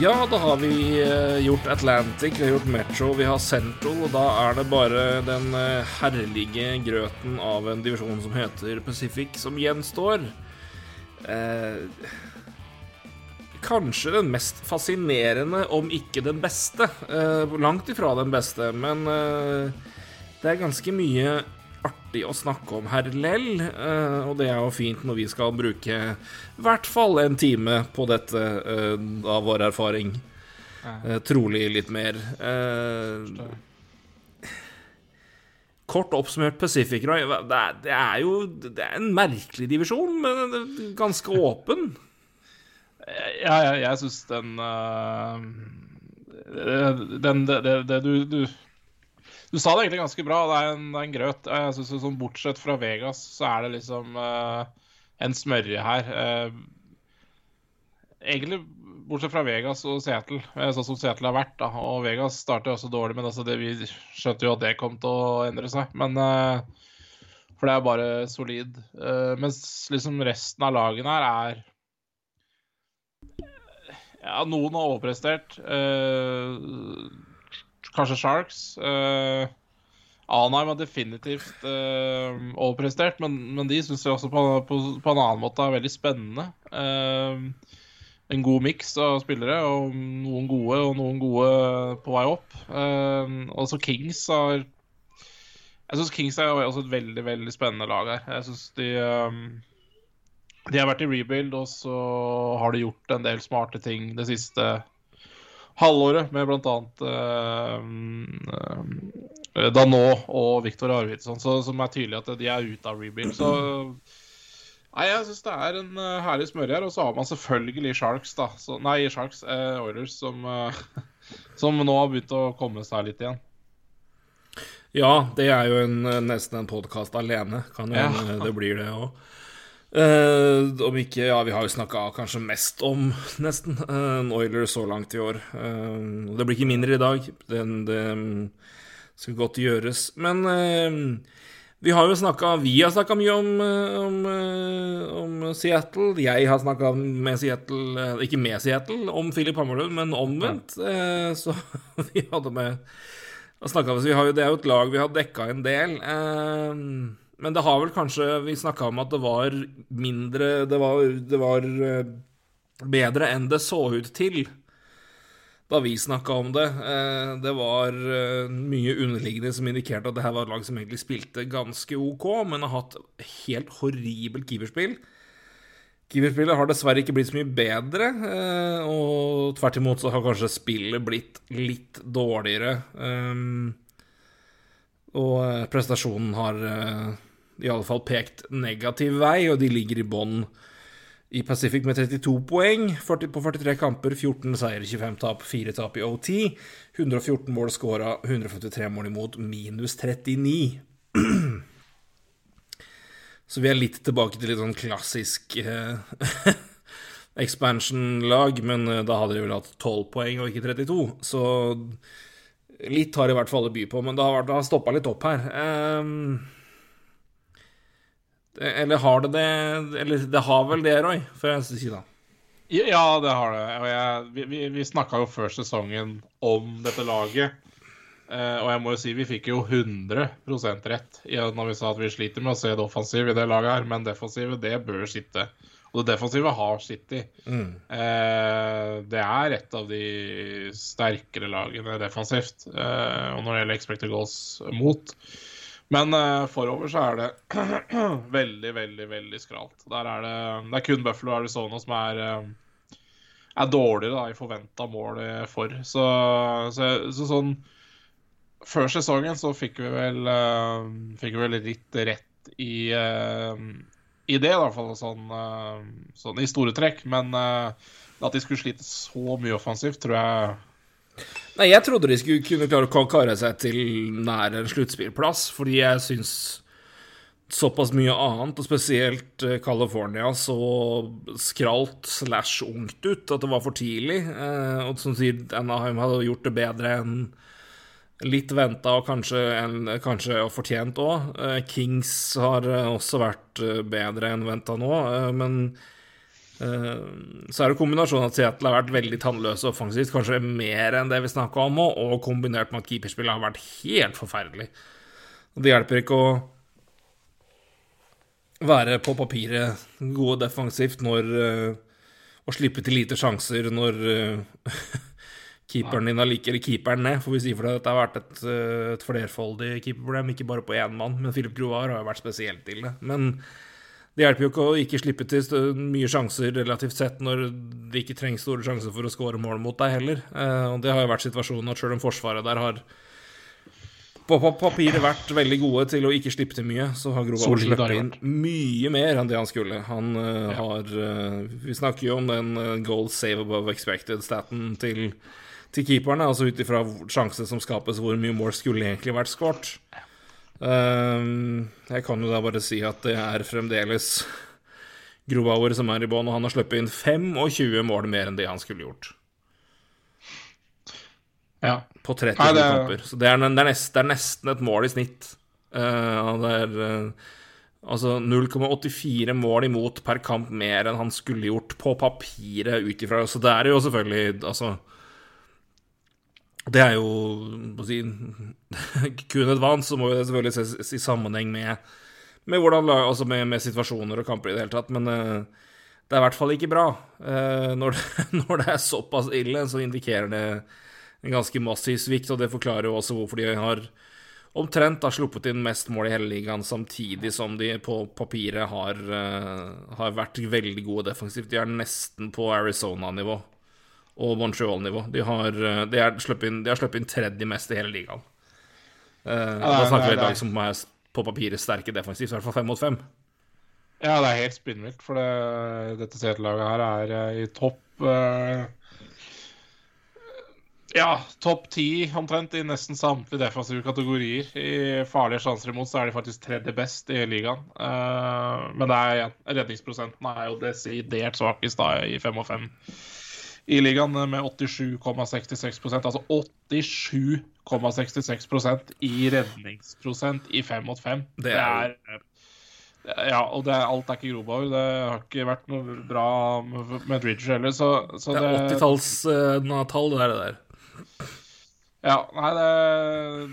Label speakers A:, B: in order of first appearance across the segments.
A: Ja, da har vi eh, gjort Atlantic, vi har gjort Metro, vi har Central, og da er det bare den eh, herlige grøten av en divisjon som heter Pacific, som gjenstår. Eh, kanskje den mest fascinerende, om ikke den beste. Eh, langt ifra den beste, men eh, det er ganske mye artig å snakke om her lell, eh, og det er jo fint når vi skal bruke i hvert fall en time på dette eh, av vår erfaring. Eh, trolig litt mer. Kort oppsummert Pacific Roy, det er, det er jo det er en merkelig divisjon, men ganske åpen.
B: Ja, jeg, jeg syns den den, Den det, det, det du, du Du sa det egentlig ganske bra. Det er en, det er en grøt. Jeg synes sånn, Bortsett fra Vegas, så er det liksom uh, en smørje her. Uh, egentlig bortsett fra Vegas og Seattle, sånn som Seattle har vært. da, Og Vegas starter også dårlig, men altså det, vi skjønte jo at det kom til å endre seg. Men uh, For det er bare solid. mens liksom resten av lagene her er ja, noen har overprestert. Uh, kanskje Sharks. Uh, Anheim har definitivt uh, overprestert, men, men de syns jeg også på, på, på, en annen måte er veldig spennende. en god miks av spillere, og noen gode og noen gode på vei opp. også Kings har Jeg syns Kings er også et veldig, veldig spennende lag her. Jeg synes de de har vært i rebuild, og så har de gjort en del smarte ting det siste halvåret, med bl.a. Uh, Danot og Viktor Arvidsson, som er tydelig at de er ute av rebuild. Så Nei, jeg syns det er en uh, herlig smørje her. Og så har man selvfølgelig Sharks, da. Så, nei, Sharks, uh, Oilers, som, uh, som nå har begynt å komme seg litt igjen.
A: Ja, det er jo en, nesten en podkast alene. Kan jo ja. det blir det òg. Uh, om ikke Ja, vi har jo snakka kanskje mest om, nesten, uh, Oiler så langt i år. Uh, det blir ikke mindre i dag. Det, det skal godt gjøres. Men uh, vi har jo snakka Vi har snakka mye om, om, om, Seattle. Jeg har snakka med Seattle Ikke med Seattle, om Philip Hammerlund, men omvendt. så vi hadde med vi har jo, Det er jo et lag vi har dekka en del. Uh, men det har vel kanskje Vi snakka om at det var mindre Det var, det var eh, bedre enn det så ut til da vi snakka om det. Eh, det var eh, mye underliggende som indikerte at det her var et lag som egentlig spilte ganske OK, men har hatt helt horribelt keeperspill. Keeperspillet har dessverre ikke blitt så mye bedre, og tvert imot så har kanskje spillet blitt litt dårligere. Og prestasjonen har i alle fall pekt negativ vei, og de ligger i bånn i Pacific med 32 poeng 40 på 43 kamper, 14 seier, 25 tap, 4 tap i OT. 114 mål scora, 153 mål imot, minus 39. Så vi er litt tilbake til litt sånn klassisk eh, expansion-lag, men eh, da hadde de vel hatt 12 poeng og ikke 32. Så litt har i hvert fall å by på, men det har, har stoppa litt opp her. Um, eller har det det Eller det har vel det, Roy, for si da.
B: Ja, det har det. Og jeg, vi vi, vi snakka jo før sesongen om dette laget. Eh, og jeg må jo si vi fikk jo 100% rett når vi sa at vi sliter med å se det offensive i det laget her, men defensive, det bør sitte. Og det defensive har sittet. Mm. Eh, det er et av de sterkere lagene defensivt. Eh, og når det gjelder expected goals mot. Men uh, forover så er det veldig, veldig veldig skralt. Der er det, det er kun Buffalo og Arizona som er, uh, er dårligere da, i forventa mål for. Så, så, så, sånn Før sesongen så fikk vi vel, uh, fikk vi vel litt rett i, i det, i hvert fall sånn, sånn, i store trekk. Men at de skulle slite så mye offensivt, tror jeg
A: Nei, jeg trodde de skulle kunne klare å kare seg til nær en sluttspillplass, fordi jeg syns såpass mye annet, og spesielt eh, California, så skralt slash ungt ut at det var for tidlig. Eh, og som sier, Anaheim hadde gjort det bedre enn litt venta og kanskje, en, kanskje fortjent òg. Eh, Kings har også vært bedre enn venta nå, men så er det kombinasjonen at Seattle har vært veldig tannløse offensivt, kanskje mer enn det vi snakka om, og kombinert med at keeperspillet har vært helt forferdelig. Det hjelper ikke å være på papiret gode defensivt når Å slippe til lite sjanser når uh, keeperen din har like Eller keeperen ned, får vi si, for deg at det har vært et, et flerfoldig keeperproblem, ikke bare på én mann. Men Philip Grovar har jo vært spesielt ille. Men det hjelper jo ikke å ikke slippe til mye sjanser relativt sett når det ikke trengs store sjanser for å skåre mål mot deg heller. Og det har jo vært situasjonen at sjøl om Forsvaret der har på papiret vært veldig gode til å ikke slippe til mye, så har Grovan sluppet inn mye mer enn det han skulle. Han uh, har uh, Vi snakker jo om den goal save above expected-staten til, til keeperne, altså ut ifra sjanse som skapes, hvor mye mål skulle egentlig vært skåret. Jeg kan jo da bare si at det er fremdeles Grobauer som er i bånn, og han har sluppet inn 25 mål mer enn det han skulle gjort.
B: Ja.
A: På 30 Nei, det... kamper. Så det er, det, er nest, det er, nesten et mål i snitt. Uh, det er uh, altså 0,84 mål imot per kamp mer enn han skulle gjort på papiret ut ifra. Så det er jo selvfølgelig Altså Det er jo må si, kun et vann, så må det selvfølgelig ses i sammenheng med, med, hvordan, altså med, med, situasjoner og kamper i det hele tatt. Men uh, det er i hvert fall ikke bra. Når det, når det er såpass ille, så indikerer det en ganske massiv svikt, og det forklarer jo også hvorfor de har omtrent har sluppet inn mest mål i hele ligaen, samtidig som de på papiret har, uh, har vært veldig gode defensivt. De er nesten på Arizona-nivå og Montreal-nivå. De, har, uh, de, har sluppet inn, inn tredje mest i hele ligaen. Uh, da snakker vi et lag som er på papiret sterke defensivt, i hvert fall fem mot fem.
B: Ja, det er helt spinnvilt, for det, dette CT-laget her er i topp. Uh ja, topp ti omtrent i nesten samtlige defensive kategorier. I farlige sjanser imot så er de faktisk tredje best i ligaen. Uh, men det er redningsprosenten er jo desidert svakest i fem og fem i ligaen, med 87,66% Altså 87,66% i redningsprosent i fem mot fem. Det er, ja, og det, alt er ikke Grobauer. Det har ikke vært noe bra med Dridger heller. Så, så
A: det er 80-tallstall, uh, det er det der.
B: Ja, nei, det,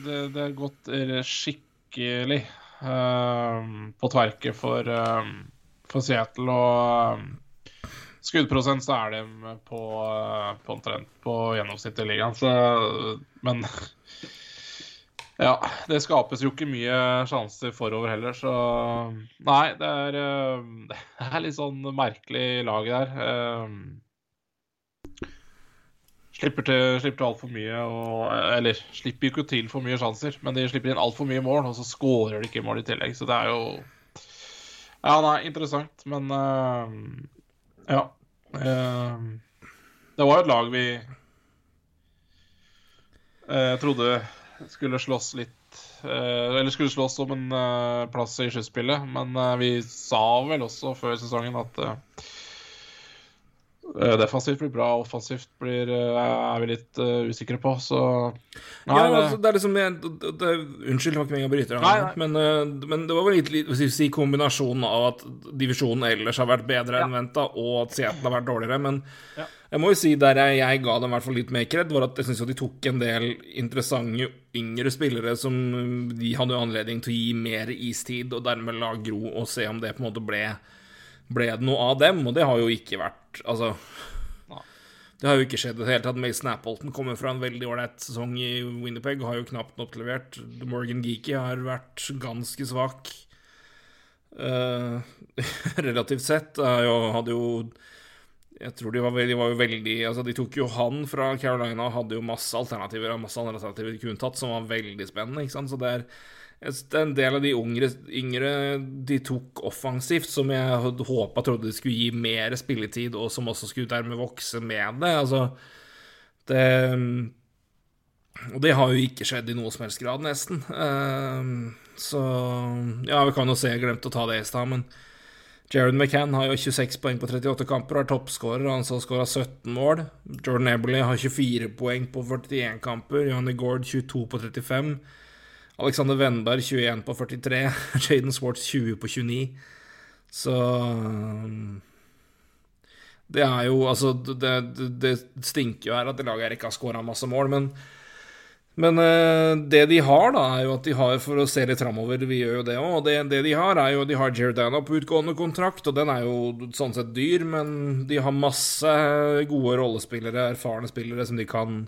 B: det, det er gått skikkelig uh, på tverke for, uh, for Seattle. Og uh, skuddprosent så er de på, på omtrent på gjennomsnittet i ligaen. Så, men ja, det skapes jo ikke mye sjanser forover heller, så Nei, det er, det er litt sånn merkelig lag der. Slipper til, slipper til altfor mye og, Eller slipper ikke til for mye sjanser, men de slipper inn altfor mye mål, og så skårer de ikke mål i tillegg. Så det er jo Ja, nei, interessant, men Ja. Uh, det var et lag vi uh, trodde skulle slåss litt Eller skulle slåss om en plass i sluttspillet, men vi sa vel også før sesongen at Eh, defensivt blir bra, offensivt blir, eh, er vi litt uh, usikre på, så
A: nei, Ja, altså, det er liksom jeg, det, det, Unnskyld, det var ikke meningen å bryte deg, men, uh, men, det var vel litt, litt si, kombinasjonen av at divisjonen ellers har vært bedre ja. enn venta, og at Seattle har vært dårligere. Men ja. jeg må jo si der jeg, jeg ga dem i hvert fall litt mer kred, var at jeg syns de tok en del interessante yngre spillere som de hadde anledning til å gi mer istid, og dermed la gro og se om det på en måte ble ble det noe av dem, og det har jo ikke vært Altså det har jo ikke skjedd i det hele tatt. Mason Appleton kommer fra en veldig ålreit sesong i Winnerpeg, har jo knapt nok levert. Morgan Geeky har vært ganske svak. Uh, relativt sett. Jo, hadde jo Jeg tror de var, veldig, var jo veldig Altså, de tok jo han fra Carolina og hadde jo masse alternativer masse alternativer de kunne tatt, som var veldig spennende. ikke sant? Så det er en del av de yngre, yngre de tok offensivt, som jeg håpa trodde de skulle gi mer spilletid, og som også skulle dermed vokse med det. Altså det Og det har jo ikke skjedd i noe som helst grad, nesten. Ehm, Så Ja, vi kan jo se, jeg glemte å ta det i stad, men Jared McCann har jo 26 poeng på 38 kamper, er toppskårer. Han har skåra 17 mål. Jordan Eberley har 24 poeng på 41 kamper. Johnny Gord 22 på 35. Alexander Wenberg 21 på 43. Jaden Swartz 20 på 29. Så Det er jo Altså, det, det, stinker jo her at det laget her ikke har skåra masse mål, men men uh, det de har, da, er jo at de har, for å se litt framover, vi gjør jo det òg, og det, det, de har, er jo de har Giordano på utgående kontrakt, og den er jo sånn sett dyr, men de har masse gode rollespillere, erfarne spillere, som de kan,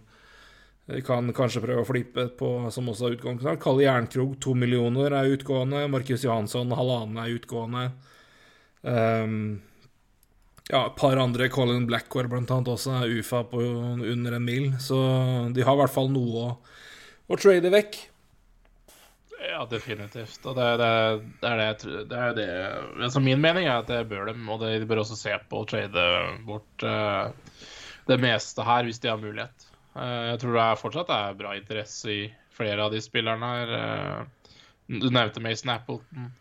A: de kan kanskje prøve å flippe på, som også har utgående kontrakt. Kalle Jernkrog, to millioner, er utgående. Markus Johansson, halvannen, er utgående. Um, ja, et par andre, Colin Blackwell blant annet, også er UFA på under en mil. Så de har i hvert fall noe å å trade vekk.
B: Ja, definitivt. Og det, det, det er det, det, er det altså Min mening er at det bør dem, og de bør også se på å trade bort uh, det meste her, hvis de har mulighet. Uh, jeg tror det er fortsatt er bra interesse i flere av de spillerne her. Uh, du nevnte Mason Appleton.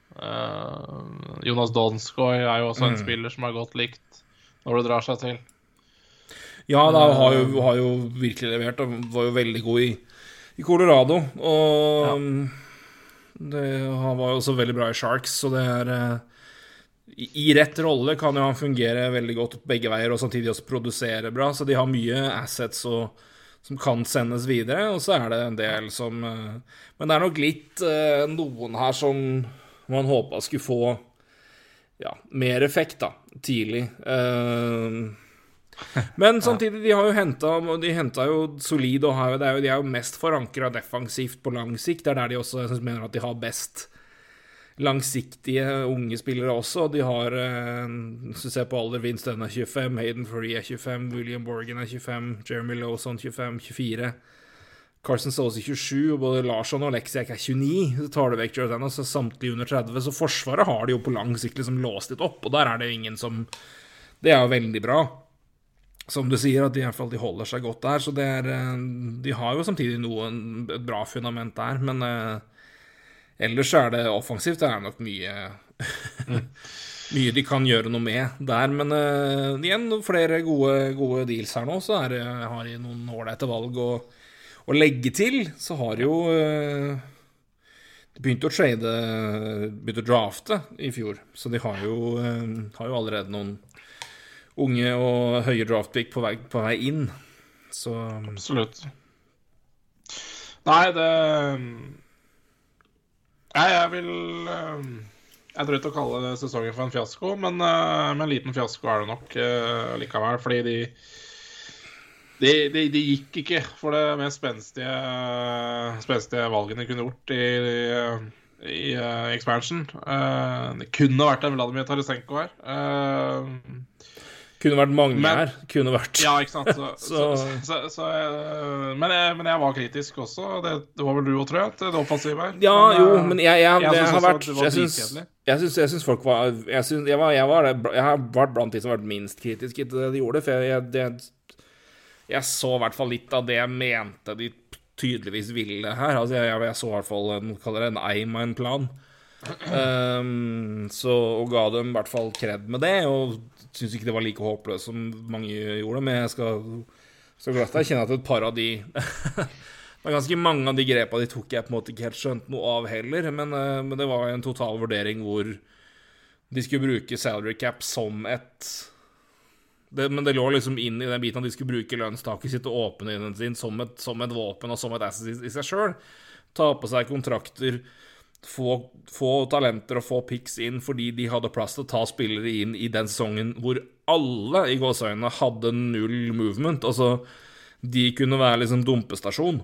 B: Jonas Donskoy er jo også en mm. spiller som er godt likt når det drar seg til.
A: Ja, da har jo, har jo virkelig levert og var jo veldig god i i Colorado. Og ja. det, han var jo også veldig bra i Sharks, så det er eh, i, i rett rolle kan jo han fungere veldig godt begge veier, og samtidig også produsere bra. Så de har mye assets og, som kan sendes videre, og så er det en del som eh, Men det er nok litt eh, noen her som man håpa skulle få ja, mer effekt, da, tidlig. Uh, men samtidig, de har jo henta De henta jo solid, og har jo, de er jo mest forankra defensivt på lang sikt. Det er der de også synes, mener at de har best langsiktige unge spillere også. De har, eh, hvis du ser på alder, Vince Dunn er 25, Hayden Free er 25, William Borgan er 25, Jeremy Lawson 25, 24. Carson er 27, og både Larsson og Lexiak er 29. Så tar du vekk Jordan, så samtlige under 30. Så Forsvaret har de jo på lang sikt liksom låst litt opp, og der er det ingen som Det er jo veldig bra som du sier, at de, i hvert fall, de holder seg godt der. Så det er eh, De har jo samtidig noe, et bra fundament der, men uh, ellers er det offensivt. Det er nok mye Mye de kan gjøre noe med der. Men uh, igjen, flere gode, gode, deals her nå, så er har de noen ålreite valg å, å, legge til. Så har jo uh, De begynte å trade Begynte å drafte i fjor, så de har jo, har jo allerede noen unge og høye draftpick på vei, på vei inn. Så
B: Absolutt. Nei, det Nei, jeg vil eh, Jeg drøyt å kalle sesongen for en fiasko, men, med men en liten fiasko er det nok uh, likevel. Fordi de, de, de, de gikk ikke for det mest spenstige, spenstige valget de kunne gjort i, i, i expansion. Det kunne vært en Vladimir Tarasenko her.
A: Kunne vært mange men, her. Kunne vært
B: Ja, ikke sant. Så, så, så, eh, men, jeg, men, jeg, var kritisk også. Det, det var vel du òg, tror jeg, til det offensive her.
A: Ja, men, jo, eh, men jeg, jeg, jeg, jeg har vært Jeg syns jeg folk var Jeg, synes, jeg, var, jeg, var, jeg har vært blant de som har vært minst kritiske til det de gjorde. For jeg, det, jeg så i hvert fall litt av det jeg mente de tydeligvis ville her. Altså, jeg, så i hvert fall en, kaller det en Eiman-plan. Um, så, og ga dem i hvert fall kred med det. Og syns ikke det var like håpløst som mange gjorde, men jeg skal, skal glatt erkjenne at et par av de Det var ganske mange av de grepa de tok jeg på en måte ikke helt skjønte noe av heller, men, uh, men det var en total vurdering hvor de skulle bruke salary cap som et det, men det lå liksom inn i den biten at de skulle bruke lønnstaket sitt og åpne sin som et, som et våpen og som et asset i, i seg sjøl. Ta på seg kontrakter få, få, talenter og få picks inn fordi de hadde plass til å ta spillere inn i den sesongen hvor alle i gåseøynene hadde null movement. Altså, de kunne være liksom dumpestasjon.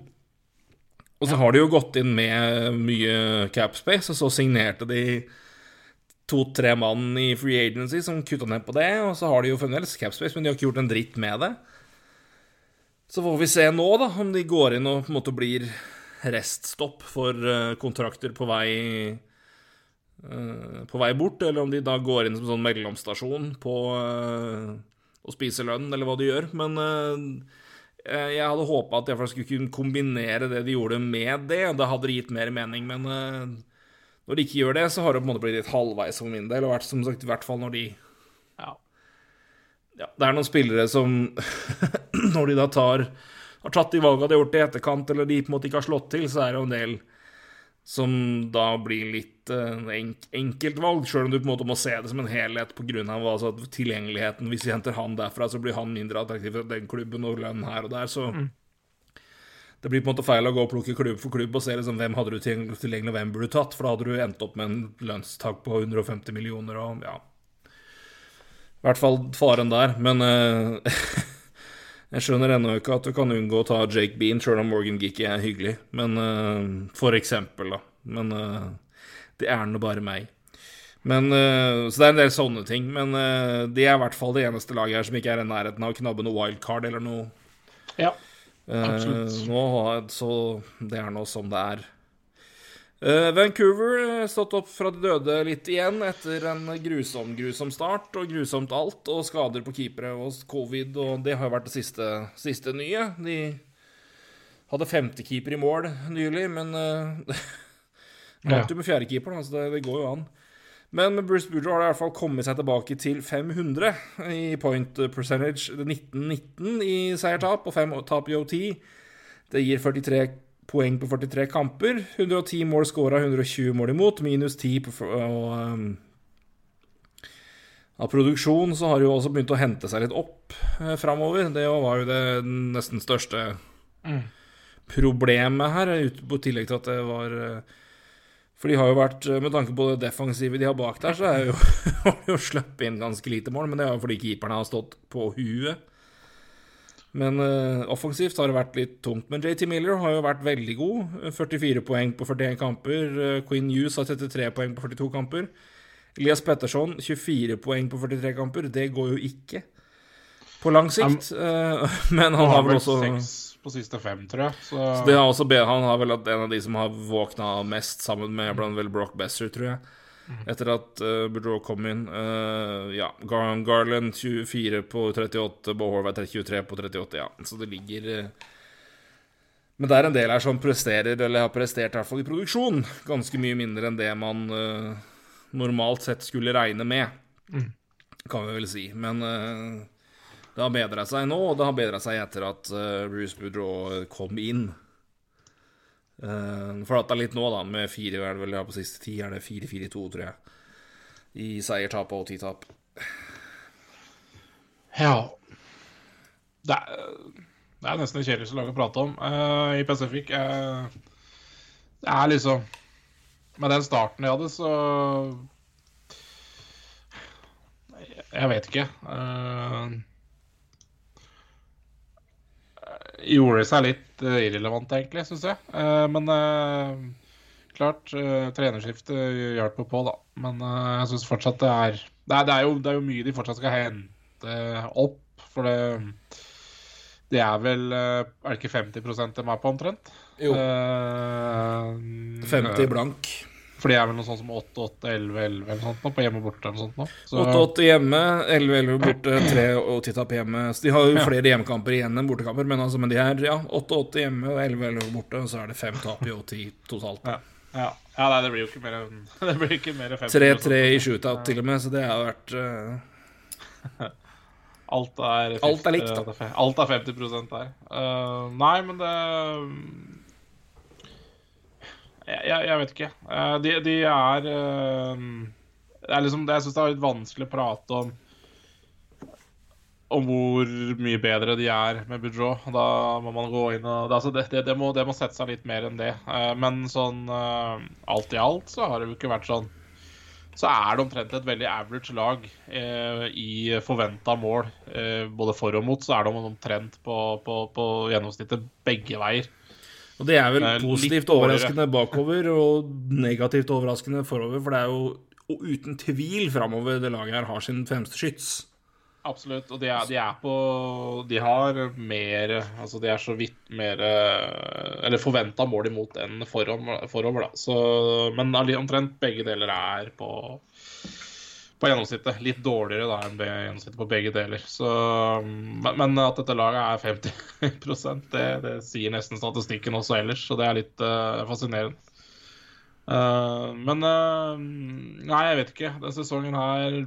A: Og så har de jo gått inn med mye capspace, og så signerte de to-tre mann i free agency som kutta ned på det, og så har de jo fremdeles capspace, men de har ikke gjort en dritt med det. Så får vi se nå, da, om de går inn og på en måte blir reststopp for eh, kontrakter på vei eh, på vei bort, eller om de da går inn som sånn mellomstasjon på eh, å spise lønn, eller hva de gjør. Men jeg hadde håpa at jeg skulle kunne kombinere det de gjorde, med det. Det hadde gitt mer mening, men Når de ikke gjør det, så har det på en måte blitt litt halvveis for min del. Og vært, som sagt, i hvert fall når de
B: Ja.
A: ja, Det er noen spillere som Når de da tar har tatt de valgene de har gjort i etterkant, eller de på en måte ikke har slått til, så er det jo en del som da blir litt uh, enk enkeltvalg, sjøl om du på en måte må se det som en helhet pga. Altså, tilgjengeligheten. Hvis vi henter han derfra, så blir han mindre attraktiv for den klubben og lønn her og der, så mm. Det blir på en måte feil å gå og plukke klubb for klubb og se liksom, hvem hadde du tilgjengelig, og hvem burde du tatt, for da hadde du endt opp med en lønnstak på 150 millioner og ja I hvert fall faren der, men uh, Jeg skjønner ennå ikke at du kan unngå å ta Jake Bean, sjøl om Morgan Gicky er hyggelig. Men uh, For eksempel, da. Men uh, det er nå bare meg. Men, uh, så det er en del sånne ting. Men de er i hvert fall det eneste laget her som ikke er i nærheten av å knabbe noe wildcard eller noe.
B: Ja, absolutt.
A: Nå, så det er nå som det er. Uh, Vancouver stått opp fra de døde litt igjen etter en grusom, grusom start. Og grusomt alt, og skader på keepere og covid, og det har jo vært det siste, siste nye. De hadde femtekeeper i mål nylig, men uh, vant jo med fjerdekeeper, så det, det, går jo an. Men med Bruce Boudreau har det i hvert fall kommet seg tilbake til 500 i point percentage. 19-19 i seiertap og fem tap i OT. Det gir 43 poeng på 43 kamper. 110 mål scora, 120 mål imot, minus 10 på og, um, Av produksjon så har det jo også begynt å hente seg litt opp eh, framover. Det var jo det nesten største mm. problemet her, på tillegg til at det var eh, For de har jo vært Med tanke på det defensive de har bak der, så jo, har de jo sluppet inn ganske lite mål, men det er jo fordi keeperne har stått på huet. Men uh, offensivt har det vært litt tungt. Men JT Miller har jo vært veldig god. 44 poeng på 41 kamper. Uh, Queen Hughes har 33 poeng på 42 kamper. Elias Petterson 24 poeng på 43 kamper. Det går jo ikke på lang sikt. Uh, men han har vel også
B: på siste fem, tror jeg. Så...
A: Så det har også, han har vel vært en av de som har våkna mest, sammen med blant vel Brock Besser, tror jeg. Etter at uh, Boudreau kom inn. Uh, ja, Garland 24 på 38, Bo Horvath 23 på 38, ja. Så det ligger uh... Men det er en del her som presterer, eller har prestert i hvert fall i produksjon, ganske mye mindre enn det man normalt sett skulle regne med, mm. kan vi vel si. Men det har bedra seg nå, og det har bedra seg etter at Bruce Boudreau kom inn. Uh, Flata litt nå, da, med fire er det vel på siste ti. Er det 4-4-2, tror jeg. I seier, tap og ti-tap.
B: Ja det er, det er, nesten det kjedeligste laget å prate om uh, i Pacific. Uh, det er liksom Med den starten de hadde, så Jeg vet ikke. Uh, gjorde seg litt uh, irrelevant, egentlig, syns jeg. Uh, men uh, klart, trenerskiftet hjelper på, da. Men jeg syns fortsatt det er det er, det, er jo, det er, jo, mye de fortsatt skal hente opp. For det Det er vel Er det ikke 50 de er på, omtrent?
A: Jo. 50 blank.
B: For det er vel noe sånt som 8-8-11-11 eller sånt nå, på hjemme og borte? eller sånt nå.
A: 8-8 hjemme, 11-11 borte, 3 og titap hjemme. Så de har jo flere hjemmekamper igjen enn bortekamper, men, altså, men de her, ja, 8-8 hjemme og 11-11 borte, og så er det fem tap i OT totalt.
B: Ja. Ja. ja, nei, det blir jo ikke mer enn Det blir ikke mer
A: 3-3 i shootout til og med, så det har vært uh...
B: Alt er 50,
A: Alt er likt, da.
B: Alt er 50 der. Uh, nei, men det jeg, jeg, vet ikke. Eh, de, de er eh, Det er liksom Jeg syns det er litt vanskelig å prate om om hvor mye bedre de er med Boudreau. Da må man gå inn og altså det, det, det, må, det, må, sette seg litt mer enn det. Eh, men sånn alt i alt så har det jo ikke vært sånn Så er det omtrent et veldig average lag i forventa mål. både for og mot så er det omtrent på, på, på gjennomsnittet begge veier.
A: Og det er vel det er positivt overraskende bakover og negativt overraskende forover, for det er jo uten tvil framover det laget her har sin fremste skyts.
B: Absolutt. Og de er, de er, på De har mer Altså, de er så vidt mer Eller forventa mål imot enn forover, forover da. Så, men omtrent begge deler er på på gjennomsnittet. Litt dårligere da enn gjennomsnittet på begge deler. Så, men, men, at dette laget er 50 det, det sier nesten statistikken også ellers, så det er litt uh, fascinerende. Uh, men uh, Nei, jeg vet ikke. Den sesongen her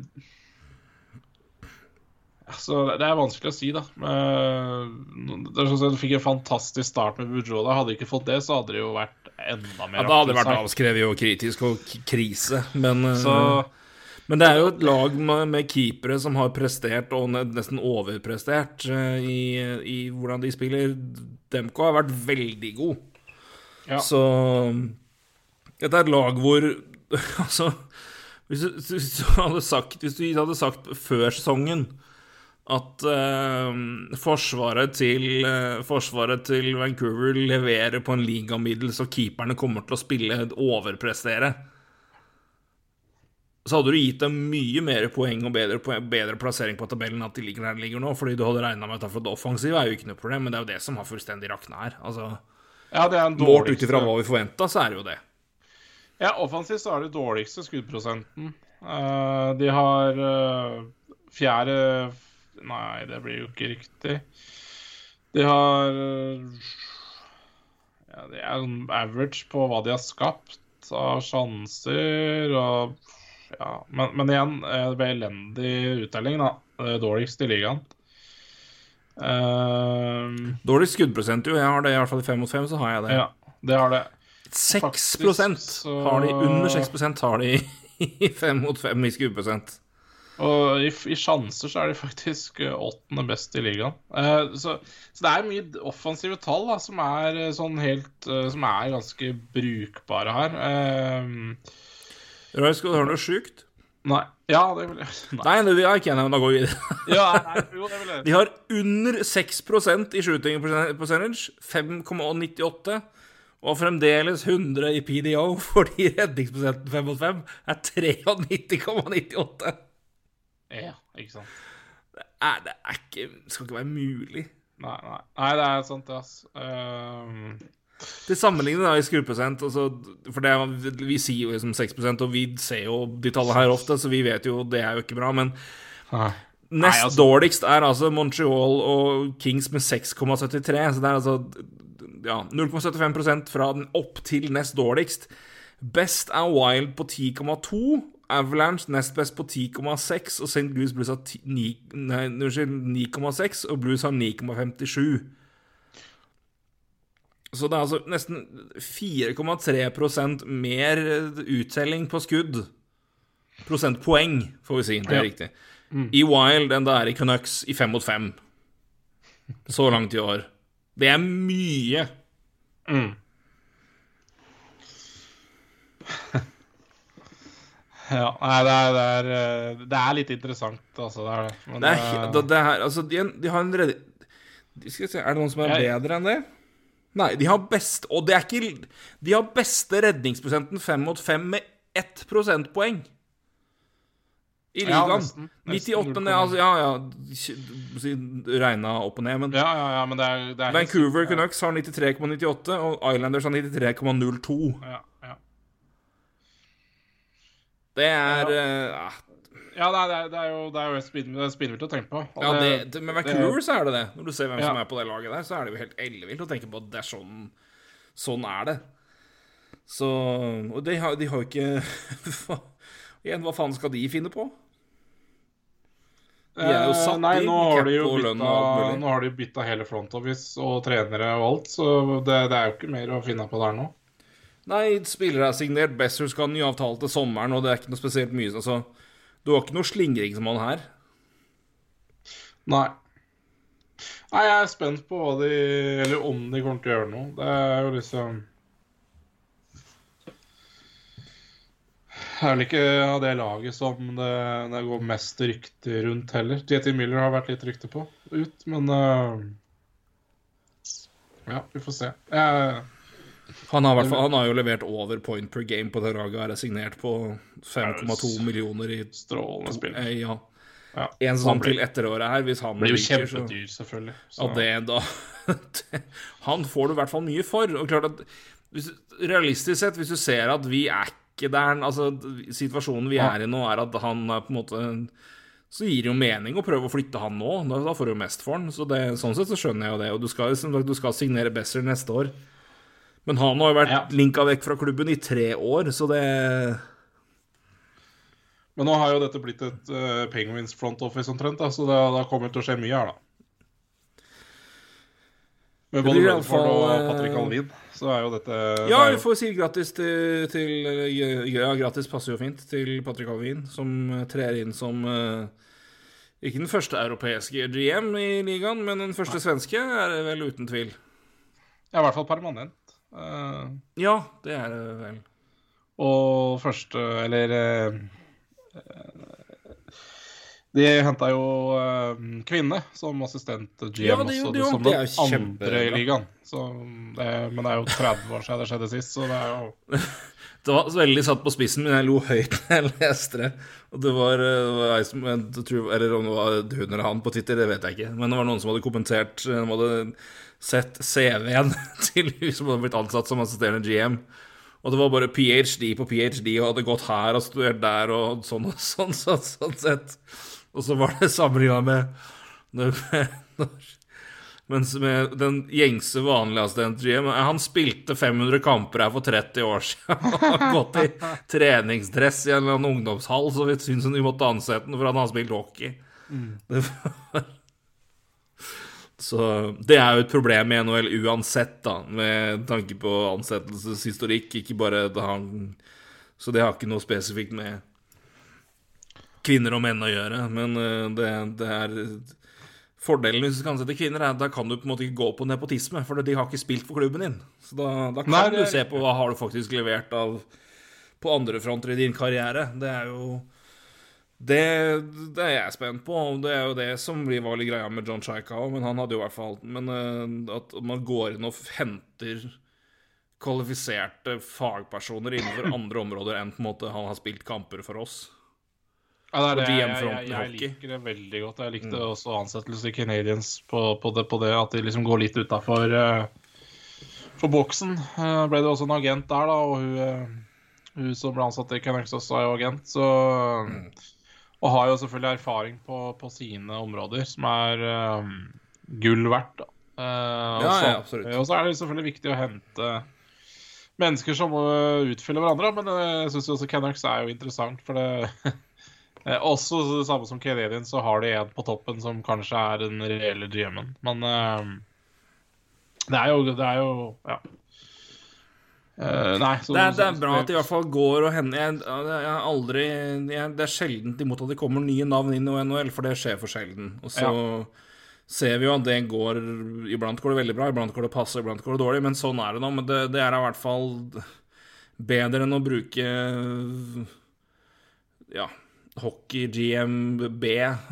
B: Altså, det er vanskelig å si, da. Det er sånn Du fikk en fantastisk start med Bujola. Hadde de ikke fått det, så hadde det jo vært enda mer
A: ja, Da hadde det vært avskrevet og kritisk og krise, men
B: så,
A: men det er jo et lag med, med keepere som har prestert, og nesten overprestert, i, i hvordan de spiller. Demko har vært veldig god.
B: Ja.
A: Så dette er et lag hvor Altså, hvis du, hvis du, hadde sagt Hvis du hadde sagt før sesongen at uh, forsvaret, til, uh, forsvaret til Vancouver leverer på en ligamiddel, så keeperne kommer til å spille overprestere så hadde du gitt dem mye mer poeng og bedre, bedre plassering på tabellen at de ligger der de ligger nå, fordi du hadde regna med at det offensive er jo ikke noe problem, men det er jo det som har fullstendig rakna her. Altså,
B: ja, det er
A: Målt ut ifra hva vi forventa, så er det jo det.
B: Ja, offensivt så er det dårligste skuddprosenten. Uh, de har uh, fjerde Nei, det blir jo ikke riktig. De har Ja, det er en average på hva de har skapt av sjanser og Ja, men, men igjen, det ble elendig uttelling, da. Er dårligst i ligaen. Uh,
A: Dårligst skuddprosent, jo. Jeg har det i hvert fall i fem mot fem, så har jeg det.
B: Ja, det har det.
A: 6 så... har de Under 6% har de i fem mot fem i skuddprosent.
B: Og i, i, sjanser så er de faktisk åttende best i ligaen. Uh, så, så, det er mye offensive tall da, som er sånn helt uh, Som er ganske brukbare her. Uh,
A: skal du høre noe sjukt?
B: Nei. Ja, det vil jeg.
A: Nei, nei det vil jeg ikke. Da går vi videre.
B: ja, nei, jo, det vil jeg.
A: De har under 6% i shooting percentage. 5,98. Og fremdeles 100 i PDO fordi redningsprosenten 5 mot 5 er 93,98.
B: Ja, ikke sant.
A: Det, er, det er ikke, det skal ikke være mulig.
B: Nei, nei. nei det er sant, det, altså. Um...
A: Til sammenligning da, i skrueprosent altså, For det, vi sier jo liksom 6% og vi ser jo de tallene her ofte, så vi vet jo det er jo ikke bra, men
B: nei.
A: Nest altså... dårligst er altså Montreal og Kings med 6,73, så det er altså ja, 0,75 fra den opp til nest dårligst. Best er Wild på 10,2. Avalanche nest best på 10,6, og St. Louis Blues har 9,6, og Blues har 9,57. Så det er altså nesten 4,3% mer uttelling på skudd. Prosentpoeng, får vi si. Det er ja. riktig. Mm. I Wild enn det er i Canucks i fem mot fem. Så langt i år. Det er mye.
B: Mm. ja, nei, det er, det, er, eh, det er, litt interessant, altså. Det er det.
A: Men det, er, det, det her, altså, de, de, har en redde... Skal vi se, Er det noen som er bedre enn det? Nei, de har best Og det er ikke De har beste redningsprosenten fem mot fem med ett prosentpoeng i ligaen. Ja, nesten, nesten 98 ned, altså, ja, ja Regna opp og ned, men,
B: ja, ja, ja, men det er, det er
A: Vancouver helt, Canucks har 93,98, og Islanders har 93,02.
B: Ja, ja.
A: Det er ja.
B: Ja, det er, det er jo, det er jo spinnvilt å tenke på.
A: ja, det, Med Vancouver så er det det. Når du ser hvem som er på det laget der, så er det jo helt ellevilt å tenke på at det er sånn Sånn er det. Så Og de har, de har jo ikke Igjen, hva faen skal de finne på?
B: De er jo satt eh, Nei, nå har de jo bytta, nå har de bytta hele front office og trenere og alt, så det, det, er jo ikke mer å finne på der nå.
A: Nei, spillere er signert. Besser skal ha ny avtale til sommeren, og det er ikke noe spesielt mye. Altså, du har ikke noe slingringsmann her.
B: Nei. Nei, jeg er spent på hva de Eller om de kommer til å gjøre noe. Det er jo liksom er vel ikke av det laget som det, det går mest rykter rundt heller. JT Miller har vært litt rykte på ut, men uh, Ja, vi får se. Jeg,
A: han har, fall, han har, jo levert over point per game på laget. Er signert på 5,2 millioner i
B: Strålende spill.
A: Eh, ja. ja. En sånn til etter året her, hvis han
B: blir jo kjempedyr, selvfølgelig.
A: Så. Ja, det da Han får du i hvert fall mye for. Og klart at hvis, Realistisk sett, hvis du ser at vi er ikke der Altså, situasjonen vi er i nå, er at han er på en måte så gir det jo mening å prøve å flytte han nå. Da får du jo mest for han. Så det, sånn sett så skjønner jeg jo det. Og du skal, du skal signere Besser neste år. Men han har jo vært
B: Ja.
A: linka vekk fra klubben i tre år, så det
B: Men nå har jo dette blitt et uh, Penguins front office omtrent, da, så det, det kommer til å skje mye her, da. Med både Redford og
A: eh,
B: Patrick Alvin, så er jo dette
A: Ja, vi får si gratis til, til Ja, gratis passer jo fint til Patrick Alvin, som eh, trer inn som eh, ikke den første europeiske GM i ligaen, men den første svenske, er det vel uten tvil.
B: ja, i hvert fall permanent. Eh,
A: Ja, det er det vel.
B: og første Eller uh, De henta jo uh, kvinne som assistent GM
A: Ja, det
B: også,
A: gjorde
B: som den andre
A: kjempebra.
B: i ligaen. Så det, men det er jo 30 år siden det skjedde sist, så det er jo
A: Det var veldig satt på spissen, men jeg lo høyt da jeg leste det. Og det var, det var som jeg tror, Eller om det var hun eller han på Twitter, det vet jeg ikke. Men det var noen som hadde kommentert De hadde sett CV-en til hun som hadde blitt ansatt som assisterende GM. Og det var bare ph.d. på ph.d. og hadde gått her og studert der og sånn og sånn, sånn, sånn sett. Og så var det sammenligna med når mens med den gjengse, vanlige assistent GM Han spilte 500 kamper her for 30 år siden. og har gått i treningsdress i en eller annen ungdomshall, så vi syns vi måtte ansette ham for han har spilt hockey. Det var... Så det er jo et problem i NHL uansett, da, med tanke på ansettelseshistorikk. Ikke bare da han Så det har ikke noe spesifikt med kvinner og menn å gjøre. Men eh, det, det er Fordelen hvis du skal ansette kvinner, er at da kan du på en måte ikke gå på nepotisme, for de har ikke spilt for klubben din. Så da, da kan
B: Nei, det-
A: du se på hva har du faktisk levert av på andre fronter i din karriere. Det er jo det, det er jeg spent på. Det er jo det som blir var litt greia med John Chaika men han hadde jo i hvert fall Men eh, at man går inn og henter kvalifiserte fagpersoner innenfor andre områder enn på en måte han har spilt kamper for oss.
B: Ja, det er det. Jeg, jeg, jeg liker det veldig godt. Jeg likte også ansettelse i Canadiens på, på, det, på det at de liksom går litt utafor for boksen. Uh, ble det også en agent der, da, og hun, uh, hun som ble ansatt i Canucks også er jo agent, så Og har jo selvfølgelig erfaring på, på sine områder, som er eh, gull verdt. Eh,
A: Ja, ja, absolutt.
B: Og så er det selvfølgelig viktig å hente mennesker som uh, utfyller hverandre, men eh, jeg syns også Canucks er jo interessant, for det Eh, Også det samme som Canadian, så har de en på toppen som kanskje er den reelle GM-en. Men eh, det er jo Det er jo Ja. Eh, nei, så,
A: Det er, det er bra at de i hvert fall går og hender jeg, jeg aldri jeg, Det er sjelden imot at det kommer nye navn inn i NHL, for det skjer for sjelden. Og så ser vi jo at det går Iblant går det veldig bra, iblant går det passe, iblant går det dårlig. Men sånn er det nå. Men det, det er i hvert fall bedre enn å bruke ja, hockey-GMB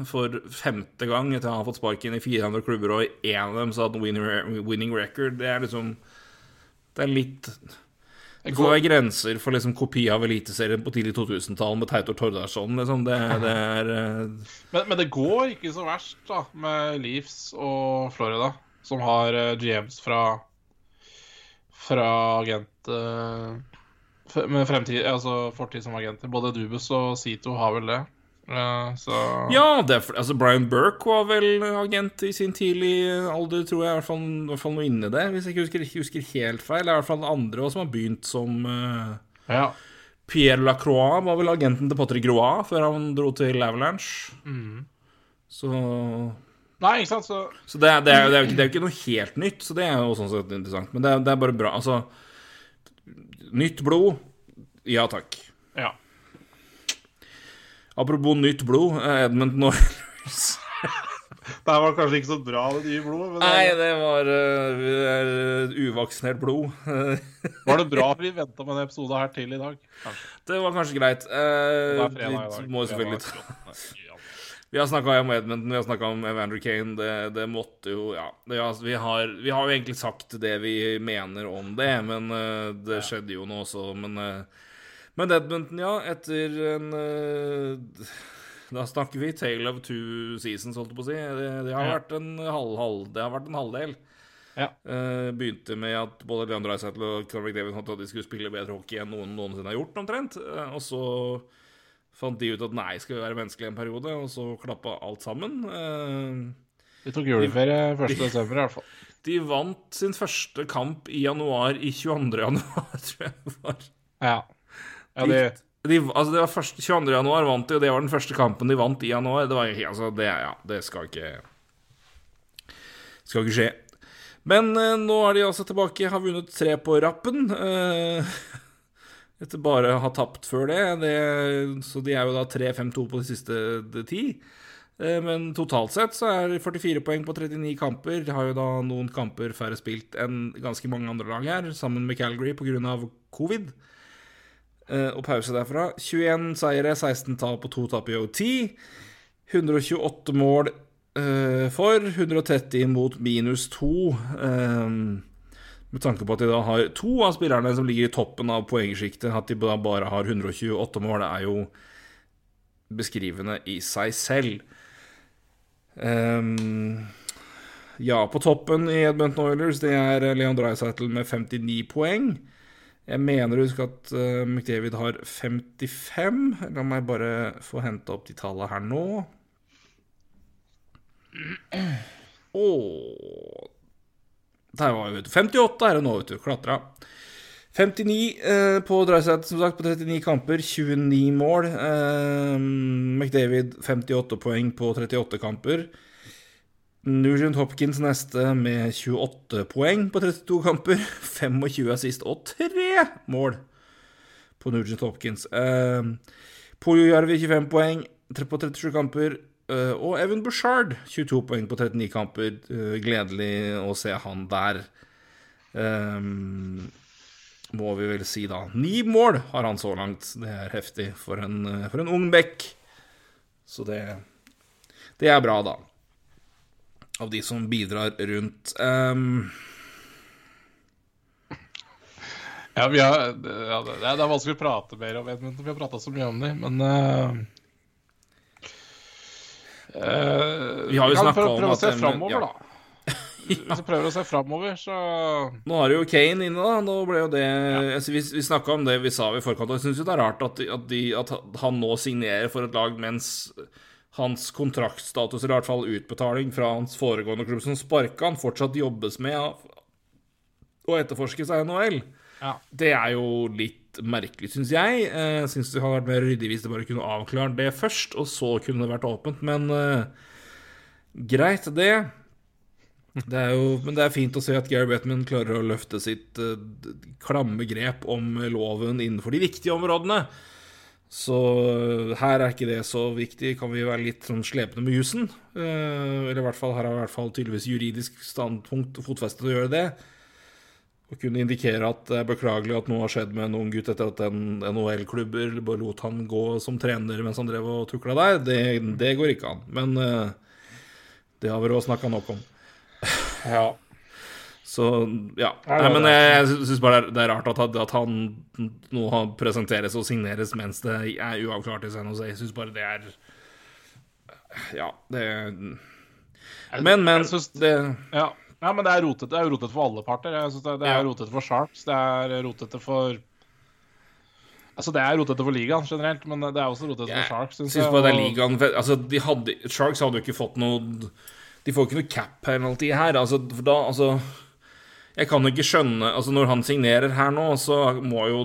A: for femte gang etter at han har fått sparken i 400 klubber, og i én av dem så hadde han winning, winning record. Det er liksom Det er litt det får være grenser for liksom kopi av Eliteserien på tidlig 2000-tall med Teitor Tordarsson. Liksom. Det, det er uh...
B: men, men det går ikke så verst da med Leafs og Florida, som har uh, GMs fra fra agent uh, med fremtid, altså fortid som agenter. Både Dubus og Sito har vel det. Så
A: Ja, det er, altså Brian Burke var vel agent i sin tidlige alder, tror jeg. I hvert fall, i hvert fall noe inni det, hvis jeg ikke husker, husker helt feil. Det er i hvert fall andre også som har begynt som uh,
B: ja.
A: Pierre Lacroix var vel agenten til Patrick Roy før han dro til Avalanche. Så
B: Nei, ikke sant, så
A: Så det det, er, det, er ikke, det er jo ikke noe helt nytt, så det er jo sånn sett interessant. Men det det er bare bra. Altså Nytt blod, ja takk.
B: Ja.
A: Apropos nytt blod, eh, Edmund Norris
B: Det her var kanskje ikke så bra, det nye blodet. Men
A: Nei, det var uh, uvaksinert blod.
B: var det bra vi venta med en episode her til i dag? Kanskje.
A: det var kanskje greit.
B: Det dag.
A: vi må jo selvfølgelig ta Vi har snakka om Edmonton, vi har snakka om Evander Kane. Det, det måtte jo Ja. Det, vi, har, vi har jo egentlig sagt det vi mener om det, men uh, det skjedde jo nå også. Men, uh, men Edmonton, ja, etter en uh, Da snakker vi tale of two seasons, holdt jeg på å si. Det, det, har,
B: Ja.
A: vært en halv, halv, det har vært en halvdel.
B: Ja.
A: Uh, begynte med at både Leandro Eidsætl og Conor David fant at de skulle spille bedre hockey enn noen noensinne har gjort, omtrent. Uh, og så fant de ut at nei, skal vi være menneskelige en periode, og så klappa alt sammen.
B: de tok juleferie 1. desember i hvert fall.
A: De vant sin første kamp i januar i 22. januar, tror jeg det var.
B: Ja. Ja det,
A: de, altså det var første, 22. januar vant de, og det var den første kampen de vant i januar. Det var altså, det, ja, det skal ikke Skal ikke skje. Men eh, nå er de altså tilbake, har vunnet tre på rappen. Eh, etter bare å ha tapt før det. det. Så de er jo da 3-5-2 på de siste de ti. Eh, men totalt sett så er det 44 poeng på 39 kamper. De har jo da noen kamper færre spilt enn ganske mange andre lag her, sammen med Calgary pga. covid. Eh, og pause derfra. 21 seire, 16 tap og 2 tap i OT. 128 mål uh, for, 130 mot minus 2. Um, med tanke på at de da har to av spillerne som ligger i toppen av poengsjiktet, at de da bare har 128 mål, det er jo beskrivende i seg selv. Um, ja, på toppen i Edmundton Oilers, det er Leon Dreisaitl med 59 poeng. Jeg mener å huske at uh, McDavid har 55. La meg bare få hente opp de tallene her nå. Oh. Der var vi, vet du. 58 er det nå, vet du. Klatra. 59 eh, på Dreisaitl, som sagt, på 39 kamper. 29 mål. Eh, McDavid 58 poeng på 38 kamper. Nugent Hopkins neste med 28 poeng på 32 kamper. 25 assist og 3 mål på Nugent Hopkins. Eh, Poljojarvi 25 poeng på 37 kamper. Uh, og Evan Bushard, 22 poeng på 39 kamper. Uh, gledelig å se han der. Um, må vi vel si, da. Ni mål har han så langt. Det er heftig for en, uh, for en ung bekk. Så det, det er bra, da. Av de som bidrar rundt. Um,
B: ja, vi har, ja, det, er, vanskelig å prate mer om Edmund. Vi har prata så mye om dem, men
A: Uh, vi har jo snakka om
B: å se framover, ja. da. Hvis vi prøver å se framover, så
A: Nå det jo Kane inne, da. Nå ble jo det ja. altså, Vi, vi snakka om det vi sa i forkant, og jeg syns jo det er rart at, at, de, at, han nå signerer for et lag mens hans kontraktstatus, eller i hvert fall utbetaling fra hans foregående klubb som sparka han, fortsatt jobbes med å etterforske seg i NHL. Ja. Det er jo litt merkelig, syns jeg. Jeg uh, syns det hadde vært mer ryddig hvis det bare kunne avklart det først, og så kunne det vært åpent. Men uh, greit, det. Det er jo, men det er fint å se at Gary Bettman klarer å løfte sitt uh, klamme grep om loven innenfor de viktige områdene. Så her er ikke det så viktig. Kan vi være litt sånn slepne med jussen? Uh, eller i hvert fall, her har i hvert fall tydeligvis juridisk standpunkt og fotfeste til å gjøre det Og kunne indikere at det er beklagelig at noe har skjedd med en ung gutt etter at en NHL-klubber bare lot han gå som trener mens han drev og tukla der, det, det, går ikke an. Men uh, det har vi råd snakka nok om.
B: ja.
A: Så ja. Nei, men jeg, jeg syns bare det er rart at, at han nå presenteres og signeres mens det er uavklart i San Jose. Jeg syns bare det er Ja, det Men, men det,
B: ja. Ja, men det er rotete, det er rotete for alle parter. Synes det, det er ja. rotete for Sharks. Det er rotete for Altså, Det er rotete for ligaen generelt, men det er også rotete for Sharks.
A: Synes jeg, det er ligaen altså, de hadde, Sharks hadde jo ikke fått noe De får ikke noe cap-penalty her. Altså, for da, altså Jeg kan ikke skjønne Altså, når han signerer her nå, så må jo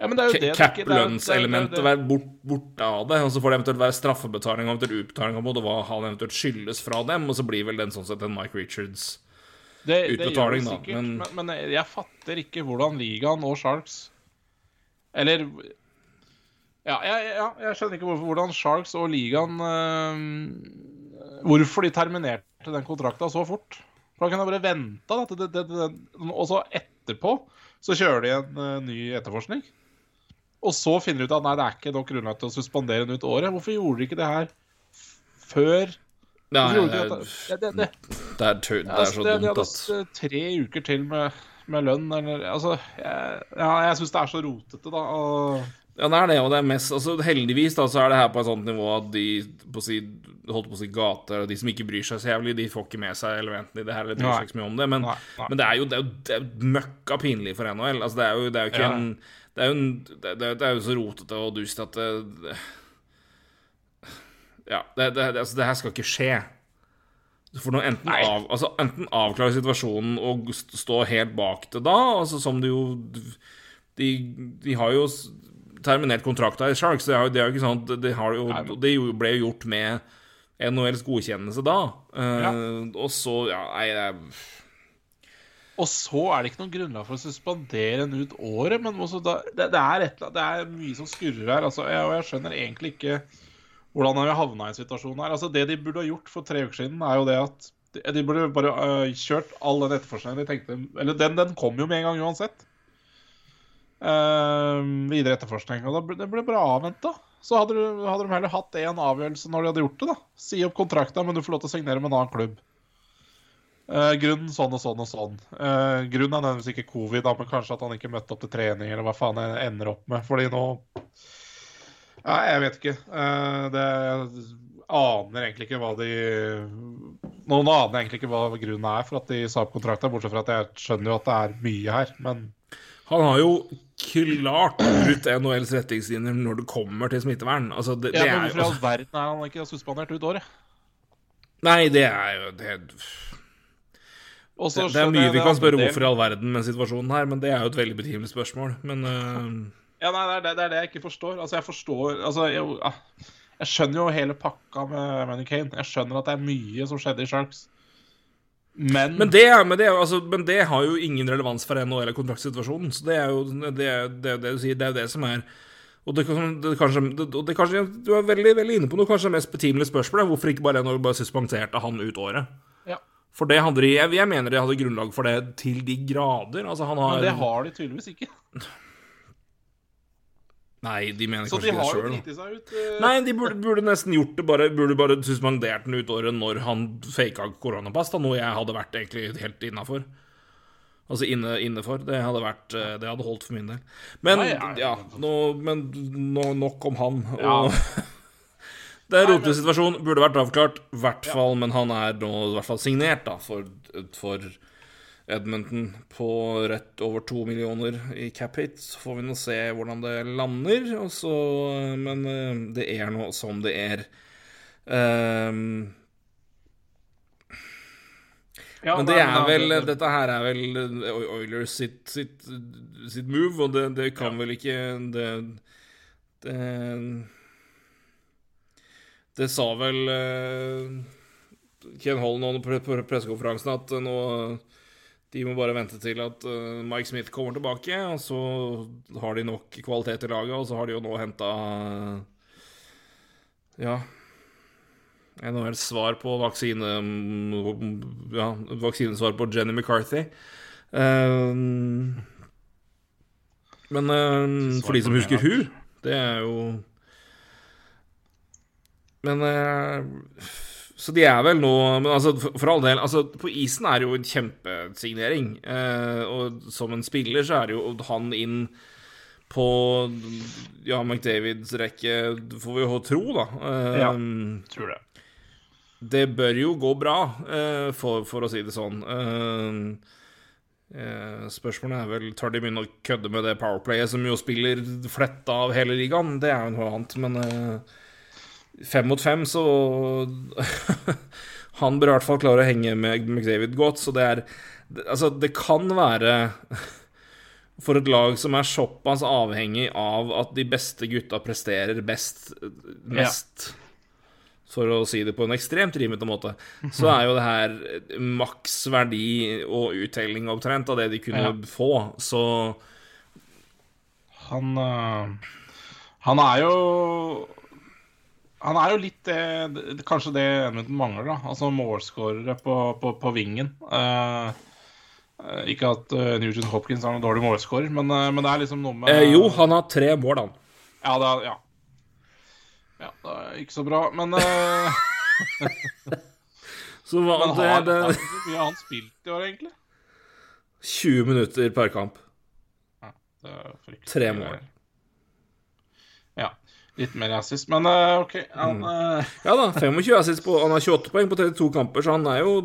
B: ja, men det jo det
A: Cap-lønnselementet være bort, borte av det. Og så får det eventuelt være straffebetaling og eventuelt utbetaling av hva han eventuelt skyldes fra dem. Og så blir vel den sånn sett en Mike Richards-utbetaling,
B: da. Men, men, men, jeg fatter ikke hvordan ligaen og Sharks Eller ja, jeg, ja, jeg skjønner ikke hvorfor, hvordan Sharks og ligaen øh, Hvorfor de terminerte den kontrakta så fort. For da kunne jeg bare venta, og så etterpå så kjører de en uh, ny etterforskning. Og så finner de ut at nei, det er ikke nok grunnlag til å suspendere den ut året. Hvorfor gjorde de ikke det her før?
A: Nei, det, det, det, det, er, tøy, det er så dumt at De
B: tre uker til med, med lønn, eller Altså, jeg, ja, jeg syns det er så rotete, da. Og...
A: Ja, det er det, og det er mest altså, Heldigvis da, så er det her på et sånt nivå at de på si, holdt på å si gate, de som ikke bryr seg så jævlig, de får ikke med seg elementene i det her, eller bryr seg ikke så mye om det. Men, nei, nei. men det er jo, det er jo, det er møkka pinlig for NHL. Altså, det er jo, det er jo ikke ja. en det er, jo, det, det er jo, så rotete og dust at det, Ja, det, altså, det, her skal ikke skje. For nå enten, av, altså, enten avklare situasjonen og stå helt bak det da, altså som det jo De, de har jo terminert kontrakta i Sharks. Det er jo, det er jo ikke sånn det, jo, det ble jo gjort med NHLs godkjennelse da. Uh, ja. Og så Ja, nei, det
B: og så er det ikke noe grunnlag for å suspendere en ut året, men da, det, det, er et, det, er mye som skurrer her. Altså, jeg, og jeg skjønner egentlig ikke hvordan vi havna i en situasjon her. Altså, det de burde ha gjort for tre uker siden, er jo det at de, de burde bare uh, kjørt all den etterforskningen de tenkte Eller den, den kom jo med en gang uansett. Uh, videre etterforskning. Og det ble bare avventa. Så hadde, hadde, de heller hatt én avgjørelse når de hadde gjort det. da Si opp kontrakta, men du får lov til å signere med en annen klubb. Uh, grunnen sånn og sånn og sånn. Uh, grunnen er nødvendigvis ikke covid, da, men kanskje at han ikke møtte opp til trening, eller hva faen jeg ender opp med. Fordi nå Ja, jeg vet ikke. Uh, det aner egentlig ikke hva de Noen aner egentlig ikke hva grunnen er for at de sa opp kontrakta, bortsett fra at jeg skjønner jo at det er mye her, men
A: Han har jo klart brutt NHLs retningslinjer når det kommer til smittevern. Altså, det,
B: ja, men hvorfor i all verden er han ikke suspendert ut året?
A: Nei, det er jo det det, det, er mye vi kan spørre hvorfor i all verden med situasjonen her, men det er jo et veldig betimelig spørsmål. Men uh...
B: Ja, nei, det er, det er, det jeg ikke forstår. Altså, jeg forstår Altså, jeg, ah, jeg skjønner jo hele pakka med Manny Kane. Jeg skjønner at det er mye som skjedde i Sharks. Men
A: Men det, men det, altså, men det har jo ingen relevans for NHL eller kontraktsituasjonen. Så det er jo det, det, det du sier, det er jo det som er og det, det, kanskje, det, kanskje, Du er veldig, veldig inne på noe kanskje mest betimelige spørsmål. Hvorfor ikke bare NHL bare suspenderte han ut året? For det hadde de, jeg, jeg, mener de hadde grunnlag for det til de grader. Altså, har,
B: Men det har de tydeligvis ikke.
A: Nei, de mener
B: så
A: kanskje
B: de
A: ikke
B: det sjøl. Uh...
A: Eh, Nei, de burde, burde, nesten gjort det bare Burde bare suspendert den ut året når han faka koronapass, da, noe jeg hadde vært egentlig helt innafor. Altså inne, innefor. Det hadde vært eh, Det hadde holdt for min del. Men Nei, ja, nå, men nå, nok om han. Og ja. Det er rotesituasjon. Burde vært avklart, i hvert fall. Men han er nå i hvert fall signert da, for, for Edmonton på rett over to millioner i cap hit. Så får vi nå se hvordan det lander. Også, men eh, det er nå som det er. Um, ja, men det er vel Dette her er vel Oilers sitt, sitt, sitt move, og det, det kan ja. vel ikke det, det det sa vel uh, Ken Holland på pressekonferansen at nå de må bare vente til at uh, Mike Smith kommer tilbake, og så har de nok kvalitet i laget, og så har de jo nå henta Ja NHL svar på vaksine Ja, vaksinesvar på Jenny McCarthy. men for de som husker hun, det er jo men Så de er vel nå Men altså, for, for all del altså, På isen er det jo en kjempesignering. Eh, og som en spiller så er det jo han inn på ja, McDavids rekke, får vi jo tro, da.
B: Eh, ja, tror det.
A: Det bør jo gå bra, for, for, å si det sånn. Spørsmålet er vel Tør de begynne å kødde med det powerplayet som jo spiller fletta av hele ligaen? Det er jo noe annet, men fem mot fem, så Han bør i hvert fall klare å henge med McDavid godt, så det er Altså, det kan være for et lag som er såpass avhengig av at de beste gutta presterer best mest, ja. for å si det på en ekstremt rimete måte, så er jo det her maks verdi og uttelling omtrent av det de kunne ja. få, så
B: Han uh, Han er jo han er jo litt det, Kanskje det Edmundton mangler, da. Altså målskårere på, på, på, vingen. Uh, ikke at uh, Nugent Hopkins er noen dårlig målskårer, men, men, det er liksom noe med
A: eh, Jo, han har tre mål, han.
B: Ja, det er, ja. ja det er ikke så bra, men
A: Så hva men har,
B: det, det... Hvor mye har han spilt i år, egentlig?
A: 20 minutter per kamp.
B: Ja,
A: Tre mål.
B: Litt mer assist, men uh, OK. Han, uh...
A: Ja da, 25 assist på Han har 28 poeng på 32 kamper, så han er jo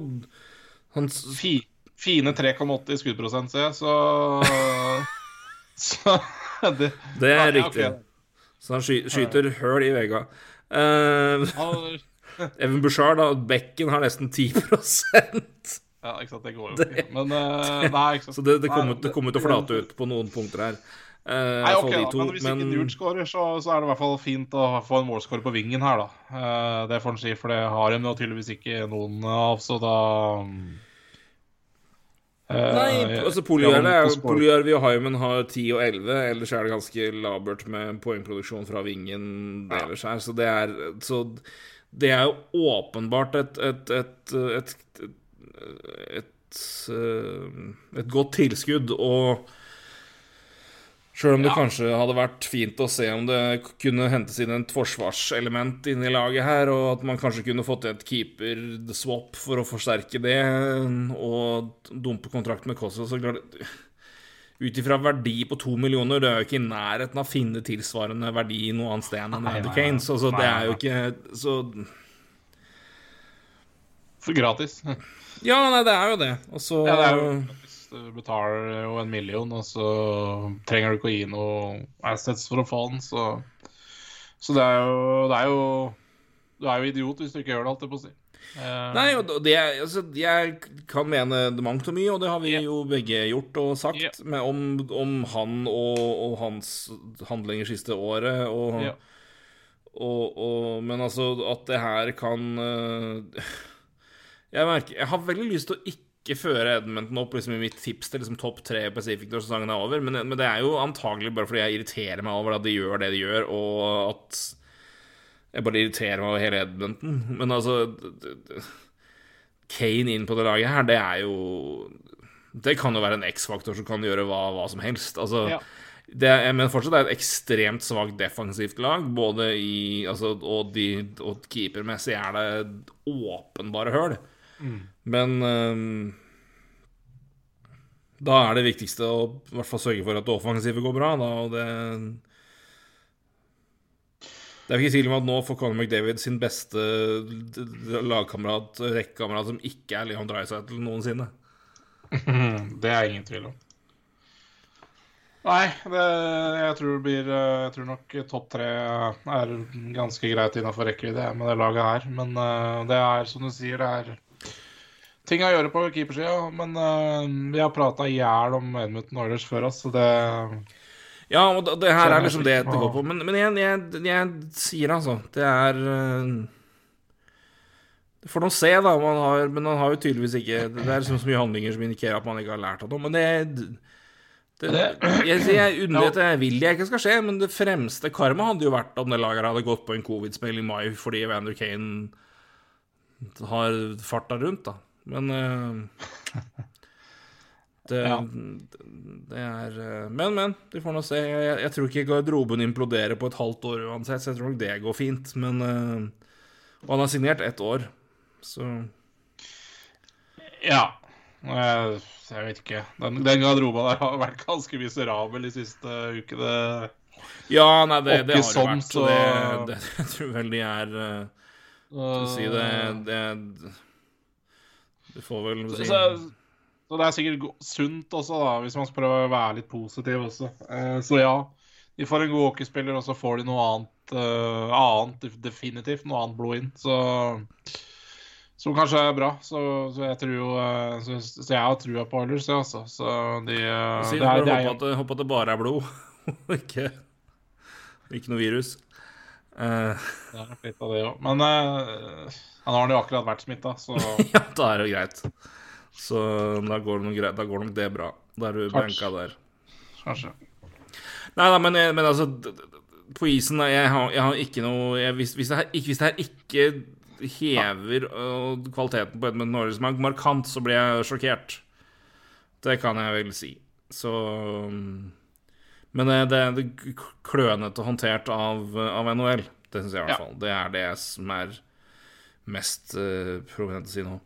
B: han... Fi, Fine 3,8 i skuddprosent, ser jeg, så Så
A: det, det er ja, riktig. Okay. Så han sky, skyter høl i vegga. Uh... Even Bushard, da, bekken, har nesten 10%
B: Ja, ikke sant. Det går jo ikke. Men nei, ikke.
A: Så det, det kommer det kommer til å flate ut på noen punkter her. Uh,
B: Nei, ok, da, men hvis ikke Newt skårer, så, så, er det i hvert fall fint å få en målscorer på vingen her, da. Uh, det får en si, for det har de nå tydeligvis ikke noen av, så da
A: Uh, Nei, altså Polyarvi og Hyman har 10 og 11. Ellers er det ganske labert med poengproduksjon fra vingen ja. ellers her. Så det er, så det er jo åpenbart et et, et, et, et, et godt tilskudd. Og Sjøl om det ja. kanskje hadde vært fint å se om det kunne hentes inn et forsvarselement inn i laget her, og at man kanskje kunne fått et keeper-swap for å forsterke det, og dumpe kontrakt med Kosovo, så klart Ut ifra verdi på to millioner, det er jo ikke i nærheten av å finne tilsvarende verdi noe annet sted enn Andy Canes, så, så det er jo ikke Så
B: For gratis.
A: Ja, nei, det er jo det. Og så ja, det er jo
B: du betaler jo en million, og så trenger du ikke å gi noe assets for å få den, så Så det er jo, det er jo Du er jo idiot hvis du ikke gjør det, alt jeg på å si.
A: Uh, Nei, det, altså, jeg kan mene mangt og mye, og det har vi yeah. jo begge gjort og sagt yeah. med, om, om, han og, og, hans handlinger siste året. Og, yeah. og, og, men altså, at det her kan uh, Jeg merker Jeg har veldig lyst til å ikke ikke føre Edmonton opp liksom, i mitt tips til liksom, topp tre Pacific når sesongen er over, men, men, det er jo antagelig bare fordi jeg irriterer meg over at de gjør det de gjør, og at jeg bare irriterer meg over hele Edmonton. Men altså Kane inn på det laget her, det er jo Det kan jo være en X-faktor som kan gjøre hva, hva som helst. Altså ja. Det, men fortsatt det er et ekstremt svakt defensivt lag. Både i altså, Og, de, og keepermessig er det åpenbare høl. Mm. Men um, da er det viktigste å i hvert fall sørge for at det offensive går bra. Da, og det Det er ikke tvil om at nå får Conor McDavid sin beste lagkamerat, rekkekamerat, som ikke er Leon Dreisaitl noensinne.
B: Det er ingen tvil om. Nei, det, jeg tror blir Jeg tror nok topp tre er ganske greit innafor rekkevidde med det laget her. Men uh, det er som du sier, det er ting å gjøre på keepersida, men uh, vi har prata i hjel om Edmundton Oilers før oss, så det
A: Ja, og det her er liksom det det går på. Men, men jeg, jeg, jeg, sier altså Det er uh, Det får nå se, da. Man har, men han har jo tydeligvis ikke Det er liksom så mye handlinger som indikerer at man ikke har lært av noe. Men det, det jeg, jeg unner at jeg vil jeg ikke skal skje, men det fremste karma hadde jo vært om det laget hadde gått på en covid-spill i mai fordi Evander Kane har farta rundt, da. Men uh, det, ja. det, er uh, Men, men. De får nå se. Jeg, jeg, tror ikke garderoben imploderer på et halvt år uansett, så jeg tror nok det går fint. Men uh, Og han har signert ett år, så
B: Ja. Jeg, jeg vet ikke. Den, den garderoben der har vært ganske miserabel de siste ukene.
A: Ja, nei, det, det har det vært. Så... Det, det, jeg tror vel de er uh, si det, det du får vel si
B: så, så, det er sikkert sunt også, da, hvis man skal prøve å være litt positiv også. Eh, så ja, de får en god hockeyspiller, og så får de noe annet, uh, annet definitivt. Noe annet blod inn. Så som kanskje er bra. Så, så jeg tror jo uh, så, så, jeg har trua på Oilers, jeg, altså. Så de uh,
A: Si det er, det er, håper, at, håper at det bare er blod, ikke, ikke noe virus.
B: Uh, det er litt av det òg. Men uh, han har jo akkurat vært smitta, så
A: Ja, da er det jo greit. Så da går, det nok, da går nok det bra. Da er du benka der.
B: Kanskje.
A: Nei da, men, men, altså På isen Jeg har, jeg har ikke noe jeg, hvis, hvis, det her, hvis, det her, ikke hever uh, kvaliteten på Edmund Norris markant, så blir jeg sjokkert. Det kan jeg vel si. Så um, Men det, det, det klønete håndtert av, av NHL. Det syns jeg i hvert fall. Det er det som er mest uh, prominente si nå.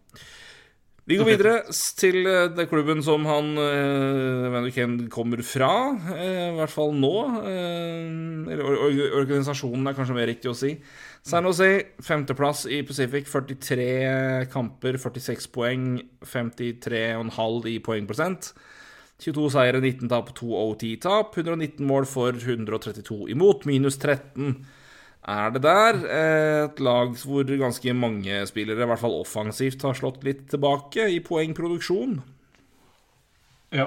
A: Vi går videre til uh, den klubben som han uh, Ken kommer fra, uh, i hvert fall nå. Uh, eller or organisasjonen er kanskje mer riktig å si. San Jose, femteplass i Pacific. 43 kamper, 46 poeng, 53,5 i poengprosent. 22 seire, 19 tap og 2 OT-tap. 119 mål for 132 imot, minus 13 er det der. Et lag hvor ganske mange spillere, i hvert fall offensivt, har slått litt tilbake i poengproduksjon.
B: Ja.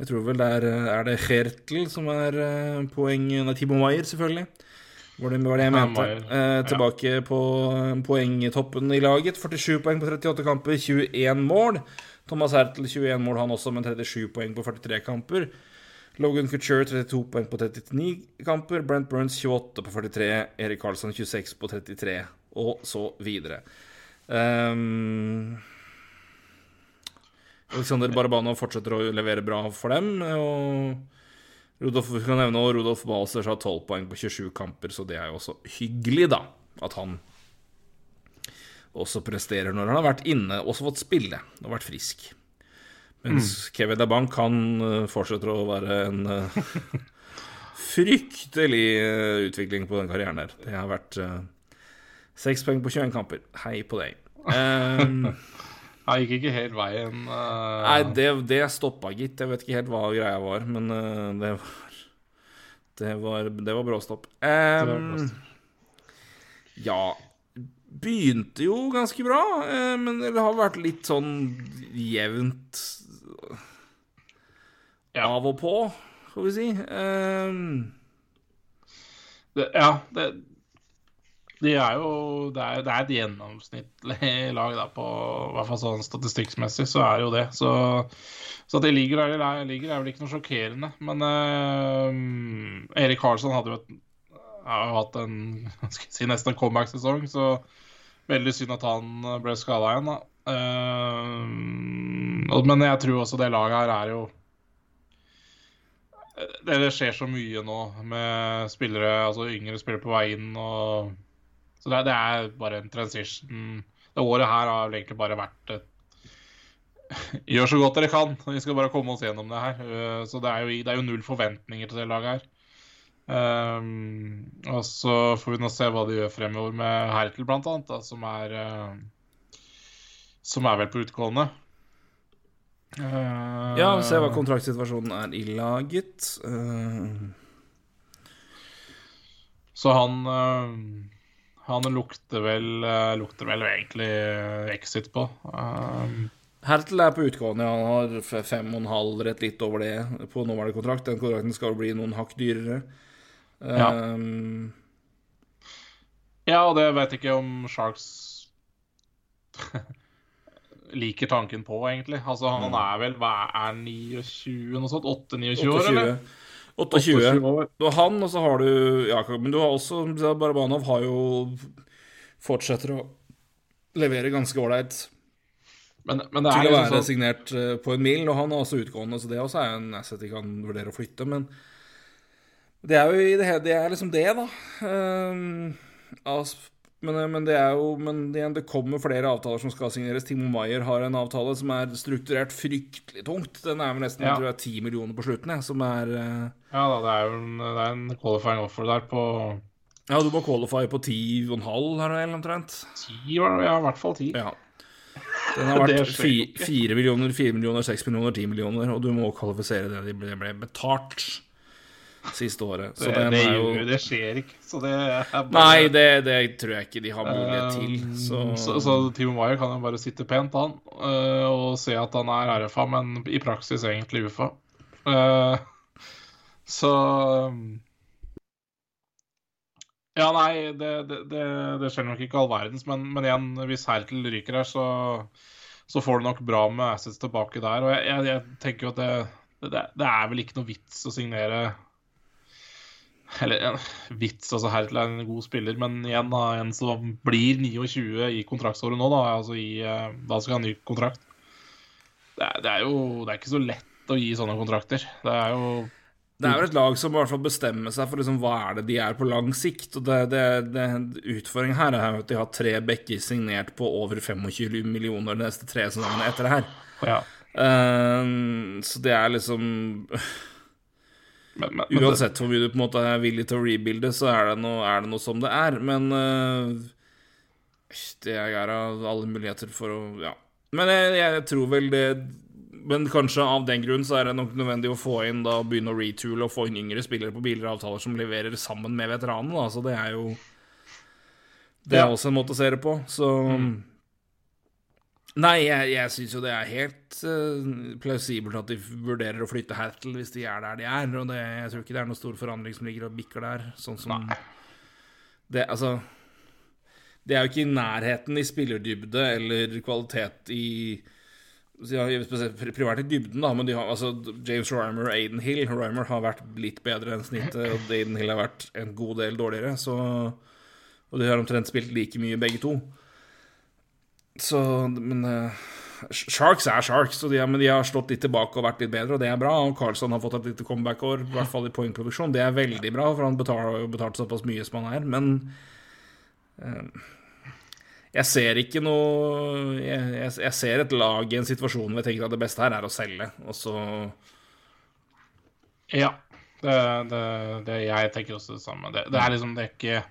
A: Jeg tror vel der er det Hertel som er eh, poeng Nei, Timo Maier, selvfølgelig. Var det, var det jeg mente. Eh, tilbake på eh, poengtoppen i laget. 47 poeng på 38 kamper, 21 mål. Thomas Hertel 21 mål, han også, men 37 poeng på 43 kamper. Logan Couture 32 poeng på 39 kamper. Brent Burns 28 på 43. Erik Karlsson 26 på 33, og så videre. Um, Alexander Barabanov fortsetter å levere bra for dem. Og Rudolf, vi kan nevne også Rudolf Balsers har 12 poeng på 27 kamper, så det er jo også hyggelig, da. At han også presterer når han har vært inne, også fått spille og vært frisk. Mens Kevin DeBank han fortsette fortsetter å være en eh, fryktelig eh, utvikling på den karrieren der. Det har vært seks poeng på 21 kamper. Hei på deg. Um,
B: Jeg gikk ikke helt veien. Uh...
A: Nei, det, det stoppa, gitt. Jeg vet ikke helt hva greia var, men uh, det var Det var, det var bråstopp. Um, ja Begynte jo ganske bra, uh, men det har vært litt sånn jevnt
B: Ja.
A: av og på, får vi si. Um,
B: det, ja, det De er jo Det er, det er et gjennomsnittlig lag, da, på i hvert fall sånn statistikkmessig, så er det jo det. Så, så at de ligger der de er- ligger, er vel ikke noe sjokkerende. Men uh, Erik Karlsson hadde jo et har jo hatt en skal si, nesten en comeback-sesong, så veldig synd at han ble skada igjen, da. Og- men jeg tror også det laget her er jo det, skjer så mye nå med spillere, altså yngre spillere på vei inn. Og, så det, det er bare en transition. Det året her har egentlig bare vært et Gjør så godt dere kan. Vi skal bare komme oss gjennom det her. Uh, Så det er, jo, det er jo null forventninger til det laget her. Um, og så får vi nå se hva de gjør fremover med Hertel, blant annet, da, som er uh, Som er vel på utgående. Uh,
A: ja, se hva kontraktsituasjonen er i laget. Uh,
B: Så han øh, Han lukter vel Lukter vel egentlig exit på. Um,
A: Hertel er på utgående. Han har fem og en halv, rett litt over det, på nåværende kontrakt. Den kontrakten skal bli noen hakk dyrere.
B: Ja.
A: Um,
B: ja, og det vet jeg ikke om Sharks liker tanken på, egentlig. Altså, han
A: Mm.
B: er vel hva er 29, noe sånt? 8-29 år,
A: 28.
B: eller?
A: 28.
B: år.
A: Du har han, og så har du Jakob. Men du har også Barabanov har jo Fortsetter å levere ganske ålreit
B: Men, men det er
A: til å være
B: sånn
A: signert eh, på en mil, og han er også utgående, så det også er en asset de kan vurdere å flytte, men det er jo i det hele Det er liksom det, da. Um, men, men det er jo Men igjen, det kommer flere avtaler som skal signeres. Timo Maier har en avtale som er strukturert fryktelig tungt. Den er vel nesten
B: Ja.
A: tror jeg, 10 millioner på slutten, jeg, som er eh,
B: Ja da, det er jo en, det er en qualifying offer der på
A: Ja, du må qualify på 10,5 her eller omtrent.
B: 10, ja, i hvert fall 10.
A: Ja. Den har vært
B: skjer
A: fi,
B: jo ikke.
A: 4 millioner, 4 millioner, 6 millioner, 10 millioner, og du må kvalifisere det de ble betalt siste året. Så
B: Det, det,
A: jo
B: det skjer ikke. Så det bare
A: Nei, det, det tror jeg ikke de har mulighet til.
B: Um,
A: Så,
B: så, så Timo Maier kan jo bare sitte pent, han, øh, og se at han er RFA, men i praksis egentlig UFA. Uh, så Ja, nei, det, det, det, det skjer nok ikke all verdens, men, men igjen, hvis Hertel ryker her, så, så får du nok bra med assets tilbake der. Og jeg, jeg, jeg tenker jo at det, det, det er vel ikke noe vits å signere eller en vits, altså Hertel er en god spiller, men igjen da, en som blir 29 i kontraktsåret nå, da, altså i, eh, da skal han ha ny kontrakt. Det er, det er jo det er ikke så lett å gi sånne kontrakter. Det er jo
A: det er jo et lag som i hvert fall bestemmer seg for liksom, hva er det de er på lang sikt. Og det, det, det, Utfordringen her er jo at de har tre bekker signert på over 25 millioner de neste tre sesongene etter det her.
B: Ja.
A: Uh, så det er liksom
B: Men, men, men
A: Uansett hvor mye du på en måte er villig til å rebuilde, så er det noe, er det noe som det er. Men øh, det er alle muligheter for å Ja. Men jeg, jeg tror vel det Men kanskje av den grunn så er det nok nødvendig å få inn da begynne å retoole og få inn yngre spillere på biler og avtaler som leverer sammen med veteranene. Så det er jo Det er
B: Ja.
A: også en måte å se det på, så Nei, jeg, jeg syns jo det er helt uh, plausibelt at de vurderer å flytte Hattle hvis de er der de er, og det, jeg tror ikke det er noen stor forandring som ligger og bikker der, sånn som Det, altså Det er jo ikke i nærheten i spillerdybde eller kvalitet i privært i dybden, da, men de har, altså, James Rymer og Aiden Hill Rymer har vært litt bedre enn snittet, og Aiden Hill har vært en god del dårligere, så Og de har omtrent spilt like mye, begge to. Så Men uh, Sharks er Sharks, de, men de har slått litt tilbake og vært litt bedre, og det er bra. Og Carlsson har fått et lite comeback-år, i hvert fall i poengproduksjon. Det er veldig bra, for han har jo betalt såpass mye som han er. Men uh, jeg ser ikke noe jeg, jeg, jeg ser et lag i en situasjon hvor jeg tenker at det beste her er å selge, og så
B: Ja. Det, det, det, jeg tenker også det samme. Det, det er liksom det er ikke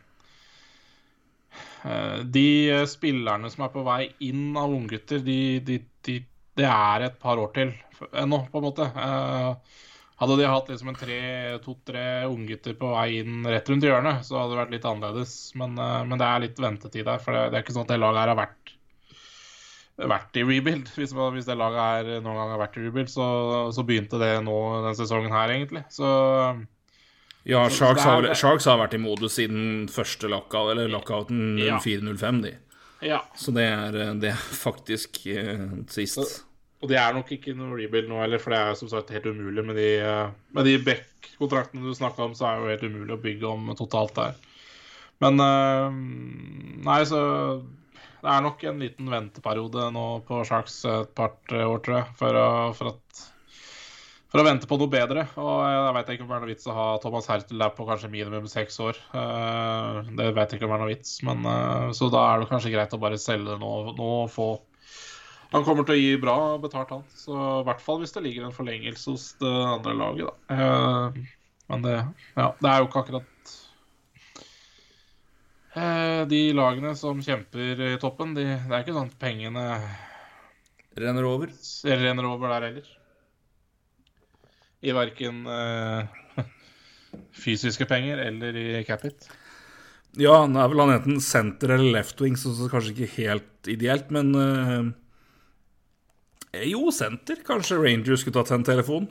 B: De spillerne som er på vei inn av unggutter, de, de, de, det er et par år til ennå, på en måte. Eh, hadde de hatt liksom en tre- to-tre unggutter på vei inn rett rundt hjørnet, så hadde det vært litt annerledes. Men, eh, men det er litt ventetid der, for det, det er ikke sånn at det laget her har vært vært i rebuild. Hvis, hvis det laget her noen gang har vært i rebuild, så, så begynte det nå denne sesongen her, egentlig. Så
A: Ja, Sharks har, vel- Sharks har vært i modus siden første lockout, eller lockouten
B: Ja.
A: 04-05, de.
B: ja.
A: Så det er, det er faktisk uh, sist.
B: Så- Og det er nok ikke noe rebuild nå heller, for det er som sagt helt umulig med de, eh, med de Beck-kontraktene du snakka om, så er det jo helt umulig å bygge om totalt der. Men eh, Nei, så det er nok en liten venteperiode nå på Sharks et par-tre år, tror jeg, for for at for å vente på noe bedre. Og jeg vet ikke om det er noe vits å ha Thomas Hertel der på kanskje minimum seks år. Eh, Det vet jeg ikke om det er noe vits, men eh, så da er det kanskje greit å bare selge nå, nå og få Han kommer til å gi bra betalt, han. Så i hvert fall hvis det ligger en forlengelse hos det andre laget, da. Eh, Men det, ja, det er jo ikke akkurat eh, De lagene som kjemper i toppen, de, det er ikke sånn at pengene
A: Renner over.
B: renner over der heller. I verken uh, fysiske penger eller i capit.
A: Ja, nå er vel han enten center eller left wing, så så kanskje ikke helt ideelt, men uh, Jo, senter. Kanskje Rangers skulle tatt en telefon?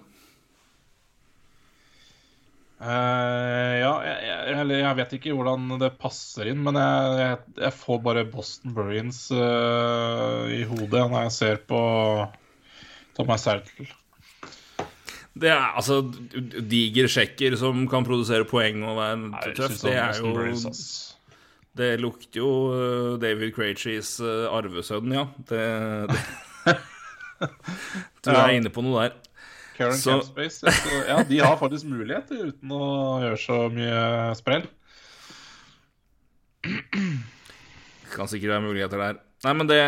B: Uh, ja, jeg, jeg, jeg vet ikke hvordan det passer inn, men jeg, jeg, får bare Boston Bruins uh, i hodet når jeg ser på Thomas Sertel.
A: Det er altså diger sjekker som kan produsere poeng og være tøff. Det er jo Det lukter jo eh, David Krejcis uh, arvesønn, ja. Det, det Tror jeg er inne på noe der.
B: Karen
A: Så-
B: Campspace. Ja, de har faktisk muligheter uten å gjøre så mye sprell.
A: Kan sikkert være muligheter der. Nei, men det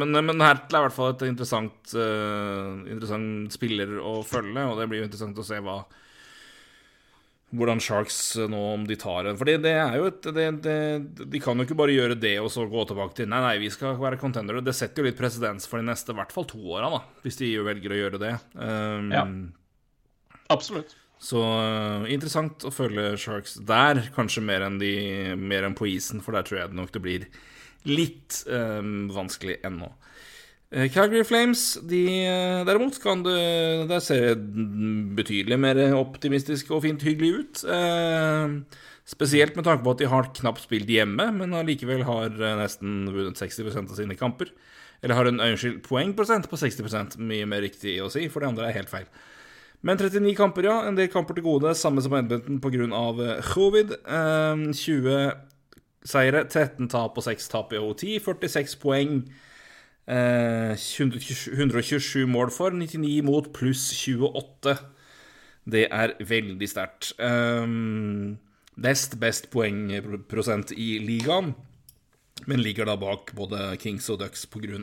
A: Men, men Hertel er i hvert fall et interessant, uh, interessant spiller å følge, og det blir jo interessant å se hva hvordan Sharks eh, nå, om de tar en For det er jo et det, det, De kan jo ikke bare gjøre det og så gå tilbake til Nei, nei, vi skal være contendere. Det setter jo litt presedens for de neste i hvert fall to åra, da, hvis de velger å gjøre det. Um,
B: Ja. Absolutt.
A: Så uh, interessant å følge Sharks der, kanskje mer enn, de, mer enn på isen, for der tror jeg det nok det blir litt eh, vanskelig ennå. Eh, Calgary Flames, de eh, derimot, kan det Der ser det betydelig mer optimistisk og fint hyggelig ut. Eh, spesielt med tanke på at de har knapt spilt hjemme, men allikevel har eh, nesten vunnet 60% av sine kamper. Eller har en unnskyld, poengprosent på 60% mye mer riktig å si, for det andre er helt feil. Men 39 kamper, ja. En del kamper til gode. Samme som Edmonton pga. covid. Eh, 20 seire, 13 tap og 6 tap i OT. 46 poeng. Eh, 127 127 mål for, 99 mot pluss 28. Det er veldig sterkt. Um, nest best poengprosent i ligaen, men ligger da bak både Kings og Ducks pga.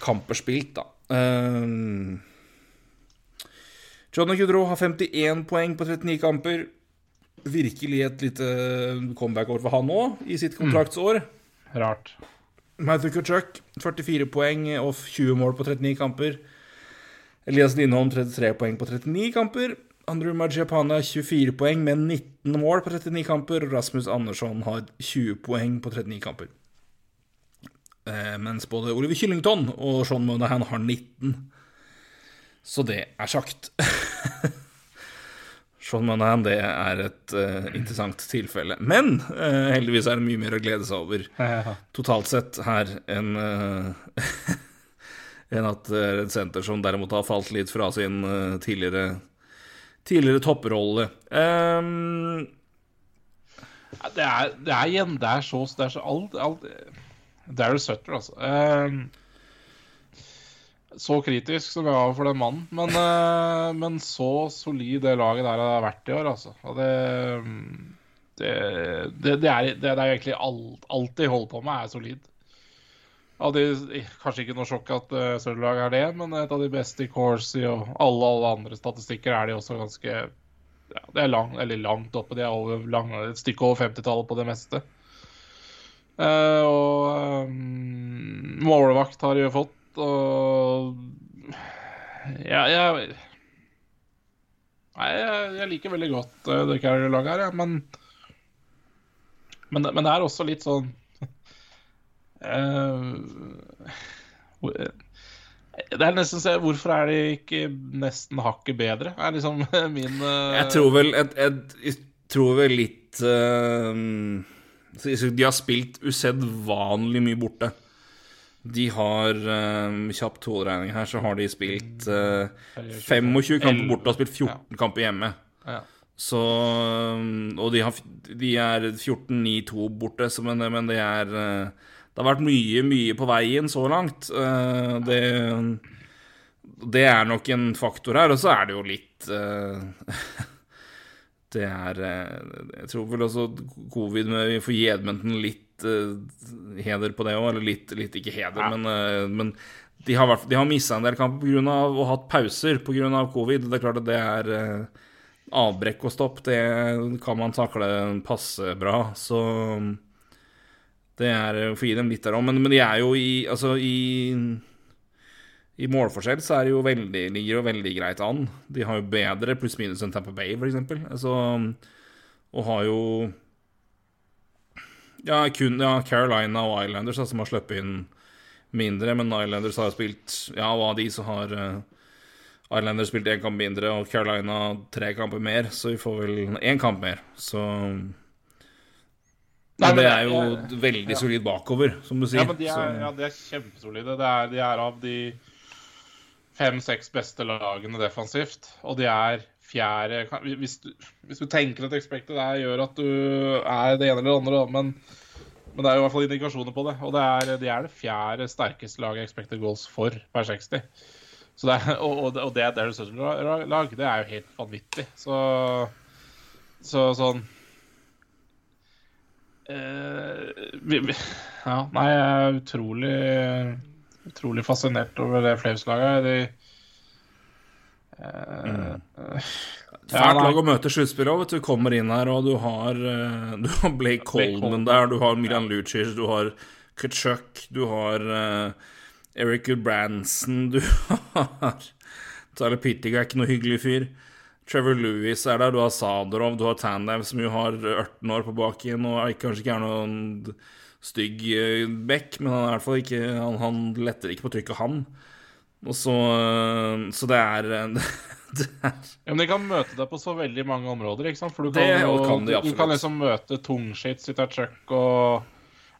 A: kamper spilt, da. Um, Johnny Goodrow har 51 poeng på 39 kamper. Virkelig et lite comeback-år for han òg, i sitt kontraktsår.
B: Rart.
A: Matthew Kutchuk 44 poeng og 20 mål på 39 kamper. Elias Lindholm 33 poeng på 39 kamper. Andrew Majapana 24 poeng med 19 mål på 39 kamper. Rasmus Andersson har 20 poeng på 39 kamper. Eh, mens både Oliver Kyllington og Sean Monahan har 19. Så det er sagt. Sean Manahan, det er et uh, interessant tilfelle. Men uh, heldigvis er det mye mer å glede seg over totalt sett her enn uh, en at Red Center, som derimot har falt litt fra sin tidligere tidligere topprolle. Um,
B: det, er, det er igjen Det er så, det er så alt, alt Darryl Sutter, altså. Um, så kritisk som jeg var for den mannen. Men, uh, men, så solid det laget der har vært i år, altså. Det Det, det, det er, det, er, egentlig alt, alt de holder på med, er solid. De, kanskje ikke noe sjokk at uh, Sørlag er det, men et av de beste i Corsi og alle, alle andre statistikker er de også ganske ja, Det er lang, eller langt oppe. De er over, lang, et stykke over 50-tallet på det meste. Uh, og um, målvakt har de jo fått, og Ja, jeg Nei, jeg, liker veldig godt uh, det Carrier-laget her, ja, men, men, men det er også litt sånn Uh, det er nesten så Hvorfor er de ikke nesten hakket bedre? er liksom min uh...
A: Jeg tror vel jeg, jeg, jeg tror vel litt uh, De har spilt usedvanlig mye borte. De har uh, Kjapp tollregning her, så har de spilt uh, 25 kamper borte og spilt 14 kamper hjemme.
B: Ja.
A: Så Og de, har, de er 14-9-2 borte, men, men det er det har vært mye, mye på veien så langt. Uh, det, det er nok en faktor her. Og så er det jo litt uh, Det er eh, Jeg tror vel også covid med Vi får gi Edmonton uh, heder på det òg. Eller litt, litt, ikke heder, ja. men, men de har, vært, de har mista en del kamper pga. og ha hatt pauser pga. covid. Det er klart at det er avbrekk og stopp. Det kan man takle passe bra. Så det er å få gi dem litt der òg, men, men, de er jo i Altså, i i målforskjell så er det jo veldig, ligger jo veldig greit an. De har jo bedre pluss-minus enn Tampa Bay, f.eks. Altså, og har jo ja, kun ja, Carolina og Islanders som har sluppet inn mindre, men Islanders har spilt Ja, hva de så har uh, Islanders spilt én kamp mindre, og Carolina tre kamper mer, så vi får vel én kamp mer. Så Nei, men det er jo ja, veldig ja. solid bakover, som du sier.
B: Ja, men de er, ja, de er kjempesolide. Det er, de er av de fem-seks beste lagene defensivt. Og de er fjerde hvis du, hvis du tenker at expected er, gjør at du er det ene eller det andre, men, men, det er jo i hvert fall indikasjoner på det. Og det er, de er det fjerde sterkeste laget expected goals for per 60. Det er, og, og, det er deres lag. Det er jo helt vanvittig. Så, så sånn Uh, ja, nei, jeg er utrolig Utrolig fascinert over det Flames-laget. Mm.
A: Fælt lag å møte sluttspillet òg, vet du. Kommer inn her, og du har, uh, du har Blake Coleman der, du har Milan. Lucic, du har Kutchuk, du har Eric Branson, du har Tyler Pittig er ikke noe hyggelig fyr. Trevor Lewis er der, du har Sadorov, du har Tandem, som jo har 18 år på baken og er, kanskje ikke er noen stygg bekk, men han er i hvert fall ikke Han, han letter ikke på trykket, han. Og så, eh, så det er,
B: det er ja, Men de kan møte deg på så veldig mange områder, ikke sant? For du kan, det, jo, kan de, du, kan liksom møte tungshit, sitte truck og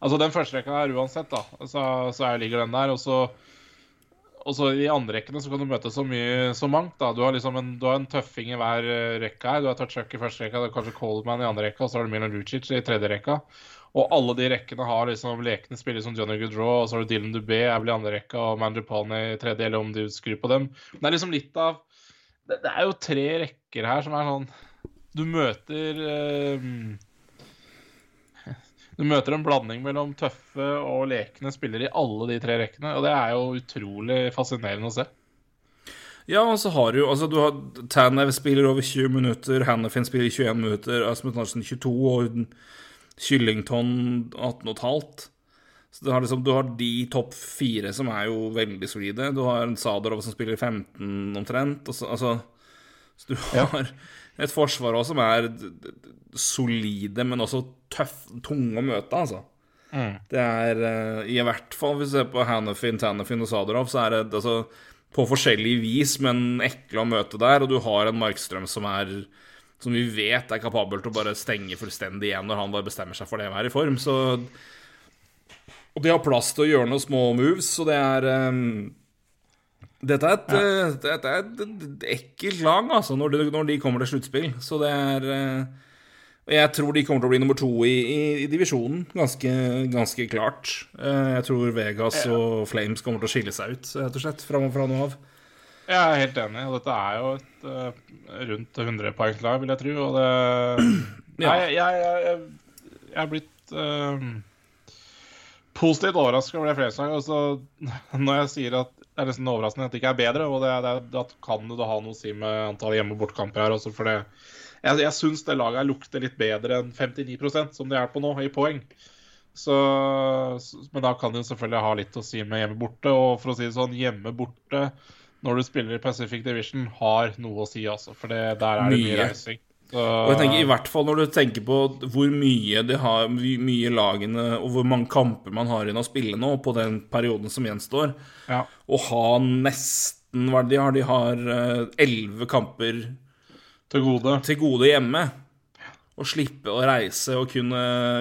B: Altså, den første rekka her uansett, da, så, så ligger den der, og så og så I andre rekkene så kan du møte så mye så mangt. da. Du har liksom en, du har en tøffing i hver eh, rekke her. Du har Tachuk i første rekka, det er kanskje Coldman i andre rekka, og så har du Milan Lucic i tredje rekka. Og alle de rekkene har liksom lekne spillere som Johnny Goodraw, og så har du Dylan Dubé er vel i andre rekka, og Mandrupane i tredje, eller om du skrur på dem. Det er liksom litt av Det, det er jo tre rekker her som er sånn Du møter eh, du møter en blanding mellom tøffe og lekne spillere i alle de tre rekkene. Og det er jo utrolig fascinerende å se.
A: Ja, og så har du jo altså, du har Tanev spiller over 20 minutter, Hannefin spiller 21 minutter, Asmund Larsen 22 og Kyllington 18,5. Så du har, liksom, du har de topp fire som er jo veldig solide. Du har en Sadorov som spiller 15 omtrent. Så, altså, Så du har et forsvar også som er solide, men også tøff, tunge å møte, altså.
B: Mm.
A: Det er uh, I hvert fall hvis du ser på Hannafin, Tannafin og Sadorov, så er det altså på forskjellig vis, men ekle å møte der. Og du har en Markstrøm som er som vi vet er kapabel til å bare stenge fullstendig igjen når han bare bestemmer seg for det å være i form. Så Og de har plass til å gjøre noen små moves, så det er um, dette er, et, ja. uh, dette er et, et ekkelt lag, altså, når de, når de, kommer til sluttspill. Så det er uh, Jeg tror de kommer til å bli nummer to i, i, i divisjonen, ganske, ganske klart. Uh, jeg tror Vegas og Flames kommer til å skille seg ut, rett og slett, fra, fra nå av.
B: Jeg er helt enig. og Dette er jo et uh, rundt 100-poengslag, vil jeg tro. Og det ja. Nei, jeg, jeg, jeg, jeg, er blitt uh, positivt overraska over det flere Og så når jeg sier at det er nesten overraskende at det ikke er bedre, og det, det, det kan det ha noe å si med antall hjemme- og bortkamper her også, for det Jeg, jeg syns det laget lukter litt bedre enn 59% som de er på nå, i poeng. Så, men da kan det jo selvfølgelig ha litt å si med hjemme-borte. Og for å si det sånn, hjemme-borte når du spiller i Pacific Division, har noe å si, altså. For det, der er det mye, mye reising.
A: Så... Og jeg tenker i hvert fall når du tenker på hvor mye de har, mye lagene og hvor mange kamper man har igjen å spille nå på den perioden som gjenstår,
B: ja.
A: å ha nesten hva de har? De har eh, elleve kamper
B: til gode.
A: til gode hjemme. Å slippe å reise og kunne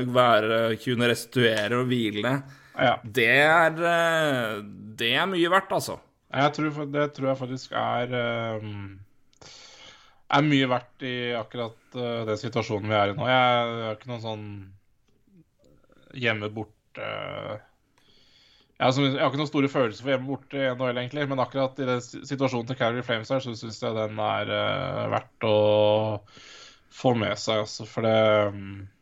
A: være Kunne restituere og hvile.
B: Ja.
A: Det er eh, Det er mye verdt, altså.
B: Jeg tror, det tror jeg faktisk er um, er mye verdt i akkurat uh, den situasjonen vi er i nå. Jeg, har ikke noen sånn hjemme borte jeg, har ikke noen store følelser for hjemme borte i NHL, egentlig, men akkurat i den situasjonen til Carrie Flames her, så syns jeg den er uh, verdt å få med seg, altså. For det um, Eh,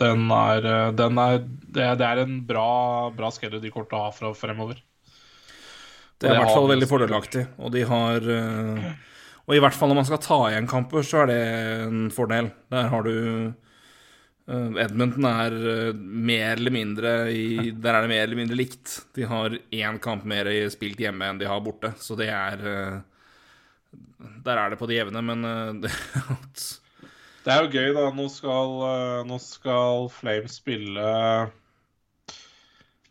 B: den er, eh, den er det, det, er en bra, bra schedule de kommer til å ha fra fremover.
A: Det er i hvert fall veldig fordelaktig, og de har eh, Og i hvert fall når man skal ta igjen kamper, så er det en fordel. Der har du Edmonton er mer eller mindre i, Der er det mer eller mindre likt. De har én kamp mer spilt hjemme enn de har borte, så det er Der er det på det jevne, men
B: Det er jo gøy, da. Nå skal, eh, nå skal Flames spille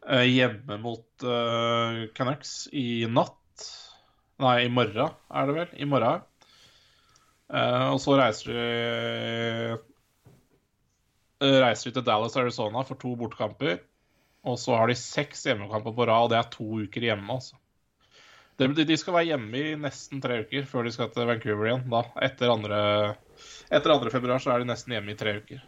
B: uh, hjemme mot uh, Canucks i natt. Nei, i morgen er det vel. I morgen. Uh, og så reiser de reiser de til Dallas, Arizona for to bortkamper. Og så har de seks hjemmekamper på rad, og det er to uker hjemme, altså. De skal være hjemme i nesten tre uker før de skal til Vancouver igjen. da, Etter andre etter 2. februar så er de nesten hjemme i tre uker.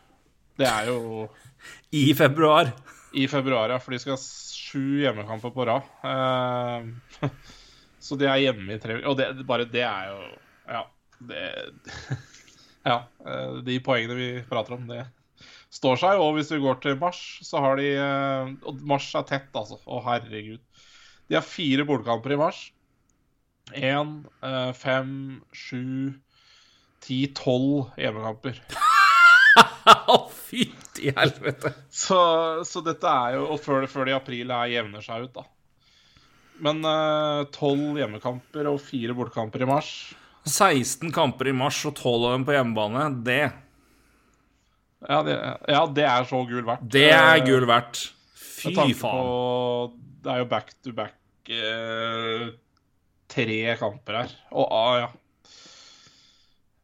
B: Det er jo
A: I februar?
B: I februar, ja. For de skal ha sju hjemmekamper på rad. Uh, så de er hjemme i tre uker. Og det, bare det er jo Ja. Det Ja. Eh, de poengene vi prater om, det står seg. Og hvis vi går til mars, så har de uh, Og mars er tett, altså. Å, herregud. De har fire bortekamper i mars. Én, fem, sju 10-12 hjemmekamper.
A: Fytti helvete!
B: Så, så, dette er jo Og før, før det i april er jevner seg ut, da. Men eh, tolv uh, hjemmekamper og fire bortekamper i mars
A: 16 kamper i mars og 12 av dem på hjemmebane, det
B: ja det, ja, det er så gull verdt.
A: Det er eh, gull verdt. Fy faen. På,
B: det er jo back to back eh, tre kamper her. Og ah, ja.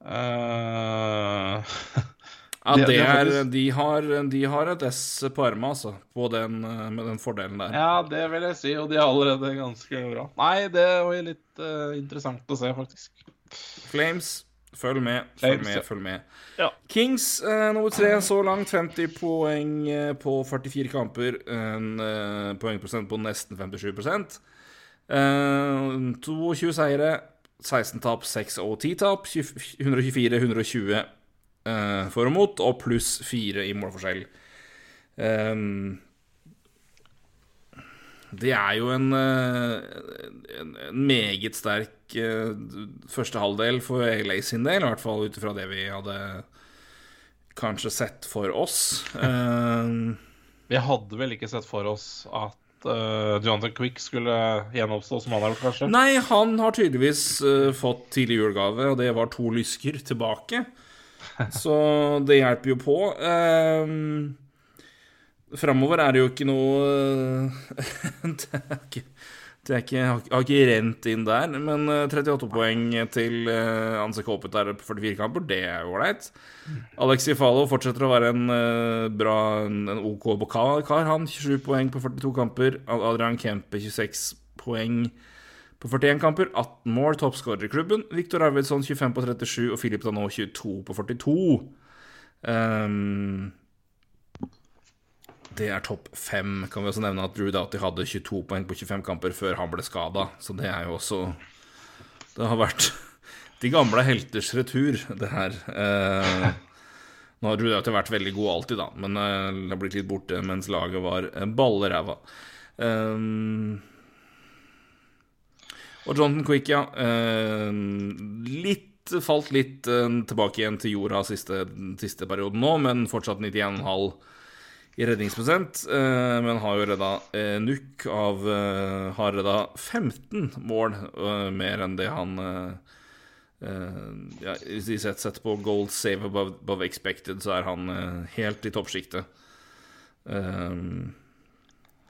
B: Uh,
A: ja, det er, de, har, de har et S på ermet, altså, på den, med den fordelen der.
B: Ja, det vil jeg si, og de er allerede ganske bra. Nei, det var litt uh, interessant å se, faktisk.
A: Flames, følg med, følg med, følg med.
B: Ja.
A: Kings uh, nummer tre så langt, 50 poeng på 44 kamper. En uh, poengprosent på nesten 57% 22 seire. 16 tap, 6 og 10 tap. 124-120 uh, for og mot, og pluss 4 i målforskjell. Um, det er jo en, en, en meget sterk uh, første halvdel for LA sin del, i hvert fall ut ifra det vi hadde kanskje sett for oss. Uh,
B: vi hadde vel ikke sett for oss at uh, Jonathan Quick skulle gjenoppstå som han har gjort, kanskje?
A: Nei, han har tydeligvis uh, fått tidlig julegave, og det var to lysker tilbake. Så det hjelper jo på. Uh, Framover er det jo ikke noe Er ikke har ikke rent inn der, men 38 poeng til uh, Anse der på 44 kamper, det er jo ålreit. Alexi Falo fortsetter å være en uh, bra, en, OK kar. Han 27 poeng på 42 kamper. Adrian Kempe 26 poeng på 41 kamper. 18 mål, toppskårer i klubben. Viktor Arvidsson 25 på 37 og Filip Danot 22 på 42. Um, det er topp fem. Kan vi også nevne at Drew Doughty hadde 22 poeng på 25 kamper før han ble skada, så det er jo også Det har vært de gamle helters retur, det her. Eh, nå har Drew Doughty vært veldig god alltid, da, men eh, har blitt litt borte mens laget var eh, balleræva. Eh, og Jonathan Quick, ja. Eh, litt Falt litt eh, tilbake igjen til jorda siste, siste perioden nå, men fortsatt 91,5 i redningsprosent, eh, men har jo redda eh, Nuk av eh, Har redda 15 mål mer enn det han ja, I sett, sett på gold save above, above, expected, så er han helt i toppsjiktet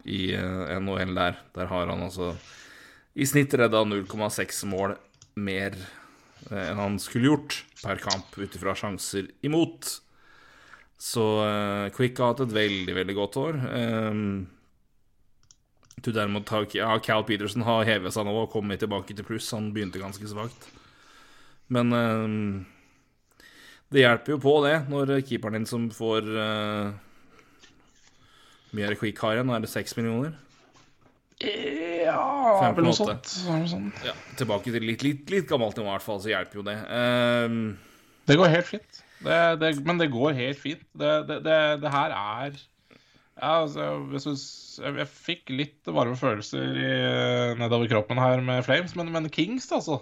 A: i NHL der. Der har han altså i snitt redda 0,6 mål mer enn han skulle gjort per kamp ut ifra sjanser imot. Så uh, Quick har hatt et veldig, veldig godt år. Um, du derimot har ja, Cal Peterson har hevet seg nå og kommet tilbake til pluss. Han begynte ganske svakt. Men um, det hjelper jo på, det, når keeperen din som får uh, mye er Quick har igjen. Er det seks millioner?
B: Ja Vel noe sånt. sånt.
A: Ja, tilbake til litt, litt, litt gammelt nivå, i hvert fall, så hjelper jo det. Um,
B: det går helt fint. Det, det, men det går helt fint. Det, det her er ja, altså, jeg, jeg, fikk litt varme følelser i, nedover kroppen her med Flames, men, men Kings, altså.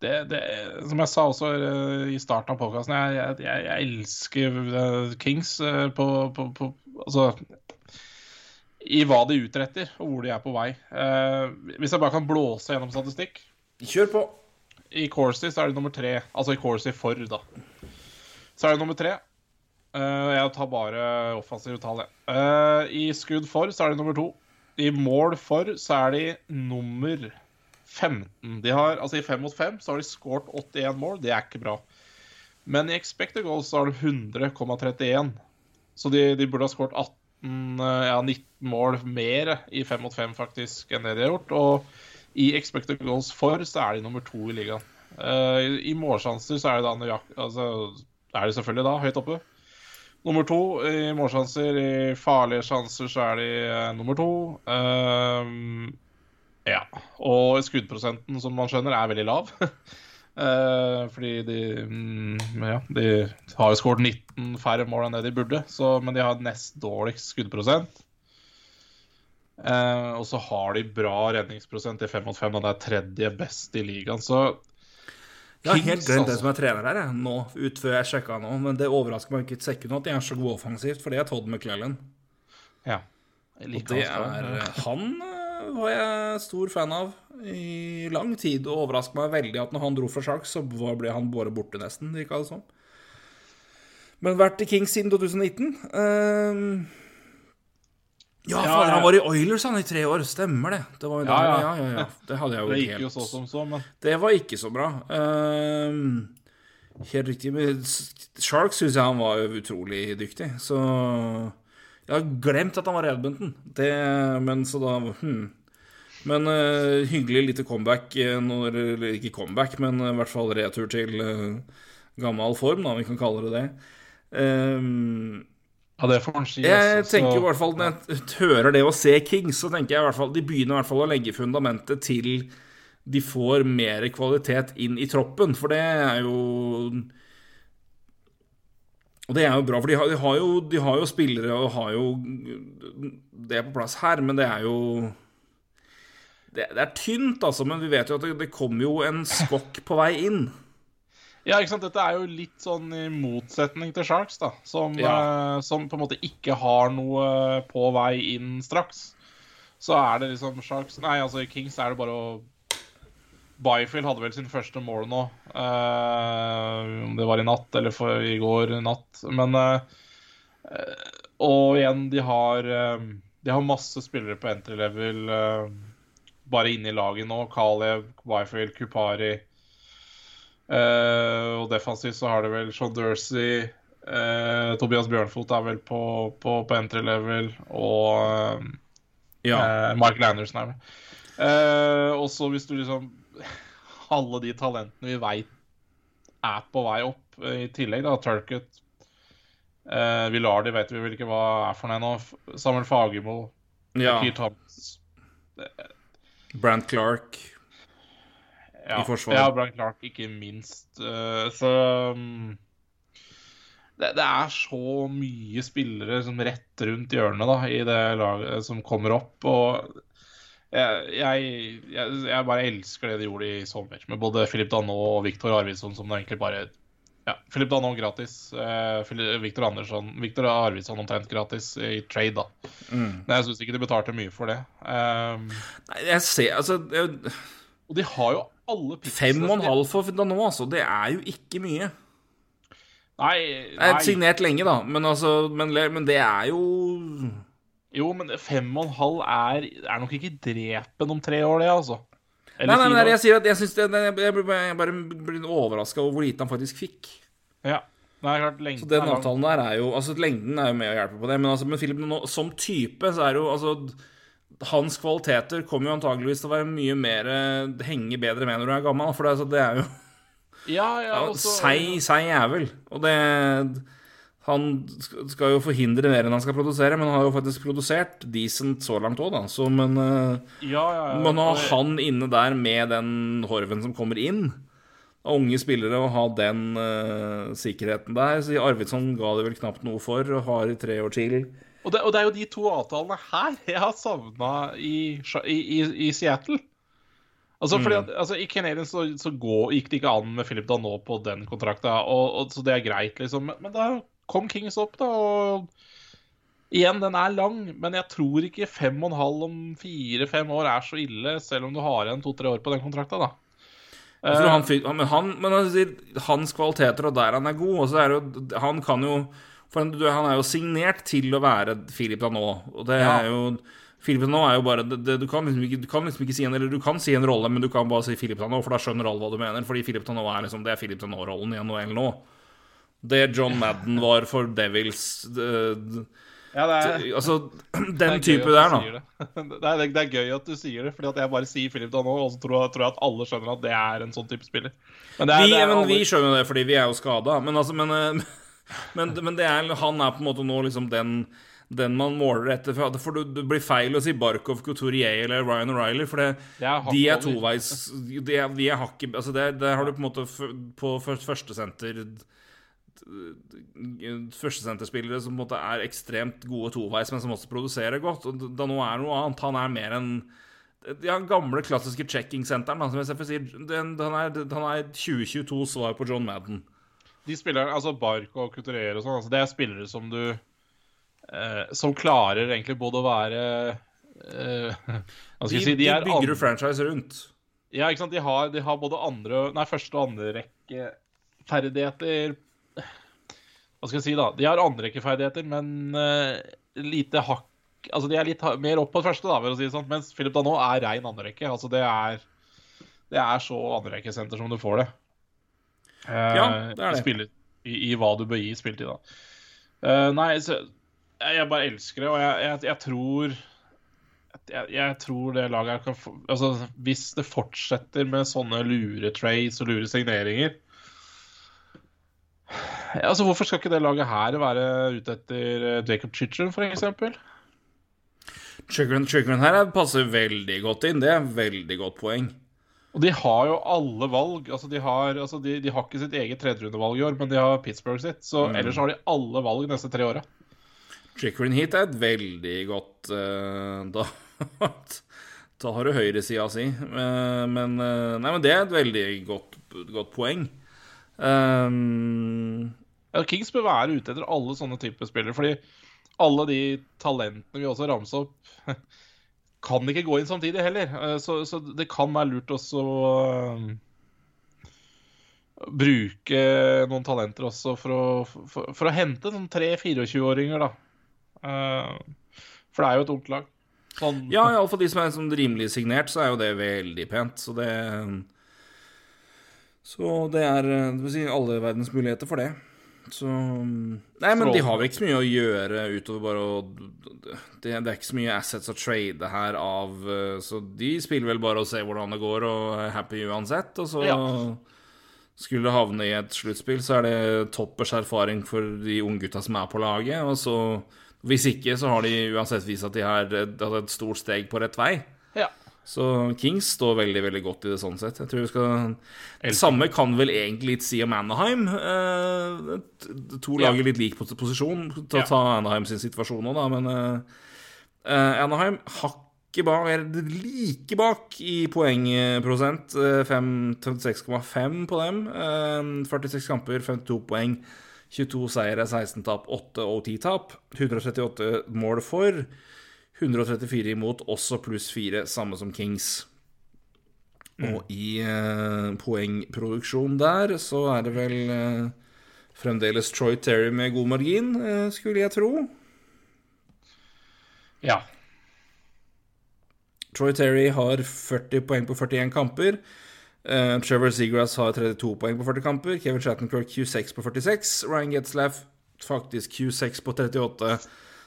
B: Det, det, som jeg sa også eh, i starten av podkasten, jeg, jeg, jeg, elsker eh, Kings eh, på, på, på, Altså i hva de utretter, og hvor de er på vei. Eh, hvis jeg bare kan blåse gjennom statistikk
A: Kjør på.
B: I Corsi så er det nummer tre. Altså i Corsi for, da. Så er det nummer tre. Uh, jeg tar bare offensive tall, jeg. Uh, I skudd for så er de nummer to. I mål for så er de nummer 15. De har, altså I fem mot fem så har de skåret 81 mål. Det er ikke bra. Men i expected goals så har de 100,31. Så de, de, burde ha skåret 18, ja, 19 mål mer i fem mot fem faktisk enn det de har gjort. Og i expected goals for så er de nummer to i ligaen. Uh, I målsjanser så er det da altså, er de selvfølgelig da høyt oppe. Nummer to i målsjanser. I farlige sjanser så er de uh, nummer to. Uh, ja. Og skuddprosenten, som man skjønner, er veldig lav. uh, fordi de mm, Ja, de har jo skåret 19 færre mål enn det de burde, så, men de har nest dårligst skuddprosent. Uh, og så har de bra redningsprosent i 5 mot 5, og det er tredje best i ligaen. Så
A: jeg har helt glemt det som er trener her, jeg, nå, ut før jeg sjekka nå. Men det overrasker meg ikke et sekund at de er så gode offensivt, for det er Todd McClellan.
B: Ja.
A: Og det er Han eh, var jeg stor fan av i lang tid, og overrasker meg veldig at når han dro fra Sharks, så ble han bare borte, nesten, virka det som. Men vært i Kings siden 2019. Uh, ja, ja, fader, han var i Oilers han i tre år. Stemmer det. Det, var, ja, ja. ja, ja, Det hadde jeg jo
B: det gikk helt... jo så som så, men
A: Det var ikke så bra. Uh, helt riktig. Men Sharks syns jeg han var utrolig dyktig, så Jeg har glemt at han var i Edmonton. Det, men så da hmm. Men uh, hyggelig lite comeback eh, når Ikke comeback, men i hvert fall retur til uh, gammel form, da, vi kan kalle det det. Um,
B: ja, det får han si.
A: Jeg altså, tenker så... i hvert fall Når jeg hører det å se Kings, så tenker jeg i hvert fall de begynner i hvert fall å legge fundamentet til de får mer kvalitet inn i troppen, for det er jo Og det er jo bra, for de har, de har, jo, de har jo, spillere og har jo det på plass her, men det er jo det, det er tynt, altså, men vi vet jo at det, det kommer jo en skokk på vei inn.
B: Ja, ikke sant. Dette er jo litt sånn i motsetning til Sharks, da. Som, ja. uh, som på en måte ikke har noe på vei inn straks. så er det liksom Sharks Nei, altså i Kings er det bare å Byfield hadde vel sin første mål nå. Uh, om det var i natt eller for, i går natt. Men uh, Og igjen, de har De har masse spillere på entry level bare inne i laget nå. Kalev, Byfield, Kupari. Og defensivt så har det vel Sean Dursey. Tobias Bjørnfot er vel på, på, på entry level. Og ja. Mark Anderson er med. Uh, også hvis du liksom alle de talentene vi veit er på vei opp. I tillegg da, Turkut. Eh, Villardi vet vi vel ikke hva er for noe nå. Samuel Fagermo. Ja.
A: Brant Clark
B: ja, i forsvaret. Ja, Brian Clark, ikke minst. Uh, så um, det, det, er så mye spillere som rett rundt hjørnet da, i det laget som kommer opp. Og jeg, jeg, jeg, bare elsker det de gjorde i sommer, med både Filip Danot og Viktor Arvidsson, som det egentlig bare ja, Filip Danot gratis. Eh, Viktor Andersson Viktor Arvidsson omtrent gratis i trade, da. Mm. Men jeg syns ikke de betalte mye for det. Um,
A: Nei, jeg ser Altså jeg,
B: Og de har jo alle
A: Fem og en halv for Danot, altså. Det er jo ikke mye.
B: Nei, nei.
A: Jeg er signert lenge, da, men, altså, men, men det er jo
B: jo, men fem og en halv er, er nok ikke drepen om tre år, det, altså.
A: Eller nei, nei, nei, jeg sier at jeg syns det Jeg, jeg, jeg bare blir overraska over hvor lite han faktisk fikk.
B: Ja. Nei, klart, lengden
A: så den avtalen der er jo Altså, lengden er jo med å hjelpe på det, men, altså, men Philip, som type så er jo altså Hans kvaliteter kommer jo antageligvis til å være mye mer Henge bedre med når du er gammel, for det, altså, det er jo
B: Ja, ja, også,
A: Seig, sei jævel. Og det han skal jo forhindre mer enn han skal produsere, men han har jo faktisk produsert decent så langt òg, da. Så, men
B: ja, ja, ja.
A: man har han inne der med den horven som kommer inn, av unge spillere, og ha den uh, sikkerheten der Så Arvidsson ga det vel knapt noe for, og har i tre år til.
B: Og det, og det er jo de to avtalene her jeg har savna i, i, i, Seattle. Altså, fordi mm. at, altså, I Canadian så, så går, gikk det ikke an med Philip Danot på den kontrakta, så det er greit, liksom. Men, men er kom Kings opp, da. og Igjen, den er lang, men jeg tror ikke fem og en halv om fire-fem år er så ille, selv om du har igjen to-tre år på den kontrakta, da.
A: Han, men, han, men han hans kvaliteter og der han er god, og så er det jo Han kan jo For han er jo signert til å være Philip Danot, og det ja. er jo Philip Danot er jo bare det, det, du, kan liksom ikke, du, kan liksom ikke, si en Eller du kan si en rolle, men du kan bare si Philip Danot, for da skjønner alle hva du mener. Fordi Philip Danot er liksom Det er Philip Danot-rollen i NHL nå. Det John Madden var for Devils det,
B: ja, det er,
A: Altså, den type der, nå
B: Det. Det, er, det. er, gøy at du sier det, fordi at jeg bare sier Philip Danot, og så tror, tror, jeg at alle skjønner at det er en sånn type spiller.
A: Men, er, vi, men alle... vi, skjønner det, fordi vi er jo skada. Men, altså, men, eh, men, men er, han er på en måte nå liksom den, den man måler etter. For det, det blir feil å si Barkov, Couturier eller Ryan O'Reilly, for det, de er toveis De er, de er hakket altså det, det har du på en måte på førstesenter førstesenterspillere som på en måte er ekstremt gode toveis, men som også produserer godt. Og nå er noe annet. Han er mer enn ja, gamle, klassiske checking-senteren, er, han er 2022 svar på John Madden.
B: De spillerne, altså Bark og Couturier og sånn, altså det er spillere som du eh, Som klarer egentlig både å være eh,
A: Hva skal jeg si De, de bygger du franchise rundt.
B: Ja, ikke sant. De har, de har både andre Nei, første og andre rekke ferdigheter hva skal jeg si, da? De har andrerekkeferdigheter, men eh, lite hakk Altså, de er litt mer opp på første, da, for å si det sånn. Mens Philip Danot er rein andrerekke. Altså, det er Det er så andrerekkesenter som du får det.
A: Ja, det er det.
B: Spiller, i, i, hva du bør gi spilletid, da. Uh, nei, så jeg, bare elsker det, og jeg, jeg, jeg tror jeg, jeg, tror det laget kan få Altså, hvis det fortsetter med sånne lure trades og lure signeringer, Altså, Hvorfor skal ikke det laget her være ute etter eh, Jacob Chitchen, f.eks.?
A: Chigrin her passer veldig godt inn. Det er veldig godt poeng.
B: Og de har jo alle valg. Altså, de, har, altså, de, de har ikke sitt eget tredjerundevalg i år, men de har Pittsburgh sitt. Så mm. ellers har de alle valg neste tre åra.
A: Trickering Heat er et veldig godt uh, da, da har du høyresida si. Uh, men, uh, nei, men det er et veldig godt, godt poeng. Um,
B: ja, Kings bør være ute etter alle sånne typer spillere. Fordi alle de talentene vi også ramser opp kan ikke gå inn samtidig heller. Eh, så, så det kan være lurt også å bruke noen talenter også for å, for, for å hente sånn 3-24-åringer, da. For det er jo et ungt lag.
A: Sånn... Ja, iallfall de som er sånn rimelig signert, så er jo det veldig pent. Så det Så det er si, alle verdens muligheter for det. Så Nei, men de har vel ikke så mye å gjøre utover bare å det, det, er ikke så mye assets å trade her av eh, Så de spiller vel bare og ser hvordan det går, og er happy uansett. Og så ja. skulle det havne i et sluttspill, så er det toppers erfaring for de unggutta som er på laget. Og så Hvis ikke, så har de uansett vist at de har tatt et stort steg på rett vei.
B: Ja.
A: Så Kings står veldig veldig godt i det sånn sett. Jeg tror vi skal Det samme kan vel egentlig litt si om Anaheim. Eh, to lag i litt lik posisjon til å ta Anaheim sin situasjon nå, da, men eh, Anaheim hakket bak, er like bak i poengprosent. 36,5 på dem. 46 kamper, 52 poeng. 22 seire, 16 tap, 8 og 10 tap. 138 mål for. 134 imot, også pluss 4, samme som Kings. Mm. Og i eh, poengproduksjon der så er det vel eh, fremdeles Troy Terry med god margin, eh, skulle jeg tro.
B: Ja.
A: Troy Terry har 40 poeng på 41 kamper. Uh, Trevor Seagrass har 32 poeng på 40 kamper. Kevin Shattenkirk Q6 på 46. Ryan Getzlaff faktisk Q6 på 38.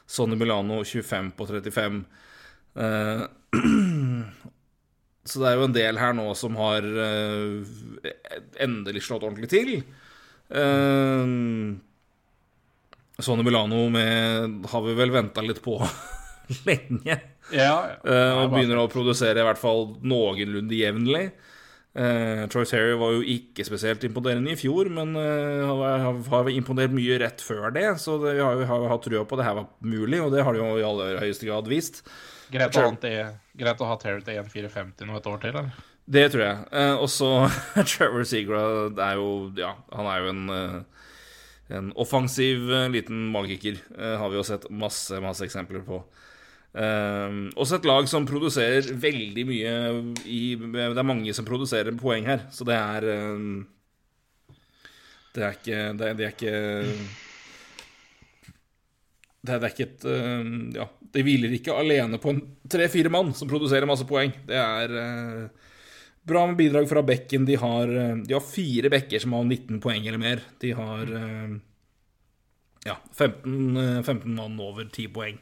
A: Sonny Milano 25 på 35. Eh, så det er jo en del her nå som har eh, endelig slått ordentlig til. Eh, Sonny Milano med, har vi vel venta litt på lenge.
B: Ja, ja.
A: Uh, og begynner å produsere i hvert fall noenlunde jevnlig. Uh, Troy Terry var jo ikke spesielt imponerende i fjor, men uh, har, har, imponert mye rett før det. Så det, vi har jo hatt trua på at det her var mulig, og det har de jo i aller høyeste grad vist.
B: Greit å, ha, greit å ha Terry til 1,450 nå et år til, eller?
A: Det tror jeg. Eh, og så Trevor Seagra er jo Ja, han er jo en, en offensiv liten magiker. har vi jo sett masse, masse eksempler på. Uh, også et lag som produserer veldig mye i, Det er mange som produserer poeng her, så det er uh, Det er ikke Det, det er ikke det, det, er ikke et uh, Ja, det hviler ikke alene på en tre-fire mann som produserer masse poeng. Det er uh, bra med bidrag fra bekken. De har, de har fire bekker som har 19 poeng eller mer. De har ja, 15, 15 mann over 10 poeng.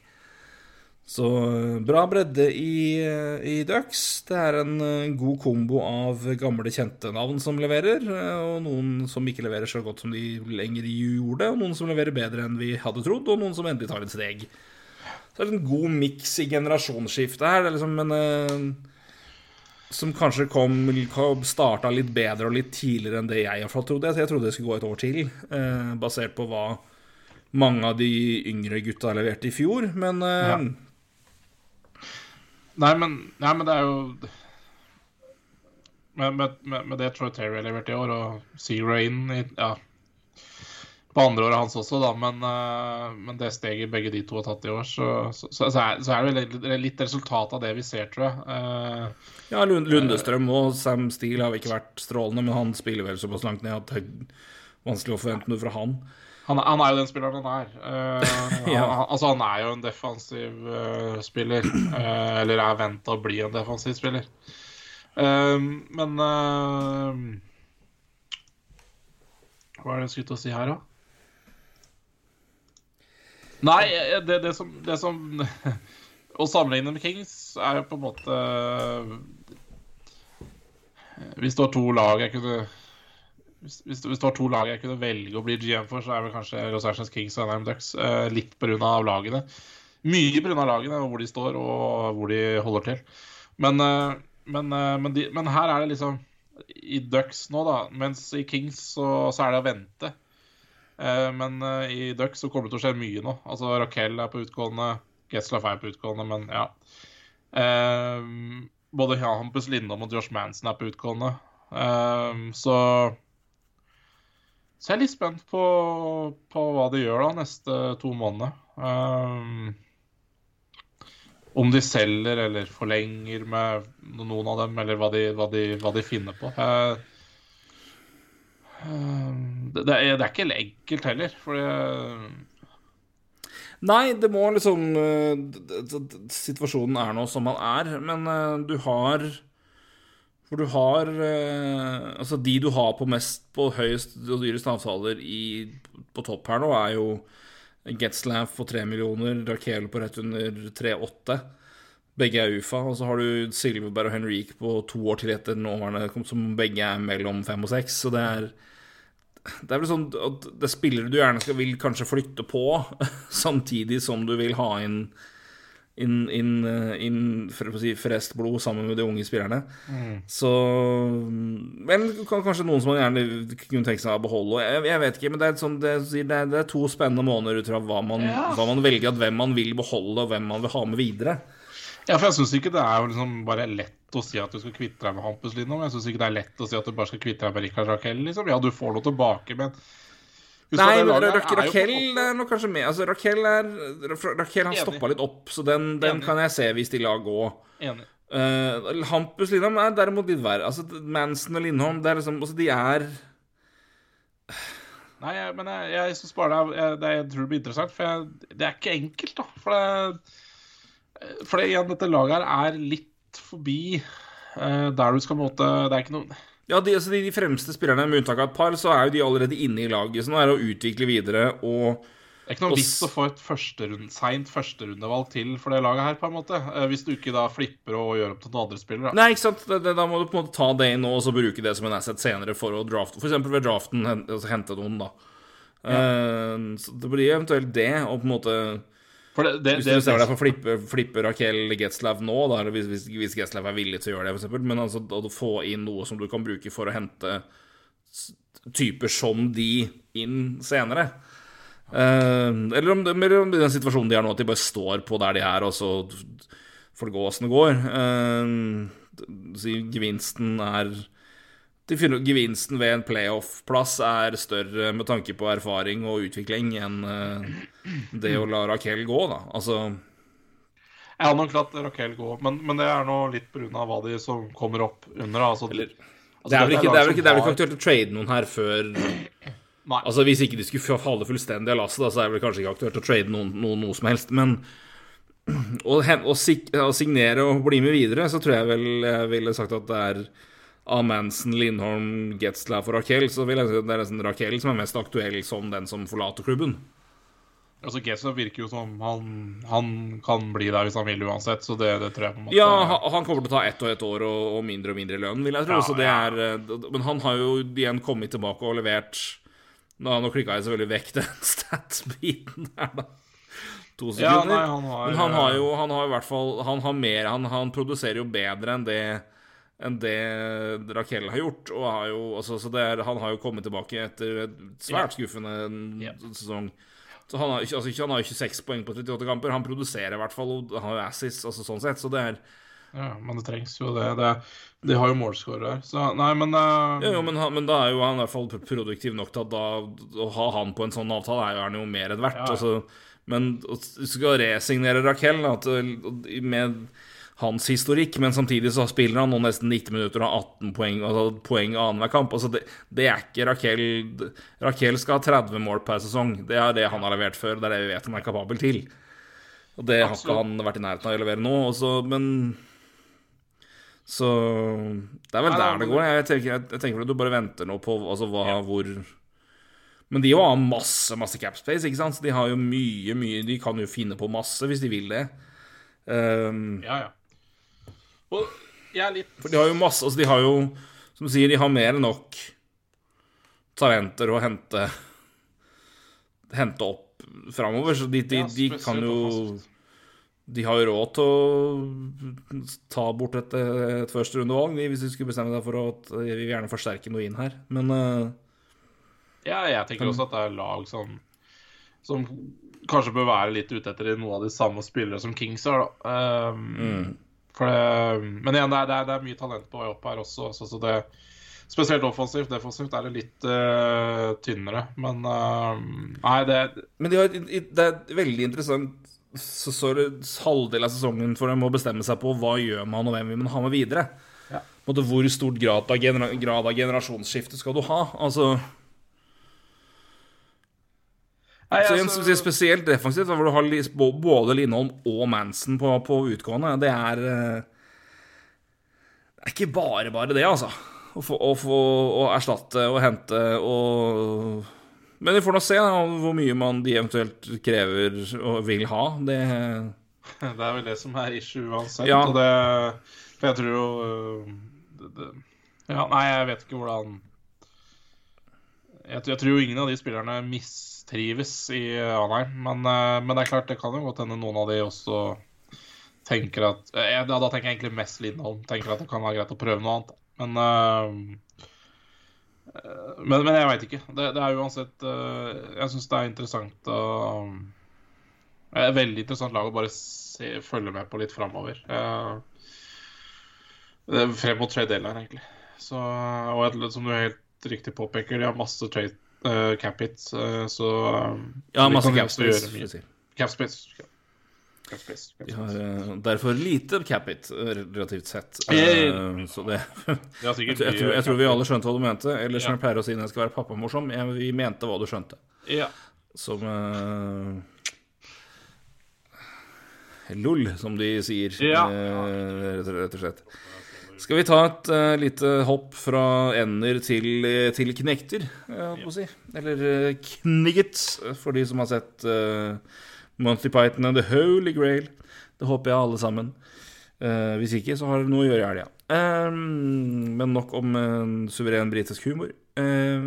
A: Så eh, bra bredde i, eh, i Dux. Det er en eh, god kombo av gamle, kjente navn som leverer, og noen som ikke leverer så godt som de lenger gjorde, og noen som leverer bedre enn vi hadde trodd, og noen som endelig tar et steg. Så det er en god miks i generasjonsskiftet her. Det er liksom en som kanskje kom, starta litt bedre og litt tidligere enn det jeg trodde. Jeg trodde det skulle gå et år til, basert på hva mange av de yngre gutta leverte i fjor. Men ja.
B: Nei, men, nei, men det er jo med, med, med, det Troy Terry har levert i år, og Zero inn i, ja, på andre året hans også, da, men, uh, men, det steget begge de to har tatt i år, så, så, så, er, så er, det litt, litt resultat av det vi ser, tror jeg. Uh,
A: ja, Lundestrøm og Sam Steele har ikke vært strålende, men han spiller vel såpass langt ned at det er vanskelig å forvente noe fra han.
B: Han, han, er jo den spilleren han er. Uh, ja. han, altså, han er jo en defensiv uh, spiller. Uh, eller er venta å bli en defensiv spiller. men Hva er det jeg skulle til å si her, da? Nei, det, det, som, det som Å sammenligne med Kings er jo på en måte Hvis det var to lag jeg kunne hvis, hvis, det var to lag jeg kunne velge å bli GM for, så er vel kanskje Los Angeles Kings og NM Ducks. Eh, litt pga. lagene. Mye pga. lagene, og hvor de står og hvor de holder til. Men, eh, men, eh, men, de, men, her er det liksom I Ducks nå, da. Mens i Kings så, så er det å vente. Eh, men eh, i Ducks så kommer det til å skje mye nå. Altså Raquel er på utgående. Getzlaff er på utgående, men ja. Eh, både Hampus Lindholm og Josh Manson er på utgående. så så jeg er litt spent på, på hva de gjør da neste to månedene. Um, om de selger eller forlenger med noen av dem, eller hva de, hva de, hva de finner på. Uh, det, det, er, det, er, ikke enkelt heller, for
A: Nei, det må liksom Situasjonen er nå som den er, men du har For du har Altså, de du har på mest på høyest og dyrest avtaler i, på topp her nå, er jo Getzlaff på 3 millioner, Raquel på rett under 3,8. Begge er UFA. Og så har du Silverberg og Henrik på to år til etter nåværende, som begge er mellom fem og seks. Så det er det er vel sånn at det spillere du gjerne skal, vil kanskje flytte på, samtidig som du vil ha inn inn, inn, inn for å si, frest blod sammen med de unge spillerne. Mm. Så Men kanskje noen som man gjerne kunne tenke seg å beholde. Jeg, jeg vet ikke, men det er, sånn, det, er, det er, to spennende måneder ut fra hva man, ja. hva man velger, at hvem man vil beholde, og hvem man vil ha med videre.
B: Ja, for jeg syns ikke det er liksom bare lett å si at du skal kvitte deg med Hampus Lindholm. Jeg syns ikke det er lett å si at du bare skal kvitte deg med Rikard Raquel. Liksom. Ja, du får noe tilbake, men
A: Nei, Raquel er nok kanskje med. Altså, Raquel, er, Raquel har stoppa litt opp, så den, den kan jeg se hvis de lar gå. Enig. Uh, Hampus Lindholm er derimot litt verre. Altså, Manson og Lindholm det er liksom, altså, De er
B: Nei, jeg, men jeg, jeg syns bare det, er, det jeg tror det blir interessant, for jeg, det er ikke enkelt, da. For det, for det igjen, dette laget her er litt forbi uh, der du skal måte Det er ikke noe
A: ja, de, altså de, de, fremste spillerne, med unntak av et par, så er jo de allerede inne i laget. Så nå er det å utvikle videre og
B: Det er ikke noe vits å få et førsterunde, seint førsterundevalg til for det laget her, på en måte. Eh, hvis du ikke da flipper å gjøre opp til noen andre spillere.
A: Nei, ikke sant. Det, det, da må du på en måte ta det inn nå og så bruke det som en asset senere for å drafte. Eksempel ved draften altså, hente noen, da. Ja. Uh, så det blir eventuelt det, og på en måte det, det, hvis du ser deg for flippe, flippe Raquel Getzlav nå, da, hvis, hvis, hvis Getzlav er villig til å gjøre det, f.eks., men altså å få inn noe som du kan bruke for å hente typer som de inn senere. Uh, eller, om eller om den situasjonen de er nå, at de bare står på der de er, og så får det gå åssen det går. Uh, gevinsten er Gevinsten ved en playoff-plass er større med tanke på erfaring og utvikling enn uh, det å la Raquel gå, da. Altså
B: Jeg hadde nok latt Raquel gå, men, men det er nå litt pga. hva de som kommer opp under. Altså,
A: Eller, altså, det, er vel ikke, det, er ikke, er ikke aktuelt å trade noen her før Nei. Altså Hvis ikke de skulle falle fullstendig av lasset, så er det vel kanskje ikke aktuelt å trade noen, noe, noe som helst. Men å, å, signere og bli med videre, så tror jeg vel jeg ville sagt at det er av Manson, Lindholm, Getzlaff og Raquel, så vil jeg si at det er nesten Raquel som er mest aktuell som den som forlater klubben.
B: Altså Getzlaff virker jo som han, han, kan bli der hvis han vil uansett, så det, det tror jeg på en
A: måte Ja, han kommer til å ta ett og ett år og, og mindre og mindre lønn, vil jeg tro. Ja, så det ja. er, eh, men han har jo igjen kommet tilbake og levert Nå, nå klikka jeg selvfølgelig vekk den stats-biten der, da. Ja, nei, han har, men han har jo han har i hvert fall Han har mer Han, han produserer jo bedre enn det enn det Raquel har gjort. Og har jo, altså, er, han har jo kommet tilbake etter et svært skuffende ja. sesong. Så han har, altså, han har jo 26 poeng på 38 kamper. Han produserer i hvert fall, og han har jo assis, altså sånn sett. Så det er
B: Ja, men det trengs jo det. det de har jo målskårere, så nei, men uh...
A: ja, jo, men, men, da er jo han i hvert fall produktiv nok til at da, å ha han på en sånn avtale, er jo han jo mer enn verdt. Ja. Altså, men du skal resignere Raquel at, med hans historikk, men samtidig så spiller han nå nesten 90 minutter og har 18 poeng, altså poeng annenhver kamp. Altså det, det, er ikke Raquel Raquel skal ha 30 mål per sesong. Det er det han har levert før, det er det vi vet han er kapabel til. Og det har ikke han vært i nærheten av å levere nå, også, men Så det er vel der det går. Jeg tenker, jeg, jeg tenker at du bare venter nå på altså, hva, ja. hvor Men de har masse, masse capspace, ikke sant? Så de har jo mye, mye De kan jo finne på masse hvis de vil det.
B: Um, ja, ja. Og jeg er litt
A: For de har jo masse Altså, de har jo, som du sier, de har mer enn nok talenter å hente Hente opp framover, så de, de, de kan jo de har jo råd til å ta bort et, et førsterundevalg hvis de skulle bestemme seg for at vi vil gjerne forsterke noe inn her, men uh,
B: Ja, jeg tenker også at det er lag som, som kanskje bør være litt ute etter noe av de samme spillere som Kings har, da. Um, mm. Det, men igjen, det er, det, er, det er, mye talent på vei opp her også. Så, så det, spesielt offensivt. Defensivt er det litt uh, tynnere. Men uh, nei, det
A: Men de har, det er veldig interessant så det halvdel av sesongen for dem å bestemme seg på hva gjør man, og hvem vil man ha med videre.
B: Ja.
A: Hvor stor grad av, grad av generasjonsskifte skal du ha? Altså
B: Nei,
A: så
B: altså-
A: Spesielt defensivt, hvor du har både Lindholm og Manson på, på utgående. Det er eh, Det er ikke bare bare det, altså. Å få, å få å erstatte og hente og Men vi får nå se da, hvor mye man de eventuelt krever og vil ha. Det
B: Det er vel det som er issue uansett.
A: Ja.
B: Og det For jeg tror jo øh, det, det, Ja, nei, jeg vet ikke hvordan jeg, jeg tror jo ingen av de spillerne mistrives i Anheim. Men, øh, men det er klart, det kan jo godt hende noen av de også tenker at ja, da, tenker jeg egentlig mest Lindholm. Tenker at det kan være greit å prøve noe annet. Men men, men jeg veit ikke. Det, det er uansett Jeg syns det er interessant å er veldig interessant lag å bare se, følge med på litt framover. frem mot trade deadline, egentlig. Så, og et- som du helt riktig påpeker, de har masse trade uh, cap it eh, så
A: Ja, masse
B: kan
A: cap
B: også gjøre
A: space.
B: mye.
A: vi De har eh, derfor lite capit relativt sett. Eh, Så det jeg, tror- jeg, tror, vi alle skjønte hva du mente. Eller som jeg pleier å si når jeg skal være pappamorsom, vi mente hva du skjønte.
B: Ja.
A: Som eh, LOL, som de sier, eh, rett og slett. Skal vi ta et uh, lite hopp fra ender til, eh, til knekter, holdt på å si. Eller uh, knigget, for de som har sett uh, Monty Python and The Holy Grail. Det håper jeg alle sammen. Uh, hvis ikke, så har dere noe å gjøre i helga. Um, men nok om uh, suveren britisk humor. Uh,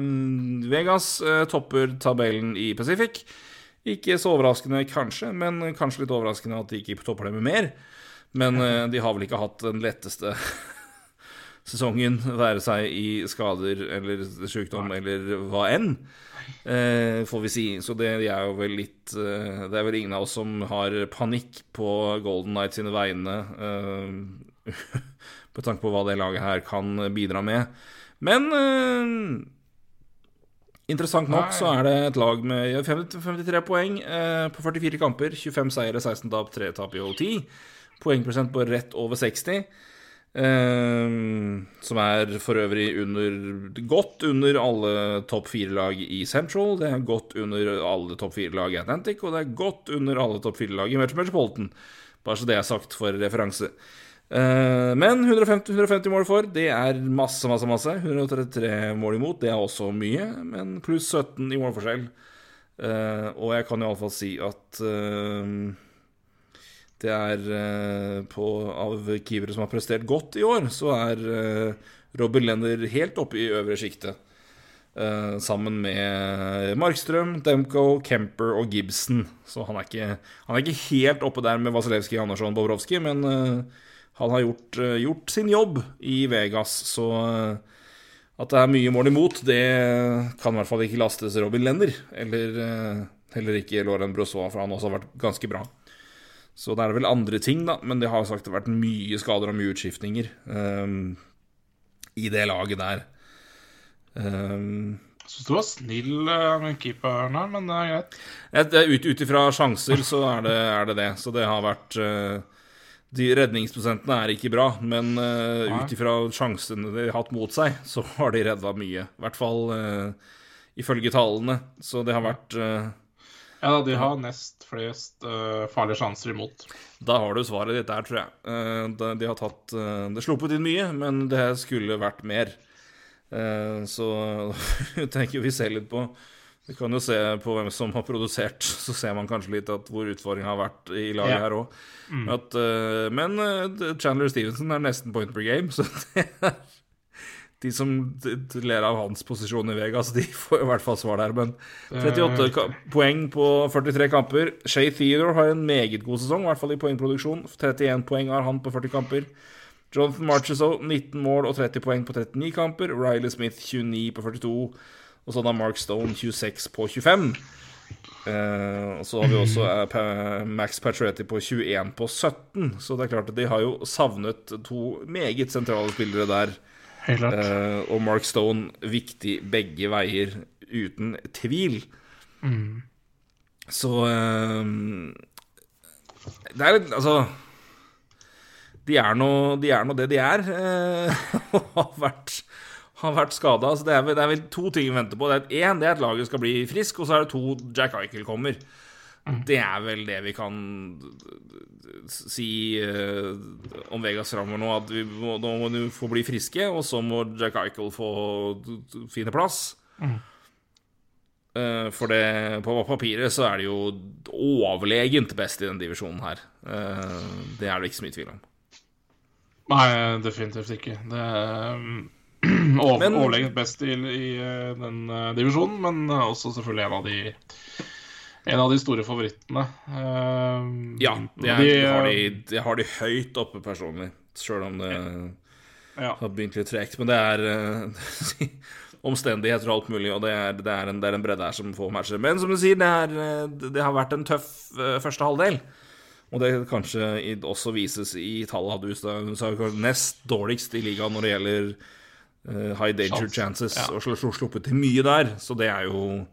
A: Vegas eh, topper tabellen i Pacific. Ikke så overraskende, kanskje, men kanskje litt overraskende at de ikke topper det med mer. Men eh, de har vel ikke hatt den letteste sesongen, være seg i skader eller sykdom eller hva enn. Eh, får vi si. Så det er jo vel litt eh, Det er vel ingen av oss som har panikk på Golden Knights sine vegne. Eh, tanke på hva det laget her kan bidra med. Men eh, interessant nok så er det et lag med 53 poeng eh, på 44 kamper. 25 seire, 16 tap, 3 tap i OT. Poengprosent på rett over 60. Ehm, som er for øvrig under, godt under alle topp fire-lag i Central. Det er godt under alle topp fire-lag i Atlantic, og det er godt under alle topp fire-lag i Metropolitan. Bare så det er sagt for referanse. Eh, men 150, 150 mål for, det er masse, masse, masse. 133 mål imot, det er også mye, men pluss 17 i målforskjell. Eh, og jeg kan iallfall si at eh, det er eh, på Av keepere som har prestert godt i år, så er eh, Robin Lender helt oppe i øvre sjiktet. Uh, sammen med Markstrøm, Demko, Kemper og Gibson. Så han er ikke, han er ikke helt oppe der med Vasilevskij, Andersson, Bobrovskij, men uh, han har gjort, uh, gjort sin jobb i Vegas, så at det er mye mål imot, det kan i hvert fall ikke lastes Robin Lender. Eller heller ikke Lauren Brosoa, for han også har vært ganske bra. Så det er vel andre ting, da. Men det har sagt det har vært mye skader og mye utskiftninger um, i det laget der. Um,
B: Jeg syns du var snill eh, med keeperen her, men det er greit.
A: ut ifra sjanser så er det, er det det. Så det har vært uh, De redningsprosentene er ikke bra, men uh, ut ifra sjansene de har hatt mot seg, så har de redda mye. I hvert fall uh, ifølge tallene. Så det har vært eh,
B: Ja, de har nest flest uh, farlige sjanser imot.
A: Da har du svaret ditt der, tror jeg. Uh, de- har tatt uh, Det sluppet inn mye, men det skulle vært mer. Så tenker vi ser litt på Vi kan jo se på hvem som har produsert, så ser man kanskje litt at hvor utfordringen har vært i laget
B: Ja.
A: her òg. Men eh, Chandler Stevenson er nesten point per game, så det er de som ler av hans posisjon i Vegas, de får i hvert fall svar der. Men 38 ka poeng på 43 kamper. Shay Theodore har en meget god sesong, i hvert fall i poengproduksjon. 31 poeng har han på 40 kamper. Jonathan Marcheseau 19 mål og 30 poeng på 39 kamper. Riley Smith 29 på 42. Og så da Mark Stone 26 på 25. Uh, og så har vi også uh, Max Patrietti på 21 på 17. Så det er klart at de har jo savnet to meget sentrale spillere der. Eh, og Mark Stone viktig begge veier, uten tvil. Så uh, Det er Altså De er nå de det de er. Eh, og har vært, har vært skada. Altså det, er vel- det er vel to ting vi venter på. Det er Én, det er at laget skal bli frisk, og så er det to Jack Eichel kommer. Det er vel det vi kan si eh, om Vegas framover nå. At vi må, nå må du få bli friske, og så må Jack Eichel få finne plass. Eh, for det, på papiret så er det jo overlegent best i den divisjonen her. Eh, det er det ikke så mye tvil om.
B: Nei, definitivt ikke. Det er over, overlegent best i, i den divisjonen, men også selvfølgelig en av de en av de store favorittene. Uh,
A: Ja, er,
B: de,
A: har de, det har de høyt oppe personlig, sjøl om det
B: ja.
A: har begynt litt tregt. Men det er eh, omstendigheter og alt mulig, og det er, det er, en, det er en bredde her som får matcher. Men som du sier, det, er, eh, det har vært en tøff eh, første halvdel. Og det kanskje også vises i tallet. hadde du sa nest dårligst i ligaen når det gjelder eh, high danger
B: Chance,
A: chances,
B: ja.
A: og sl- sl- sluppet til mye der. Så det er jo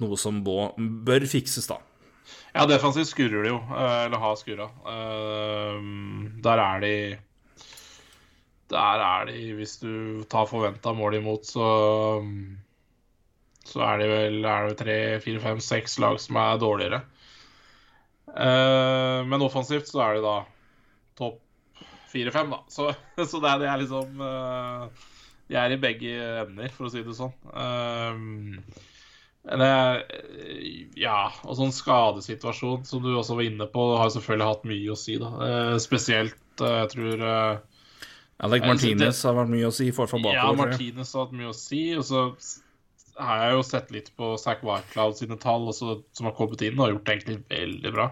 A: noe som bør fikses, da.
B: ja, defensivt skurrer de jo, uh, eller har skurra. Uh, der er de Der er de, hvis du tar forventa mål imot, så så er det vel er det tre, fire, fem, seks lag som er dårligere. Eh, men offensivt så er det da topp fire-fem, da. Så, så det, er, det er liksom eh, De er i begge ender, for å si det sånn. Eh, men det, ja, og sånn skadesituasjon som du også var inne på, har selvfølgelig hatt mye å si, da. Eh, spesielt, eh, jeg tror eh,
A: Alec
B: synes
A: Martinez har vært mye å si i
B: forfall
A: bakover. Ja.
B: Martinez har hatt mye å si. Og så har jeg jo sett litt på Zack Whitecloud sine tall, også, som har kommet inn og har gjort det egentlig veldig bra.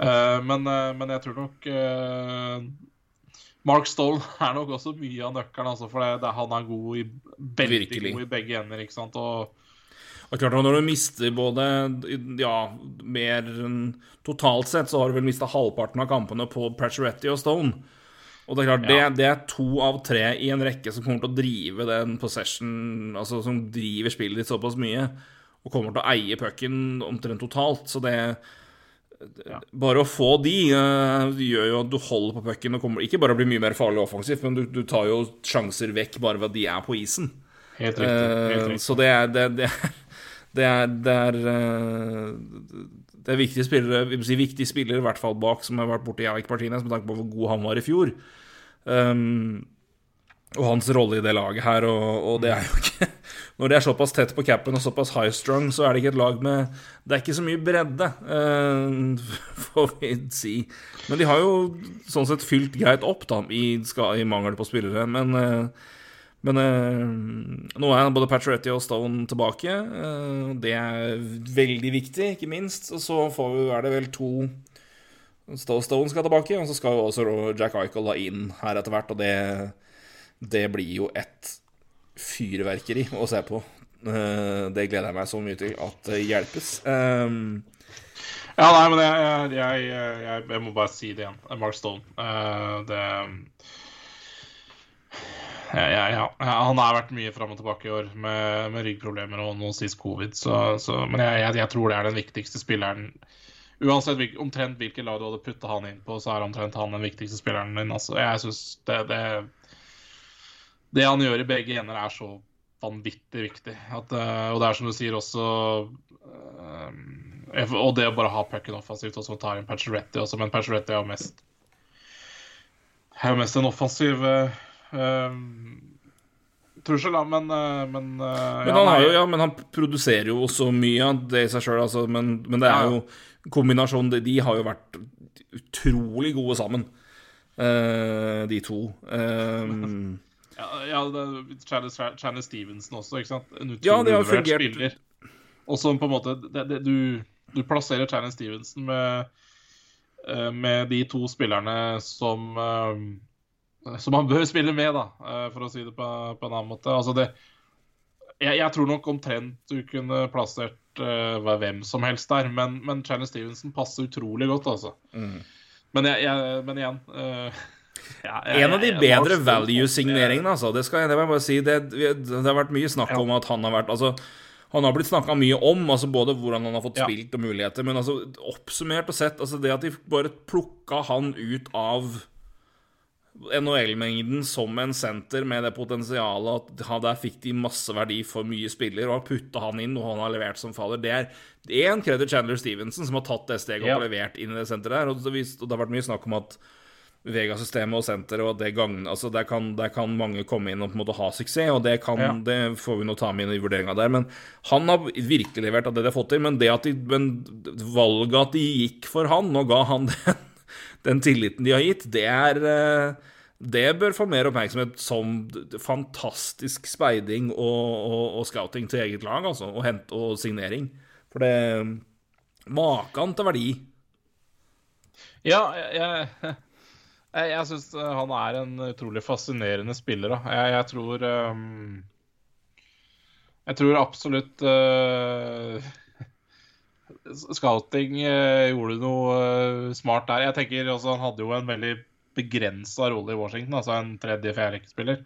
B: Eh, men, eh, men jeg tror nok eh, Mark Stoll er nok også mye av nøkkelen, altså, for det, det, han er god i, veldig
A: Virkelig.
B: god i begge ender. ikke sant? Og
A: Og klart at Når du mister både Ja, mer totalt sett, så har du vel mista halvparten av kampene på Pratcheretti og Stone. Og det er klart,
B: Ja.
A: det, det er to av tre i en rekke som kommer til å drive den possession Altså som driver spillet ditt såpass mye, og kommer til å eie pucken omtrent totalt. Så det Bare å få de uh, gjør jo at du holder på pucken og kommer Ikke bare blir mye mer farlig offensivt, men du, du tar jo sjanser vekk bare ved at de er på isen.
B: helt riktig. Helt
A: Eh,
B: riktig.
A: Så det er Det, det, det er, det er, eh, det er viktige spillere, si viktige spillere i hvert fall bak, som har vært borti Martinez, med tanke på hvor god han var i fjor. Um, og hans rolle i det laget her, og, og det er jo ikke Når de er såpass tett på capen og såpass high strung, så er det ikke et lag med Det er ikke så mye bredde, uh, får vi si. Men de har jo sånn sett fylt greit opp, da, i, i mangel på spillere. Men eh, men eh, nå er både Patrietti og Stone tilbake. eh, det er veldig viktig, ikke minst. Og så får vi, er det vel to Stone skal tilbake, og så skal jo også Jack Eichel da inn her etter hvert. Og det, det blir jo et fyrverkeri å se på. Eh, det gleder jeg meg så mye til at det hjelpes. Um,
B: Ja, nei, men jeg, jeg, jeg, jeg, må bare si det igjen. Mark Stone. Eh, det ja, ja, Han har vært mye fram og tilbake i år med, med ryggproblemer og nå sist covid. Så, så, men jeg, jeg, jeg tror det er den viktigste spilleren. Uansett omtrent hvilket lag du hadde putta han inn på, så er omtrent han den viktigste spilleren din. Altså, jeg synes det, det Det han gjør i begge ender, er så vanvittig viktig. At, eh, og det er som du sier også eh, Og det å bare ha pucken offensivt og så ta inn Pacioretty også, men Pacioretty er jo mest er jo mest en offensiv eh, trussel, da, men eh, Men, eh,
A: Men han, har jo, ja, men han produserer jo også mye av det i seg sjøl, altså, men, men det er jo kombinasjonen de, har jo vært utrolig gode sammen, eh, de to. Um,
B: Ja, ja Chadley Stevenson også, ikke sant? En utrolig
A: Ja, fungert.
B: spiller. Og som på en måte det, det, du, du plasserer Chadley Stevenson med, med de to spillerne som eh, Som han bør spille med, da, eh, for å si det på, på en annen måte. Altså det jeg, jeg tror nok omtrent du kunne plassert uh, hvem som helst der, men, men Challenge Stevenson passer utrolig godt, altså.
A: Mm.
B: Men, jeg, jeg, men igjen uh,
A: en av de bedre value-signeringene, altså. Det skal jeg det må jeg bare si. Det, det har vært mye snakk om at han har vært Altså, han har blitt snakka mye om, altså både hvordan han har fått spilt og muligheter, men altså oppsummert og sett, altså det at de bare plukka han ut av NHL-mengden som en senter med det potensialet at der fikk de masse verdi for mye spiller, og har putta han inn, og han har levert som faller. Det er én kreditt Chandler Stevenson som har tatt det steget
B: Ja.
A: og levert inn i det senteret der. Og det, har vært mye snakk om at Vega-systemet og senteret og at det gagn, altså der kan, der kan mange komme inn og på en måte ha suksess, og det, kan,
B: Ja.
A: det får vi nå ta med inn i vurderinga der. Men han har virkelig levert av det de har fått til. Men det at de, men valget at de gikk for han og ga han den, den tilliten de har gitt, det er eh, Det bør få mer oppmerksomhet som fantastisk speiding og, og, og scouting til eget lag, altså. Og, hent, og signering. For det Maken til verdi.
B: Ja, jeg, jeg, jeg, syns han er en utrolig fascinerende spiller. Da. Jeg, jeg tror um, Jeg tror absolutt eh, Scouting eh, gjorde noe eh, smart der. Jeg tenker også Han hadde jo en veldig begrensa rolle i Washington, altså en tredje-fjerderekkespiller.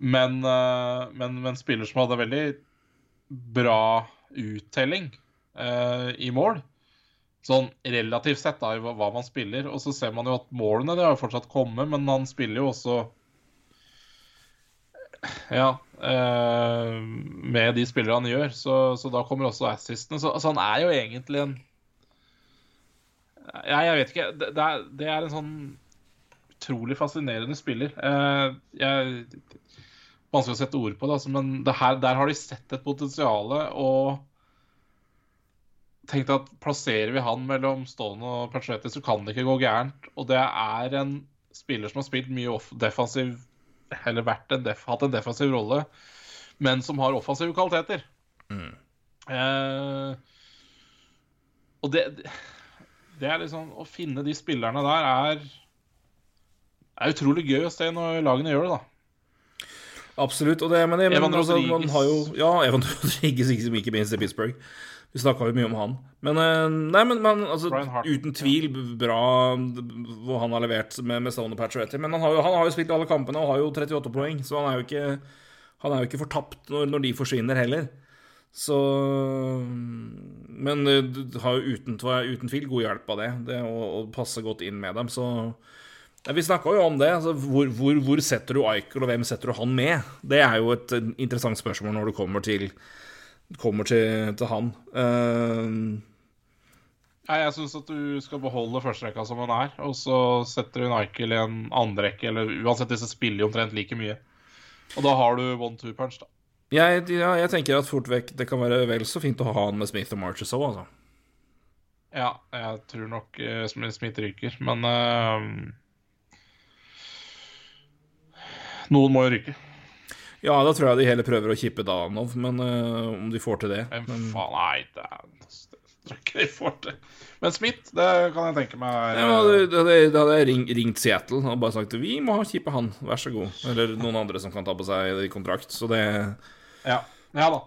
B: Men, eh, men, men spiller som hadde veldig bra uttelling eh, i mål. Sånn relativt sett, da, i hva man spiller. Og så ser man jo at målene det har jo fortsatt kommet, men han spiller jo også Ja. Eh, med de spillere han gjør, så, så da kommer også assistene. Så, altså, han er jo egentlig en Ja, jeg vet ikke. Det, det, er, det er en sånn utrolig fascinerende spiller. Eh, jeg Vanskelig å sette ord på det, altså, men det her, der har de sett et potensial og tenkt at plasserer vi han mellom Stone og Pacioretty, så kan det ikke gå gærent. Og det er en spiller som har spilt mye defensiv Eller vært en def, hatt en defensiv rolle, men som har offensive kvaliteter. Eh, og det, det er liksom Å finne de spillerne der er er utrolig gøy å se når lagene gjør det, da.
A: Absolutt. Og det, men, det, men
B: Evan
A: altså, man
B: Rodriguez.
A: har jo Ja, Evan Rodriguez, ikke minst i Pittsburgh. Vi snakka jo mye om han. Men, eh, nei, men, men altså, uten tvil bra hvor han har levert med, med Stone og Pacioretty. Men han har, jo, han har jo spilt alle kampene og har jo 38 poeng, så han er jo ikke, han er jo ikke fortapt når, når de forsvinner heller. Så Men eh, du har jo uten, uten tvil god hjelp av det, det å, å passe godt inn med dem, så ja, Vi snakka jo om det. Altså, hvor, hvor, hvor setter du Eichel, og hvem setter du han med? Det er jo et eh, interessant spørsmål når du kommer til, kommer til, til han. Uh,
B: Nei, Jeg syns at du skal beholde førsterekka som den er, og så setter du Michael i en andrerekke, eller uansett, disse spiller jo omtrent like mye. Og da har du one-two punch, da.
A: jeg, ja, jeg tenker at fort vekk det kan være vel så fint å ha han med Smith og Marches òg, altså.
B: Ja, jeg tror nok uh, Smith ryker, men uh, Noen må jo ryke.
A: Ja, da tror jeg de heller prøver å kippe Danov, men uh, om de får til det men,
B: faen Nei, det er jeg tror ikke de får til. Men Smith, det kan jeg tenke meg
A: ja, det, da hadde jeg ring, ringt Seattle og bare sagt vi må ha kippe han, vær så god. Eller noen andre som kan ta på seg kontrakt. Så det
B: Ja, ja da.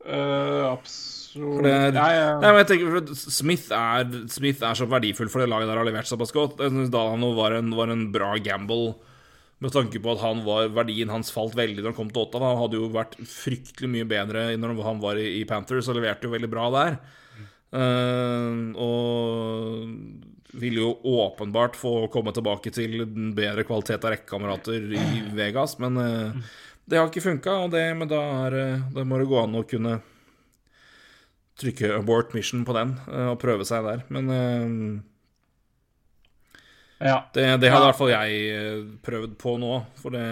B: Uh, absolutt
A: det er-
B: Ja, ja.
A: Nei, men jeg tenker Smith er, Smith er så verdifull for det laget der har levert såpass godt. Jeg synes Dalano var en, var en bra gamble med tanke på at han var, verdien hans falt veldig når han kom til Ottawa. Han hadde jo vært fryktelig mye bedre når han var i, Panthers og leverte jo veldig bra der. Uh, og ville jo åpenbart få komme tilbake til den bedre kvalitet av rekkekamerater i Vegas, men uh, det har ikke funka, og det, men da, er, eh, da må det gå an å kunne trykke abort mission på den og prøve seg der. Men
B: ja.
A: det, det hadde i hvert fall jeg eh, prøvd på nå, for det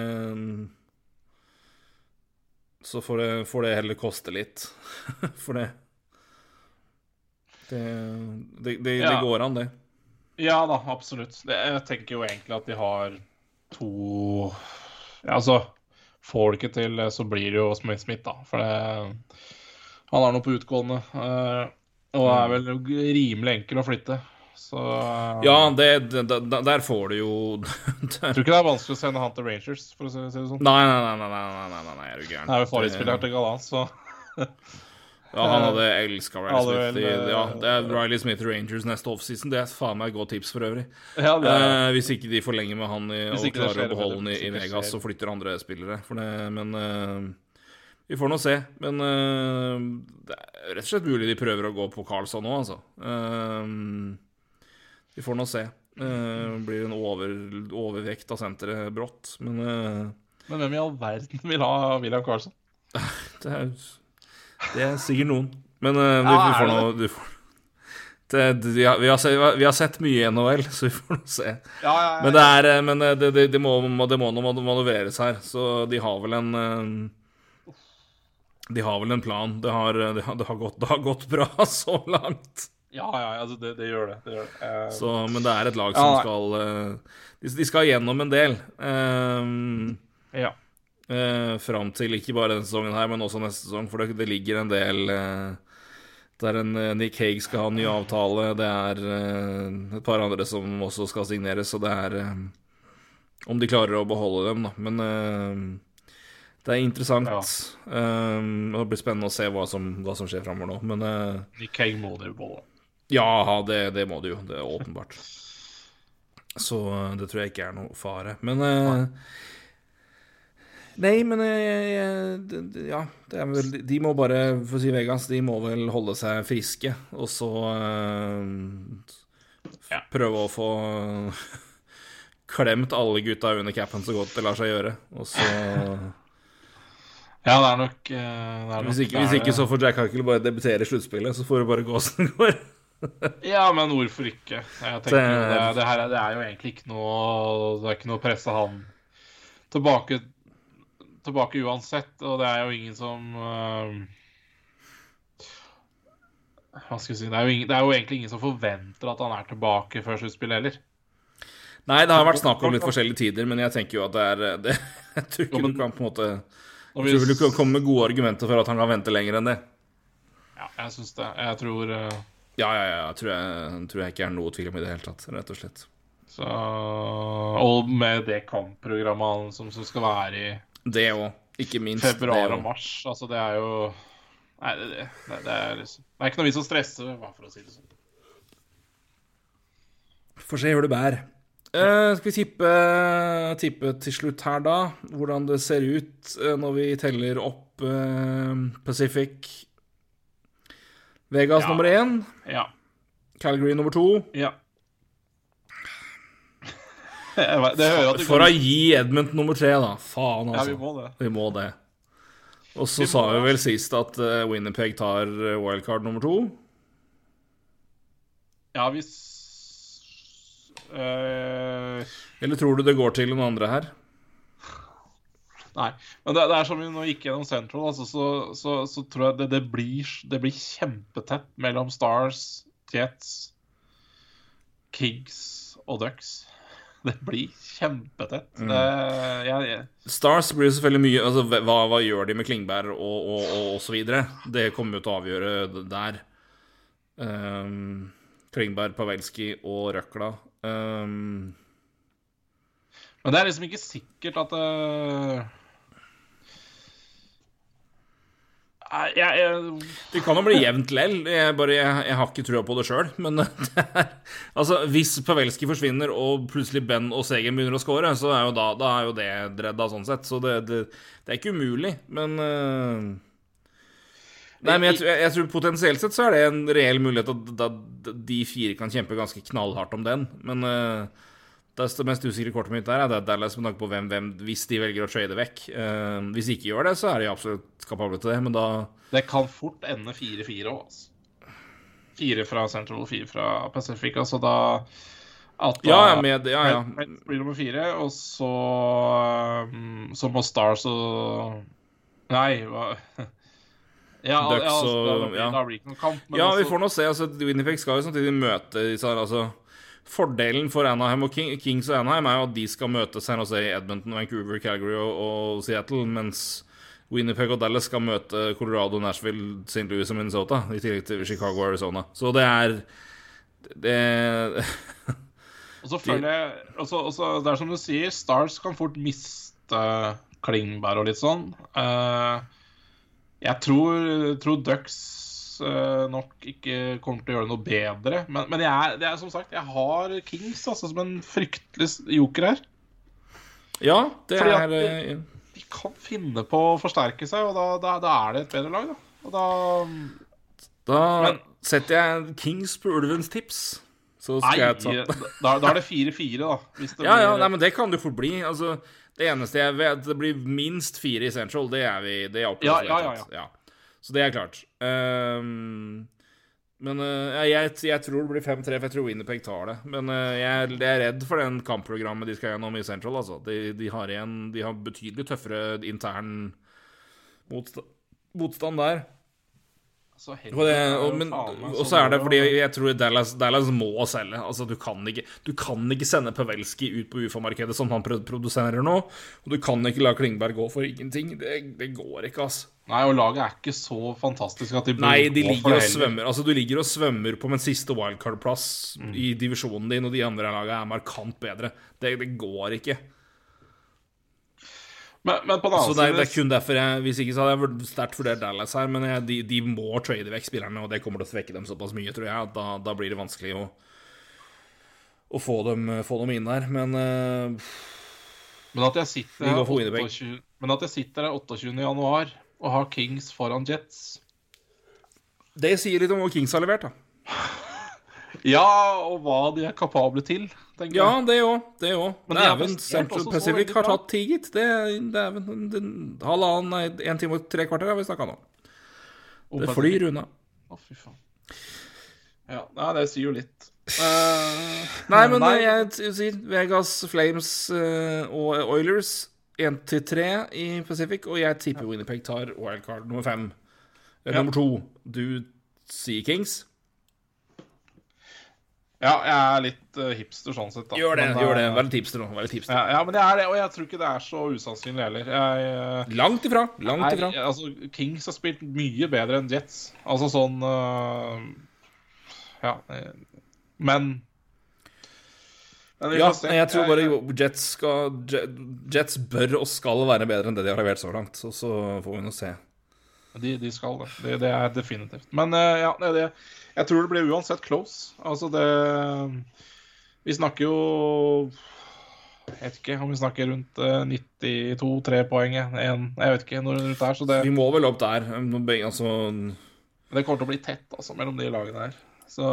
A: Så får det, får det heller koste litt. For det Det, det, det,
B: Ja.
A: går an, det.
B: Ja da, absolutt. Det, jeg tenker jo egentlig at de har to ja, Altså, får det ikke til, så blir det jo Smith, Smith da. For det, han har noe på utgående. eh, og er vel rimelig enkel å flytte. Så eh,
A: Ja, det, det, det, der får du jo
B: Tror tror ikke det er vanskelig å sende han til Rangers, for å si si det sånn.
A: Nei, nei, nei, nei, nei, nei, nei, nei, er du gæren.
B: Det er jo forhåndsspiller til Gallant, så
A: Ja, han hadde elska Riley Smith.
B: vel,
A: I, ja, det er
B: eh,
A: Riley Smith Rangers neste offseason. Det er faen meg et godt tips for øvrig.
B: ja, er,
A: Eh, hvis ikke de forlenger med han i, og klarer å beholde han i, i Vegas og flytter andre spillere. For det, men eh, Vi får nå se. Men uh, det er rett og slett mulig de prøver å gå på Carlsson nå, altså. Uh, vi får nå se. Uh, blir en over, overvekt av senteret brått, men
B: Men hvem i all verden vil ha William Carlson?
A: det, er, det er sikkert noen. Men vi, ja, vi, får nå det, vi, har, vi, har sett, vi, har, sett mye i NHL, så vi får nå se.
B: Ja, ja,
A: men det, er, men det, må, det må manøvreres her, så de har vel en de har vel en plan. Det har, det har, det har, gått, har gått, bra så langt.
B: Ja, ja, altså det, det gjør det. det, gjør
A: uh, så, men det er et lag som ja, skal uh, de, de, skal gjennom en del.
B: Um, ja.
A: Uh, Fram til ikke bare denne sesongen her, men også neste sesong. For det, ligger en del uh, der en Nick Hague skal ha en ny avtale. Det er et par andre som også skal signeres, så det er Om de klarer å beholde dem, da. Men det er interessant. Ja. Um, det blir spennende å se hva som, hva som skjer framover nå, men uh,
B: Nick Hague må det jo på.
A: Ja, det, det, må det jo. Det er åpenbart. Så uh, det tror jeg ikke er noe fare. Men eh, Nei, men uh, Ja, det er vel De må bare, for å si Vegas, de må vel holde seg friske, og så eh, prøve å få klemt alle gutta under capen så godt det lar seg gjøre, og så
B: ja, det er nok, eh, det er nok
A: hvis, ikke, hvis, ikke, så får Jack Huckle bare debutere i sluttspillet, så får det bare gå som det går.
B: Ja, men hvorfor ikke? Jeg tenker, det, det, det, her, det, er jo egentlig ikke noe Det er ikke noe å presse han tilbake, tilbake uansett, og det er jo ingen som uh, Hva skal vi si det er, ingen, det er, jo egentlig ingen som forventer at han er tilbake før sluttspillet heller.
A: Nei, det har vært snakk om litt forskjellige tider, men jeg tenker jo at det er det, Jeg tror ikke du kan på en måte jeg tror du kan komme med gode argumenter for at han kan vente lenger enn det.
B: Ja, jeg syns det. Jeg tror uh...
A: Ja, ja, ja. Tror jeg, tror jeg ikke er noe tvil om i det hele tatt, rett og slett.
B: Så, og med det kampprogrammet som, som skal være i
A: Det òg, ikke minst.
B: Februar og mars. Altså, det er jo Nei, det, det, det, er liksom Det er ikke noe vits å stresse, bare for å si det sånn.
A: Får se hvor det bærer. Uh, skal vi tippe, tippe, til slutt her, da, hvordan det ser ut uh, når vi teller opp uh, Pacific Vegas ja. nummer én.
B: Ja.
A: Calgary nummer to.
B: Ja.
A: Vet, For å gi Edmund nummer tre, da. Faen,
B: altså. Ja, vi må det.
A: Vi må det. Og så sa vi vel sist at Winnerpeg tar wildcard nummer to.
B: Ja, hvis Uh,
A: Eller tror du det går til noen andre her?
B: Nei. Men det, det er som vi nå gikk gjennom Central, altså, så, så, så, tror jeg det, det, blir, det, blir, kjempetett mellom Stars, Jets, Kings og Ducks. Det blir kjempetett. Mm. Jeg, jeg...
A: Stars blir selvfølgelig mye altså, hva, hva, gjør de med Klingberg og, og, og, og så videre? Det kommer jo til å avgjøre der. Um, Klingberg, Pavelski og Røkla Um...
B: Men det er liksom ikke sikkert at uh... jeg, jeg...
A: Det kan jo bli jevnt lell. Jeg, bare, jeg, jeg, har ikke trua på det sjøl. Men det er, altså, hvis Pavelski forsvinner, og plutselig Ben og Segen begynner å score, så er jo da, da er jo det redda sånn sett. Så det, det, det er ikke umulig, men uh... Nei, men jeg, jeg, tror potensielt sett så er det en reell mulighet at, at de fire kan kjempe ganske knallhardt om den. Men uh, det, det mest usikre kortet mitt der er det Dallas med tanke på hvem, hvem, hvis de velger å trade vekk. Uh, hvis de ikke gjør det, så er de absolutt kapable til det, men da
B: Det kan fort ende 4-4 òg, altså. Fire fra Central, fire fra Pacific. Altså da
A: at da, ja, med, ja, ja.
B: blir nummer fire, og så, um, så må Stars og Nei, hva
A: ja, Ducks ja, altså, og ja. Kamp, ja vi får nå se. Altså, Winnipeg skal jo samtidig møte disse altså, Fordelen for Anaheim og King, Kings og Anaheim er jo at de skal møte San Jose, Edmonton, Vancouver, Calgary og, og, Seattle, mens Winnipeg og Dallas skal møte Colorado, Nashville, St. Louis og Minnesota, i tillegg til Chicago og Arizona. Så det er Det
B: Og så føler jeg også, også, Det er som du sier, Stars kan fort miste Klingberg og litt sånn. Uh, jeg tror, tror Ducks nok ikke kommer til å gjøre noe bedre. Men, men jeg, det er som sagt, jeg har Kings altså, som en fryktelig joker her.
A: Ja, det Fordi er
B: de, de kan finne på å forsterke seg, og da, da, da er det et bedre lag, da. Og da
A: Da
B: Men-
A: setter jeg Kings på ulvens tips. Så
B: Nei,
A: jeg ta
B: da, da er det 4-4, da. Hvis det
A: Ja, ja, nei, men det kan det fort bli. Altså, det eneste jeg vet, det blir minst fire i Central. Det er vi Det er
B: Ja, ja, ja,
A: ja. Så det er klart. Um, men uh, jeg, jeg tror det blir 5-3, for jeg tror Winnerpeg tar det. Men uh, jeg, jeg er redd for den kampprogrammet de skal gjennom i Central. Altså. De, de har igjen De har betydelig tøffere intern motstand, motstand der.
B: Så
A: Og, det, og, men, og så er det fordi jeg tror Dallas, Dallas må selge. Altså, du kan ikke, du kan ikke sende Pavelski ut på UFA-markedet som han produserer nå. Og du kan ikke la Klingberg gå for ingenting. Det, det går ikke, altså.
B: Nei, og laget er ikke så fantastisk at de bør
A: Nei, de ligger og svømmer Altså, du ligger og svømmer på min siste wildcard-plass
B: Mm.
A: i divisjonen din, og de andre lagene er markant bedre. Det, det går ikke.
B: Men, men på den
A: Så
B: annen
A: det er, det er kun derfor jeg Hvis ikke så hadde jeg sterkt vurdert Dallas her, men jeg, de, de må trade vekk spillerne, og det kommer til å svekke dem såpass mye, tror jeg, at da, da blir det vanskelig å, å få, dem, få dem inn der. Men uh,
B: Men at jeg sitter her
A: går for Winnipeg.
B: 28, men at jeg sitter her 28. januar og har Kings foran Jets
A: det sier litt om hva Kings har levert, da.
B: Ja, og hva de er kapable til, tenker
A: Ja,
B: jeg.
A: det òg. Det òg. Dæven, Central Pacific har tatt ti, gitt. Det Dæven, halvannen, nei, en time og tre kvarter har vi snakka nå. Det flyr unna.
B: Å, fy faen. Ja, nei, det sier jo litt. Uh,
A: Nei, men nei. jeg sier Vegas, Flames uh, og Oilers 1-3 i Pacific, og jeg tipper Winnipeg tar wildcard nummer fem. Eh,
B: Ja.
A: Nummer to, du sier Kings.
B: Ja, jeg er litt eh, hipster sånn sett, da.
A: Gjør det,
B: Men,
A: gjør det.
B: eh,
A: Vær litt hipster nå. Vær litt hipster.
B: Ja, ja, men det er det, og jeg tror ikke det er så usannsynlig heller. Jeg, eh,
A: Langt ifra. Langt
B: jeg,
A: ifra.
B: altså, Kings har spilt mye bedre enn Jets. Altså sånn uh, Ja. Men Men
A: Ja, jeg tror bare Jets skal Jets bør og skal være bedre enn det de har levert så langt. Så, så får vi nå se.
B: De, de skal det. det. Det er definitivt. Men øh, ja, det, jeg tror det blir uansett close. Altså det Vi snakker jo Jeg vet ikke om vi snakker rundt øh, 92-3 poeng. En, jeg vet ikke når rundt der, så det,
A: Vi må vel opp der. Altså,
B: det kommer til å bli tett altså, mellom de lagene her. Så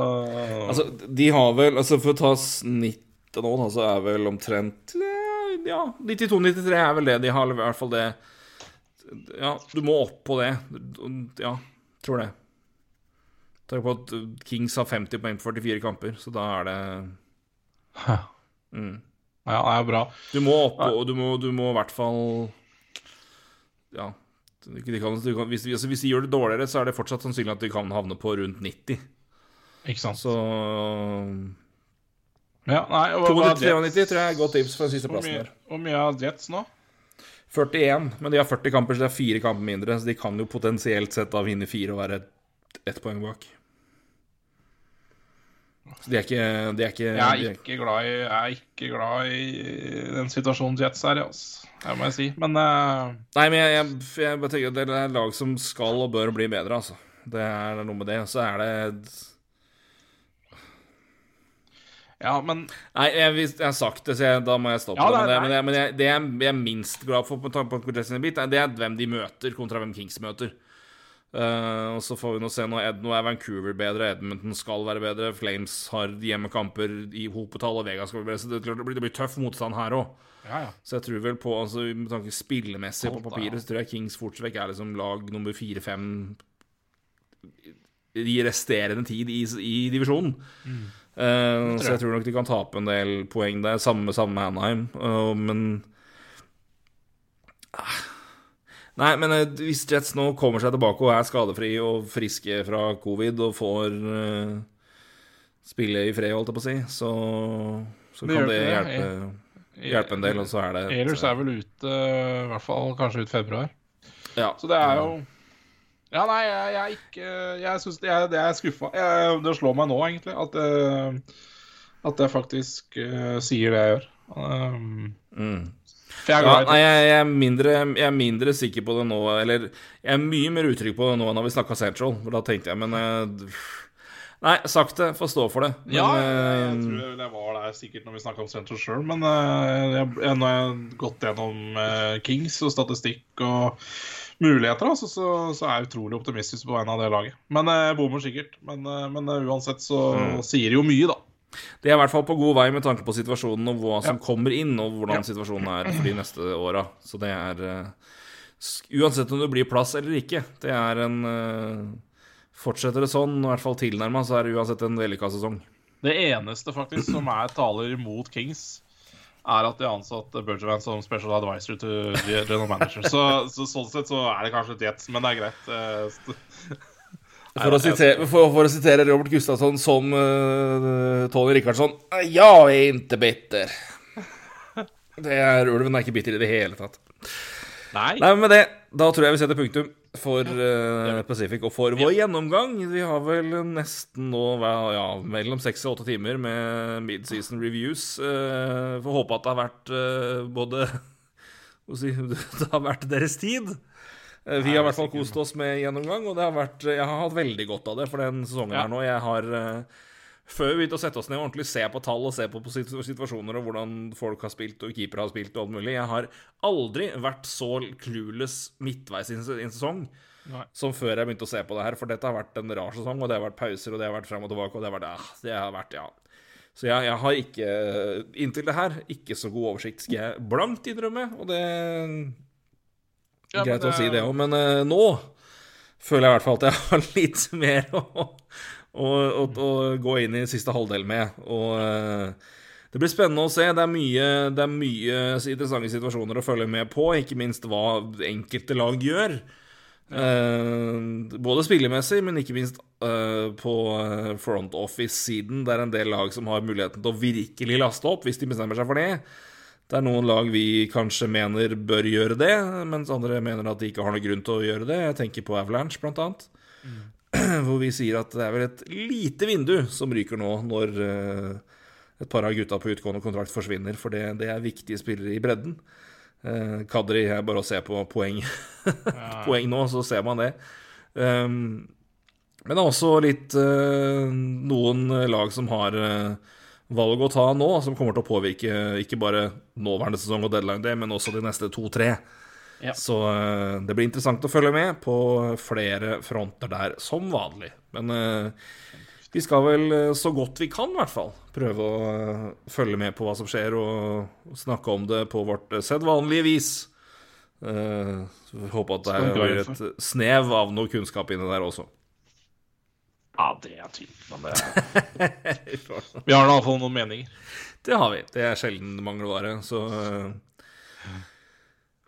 A: altså de har vel Altså For å ta snittet nå, da, så er vel omtrent eh, Ja, 92-93 er vel det de har. I hvert fall det Ja, du må opp på det. Ja, tror det. Tenk på at Kings har 50 poeng på 44 kamper, så da er det mm.
B: Ja, det er bra.
A: Du må opp, og du må, du må i hvert fall Ja. De kan, de kan, hvis, de, altså hvis de gjør det dårligere, så er det fortsatt sannsynlig at de kan havne på rundt 90.
B: Ikke sant.
A: Så
B: Ja, nei, hva er
A: 293 tror jeg er godt tips for den siste plassen der.
B: hvor mye er Jets nå?
A: 41, men de har 40 kamper, så det er fire kamper mindre. Så de kan jo potensielt sett da vinne fire og være ett et poeng bak. Så de er ikke, de er ikke,
B: Jeg er ikke glad i, jeg er ikke glad i den situasjonen Jets er i, altså. Det må jeg si. Men uh...
A: Nei, men jeg, jeg, jeg tenker at det er lag som skal og bør bli bedre, altså. Det er noe med det. Så er det
B: ja, men
A: Nei, jeg, jeg har sagt det, så jeg, da må jeg stoppe
B: Ja,
A: det. det, men, det, men jeg, det jeg, jeg er minst glad for på tanke på bit, det er hvem de møter, kontra hvem Kings møter. Uh, og Så får vi nå se. Nå er, nå er Vancouver bedre, Edmonton skal være bedre. Flames har hjemmekamper i hopetall, og Vegas skal bli bedre. Så det, det, blir, det blir tøff motstand her òg.
B: Ja, ja.
A: Så jeg tror vel på altså, Med tanke spillemessig på papiret, så tror jeg Kings fortsatt vekk er liksom lag nummer fire-fem i resterende tid i, i divisjonen.
B: Mm.
A: Eh, så
B: jeg.
A: tror nok de kan tape en del poeng der, samme, samme med Anaheim. Eh, men Ah. Nei, men eh, hvis Jets nå kommer seg tilbake og er skadefri og friske fra covid og får spille i fred, holdt jeg på å si, så, så
B: Det
A: kan det hjelpe, hjelpe en del. Og så er det
B: Ellers er vel ute i hvert fall kanskje ut februar.
A: ja.
B: Så det er jo Ja, nei, jeg, jeg ikke Jeg syns det det er skuffa. Det slår meg nå, egentlig, at, eh, at jeg faktisk uh, sier det jeg gjør. Um,
A: Mm.
B: jeg
A: Ja, nei, jeg, jeg, er mindre, jeg er mindre sikker på det nå, eller jeg er mye mer utrygg på det nå enn da vi snakka Central. For da tenkte jeg, men eh, Nei, sagt det. Får stå for det.
B: Men, ja, jeg, jeg, tror jeg var der sikkert når vi snakka om Central sjøl, men når jeg, har jeg gått gjennom Kings og statistikk og muligheter, altså, så, så, er jeg utrolig optimistisk på vegne av det laget. Men jeg bommer sikkert. Men, men uansett så mm. sier det jo mye, da.
A: De er i hvert fall på god vei med tanke på situasjonen og hva som ja. kommer inn, og hvordan ja. situasjonen er for de neste åra. Så det er Uansett om det blir plass eller ikke, det er en Fortsetter det sånn, i hvert fall tilnærma, så er det uansett en vellykka sesong.
B: Det eneste faktisk som er taler mot Kings, er at de har ansatt Bergervan som special advisor til general manager. Så, så, sånn sett så er det kanskje et jet, men det er greit. Uh,
A: for å, sitere, for, for å, sitere, Robert Gustafsson som uh, Tony Rikardsson Jeg er ikke bitter. Det er, ulven er ikke bitter i det hele tatt.
B: Nei.
A: Nei, men med det, da tror jeg vi setter punktum for uh, Pacific og for vår gjennomgang. Vi har vel nesten nå ja, mellom seks og åtte timer med midseason reviews. Uh, får håpe at det har vært uh, både si, Det har vært deres tid. Uh, vi har i hvert fall kost oss med gjennomgang, og det har vært, jeg har hatt veldig godt av det for den sesongen ja. her nå. Jeg har eh, før vi begynte å sette oss ned og ordentlig se på tall og se på, situasjoner og hvordan folk har spilt og keepere har spilt og alt mulig Jeg har aldri vært så clueless midtveis i en sesong Nei. som før jeg begynte å se på det her. For dette har vært en rar sesong, og det har vært pauser, og det har vært frem og tilbake, og det har vært, ah, det har vært ja. Så jeg, jeg, har ikke, inntil det her, ikke så god oversikt, skal jeg blankt innrømme. Og det ja, Greit det... å si det òg, men uh, nå føler jeg i hvert fall at jeg har litt mer å, å gå inn i siste halvdel med. Og uh, det blir spennende å se. Det er, mye, det er mye interessante situasjoner å følge med på, ikke minst hva enkelte lag gjør. Uh, både spillemessig, men ikke minst uh, på front office-siden. Det er en del lag som har muligheten til å virkelig laste opp, hvis de bestemmer seg for det. Det er noen lag vi kanskje mener bør gjøre det, mens andre mener at de ikke har noen grunn til å gjøre det. Jeg tenker på Avalanche, blant annet. Mm. Hvor vi sier at det er vel et lite vindu som ryker nå, når uh, et par av gutta på utgående kontrakt forsvinner. For det, det er viktige spillere i bredden. Uh, Kadri er bare å se på poeng, poeng nå, så ser man det. Um, men det er også litt uh, noen lag som har uh, valg å ta nå, som kommer til å påvirke ikke bare nåværende sesong og deadline day, men også de neste to-tre. Ja. Så uh, det blir interessant å følge med på flere fronter der, som vanlig. Men uh, vi skal vel uh, så godt vi kan, i hvert fall, prøve å følge med på hva som skjer, og, snakke om det på vårt sedvanlige vis. Uh, håper at det blir et snev av noe kunnskap inni der også.
B: Ja, det er tydelig. Men det Vi har i hvert fall noen meninger.
A: Det har vi. Det er sjelden mangelvare. Så uh,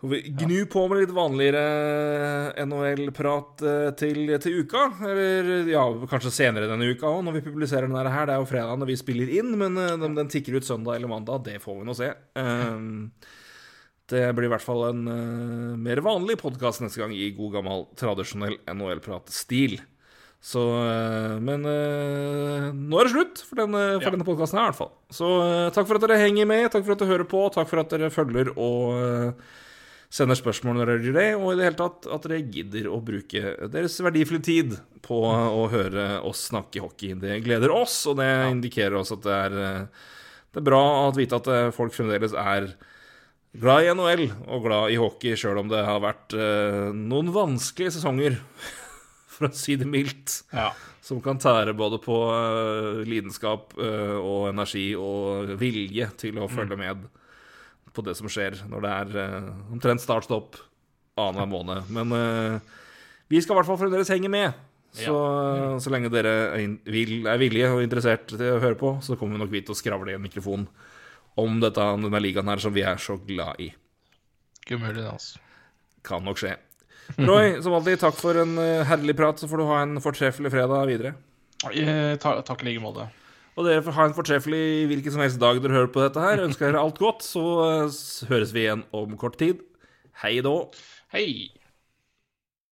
A: får vi gnu på med litt vanligere NHL-prat uh, til, til, uka. Eller ja, kanskje senere denne uka òg, når vi publiserer denne her. Det er jo fredag når vi spiller inn, men om den, den, tikker ut søndag eller mandag. Det får vi nå se. det blir i hvert fall en mer vanlig podkast neste gang i god gammel, tradisjonell NHL-prat-stil. Så eh, Men uh, nå er det slutt for denne, for ja. denne podkasten her, i hvert fall. Så takk for at dere henger med, takk for at dere hører på, takk for at dere følger og sender spørsmål når dere gjør det, og i det hele tatt at dere gidder å bruke deres verdifulle tid på å høre oss snakke hockey. Det gleder oss, og det indikerer oss at det er, det er bra å vite at folk fremdeles er glad i NHL og glad i hockey, sjøl om det har vært noen vanskelige sesonger for å si det mildt.
B: Ja.
A: Som kan tære både på lidenskap og energi og vilje til å følge mm. med på det som skjer når det er uh, omtrent start-stopp annenhver måned. Men vi skal i hvert fall fremdeles henge med. Så, ja. så lenge dere er, vil, er, villige og interessert til å høre på, så kommer vi nok vi til å skravle i en mikrofon om dette, denne ligaen her som vi er så glad i.
B: Ikke umulig, det, altså.
A: Kan nok skje. Roy, som alltid, takk for en eh, herlig prat. Så får du ha en fortreffelig fredag videre.
B: Eh, takk i like måte.
A: Og dere får ha en fortreffelig hvilken som helst dag dere hører på dette her. Ønsker dere alt godt, så uh, høres vi igjen om kort tid. Hei da.
B: Hei.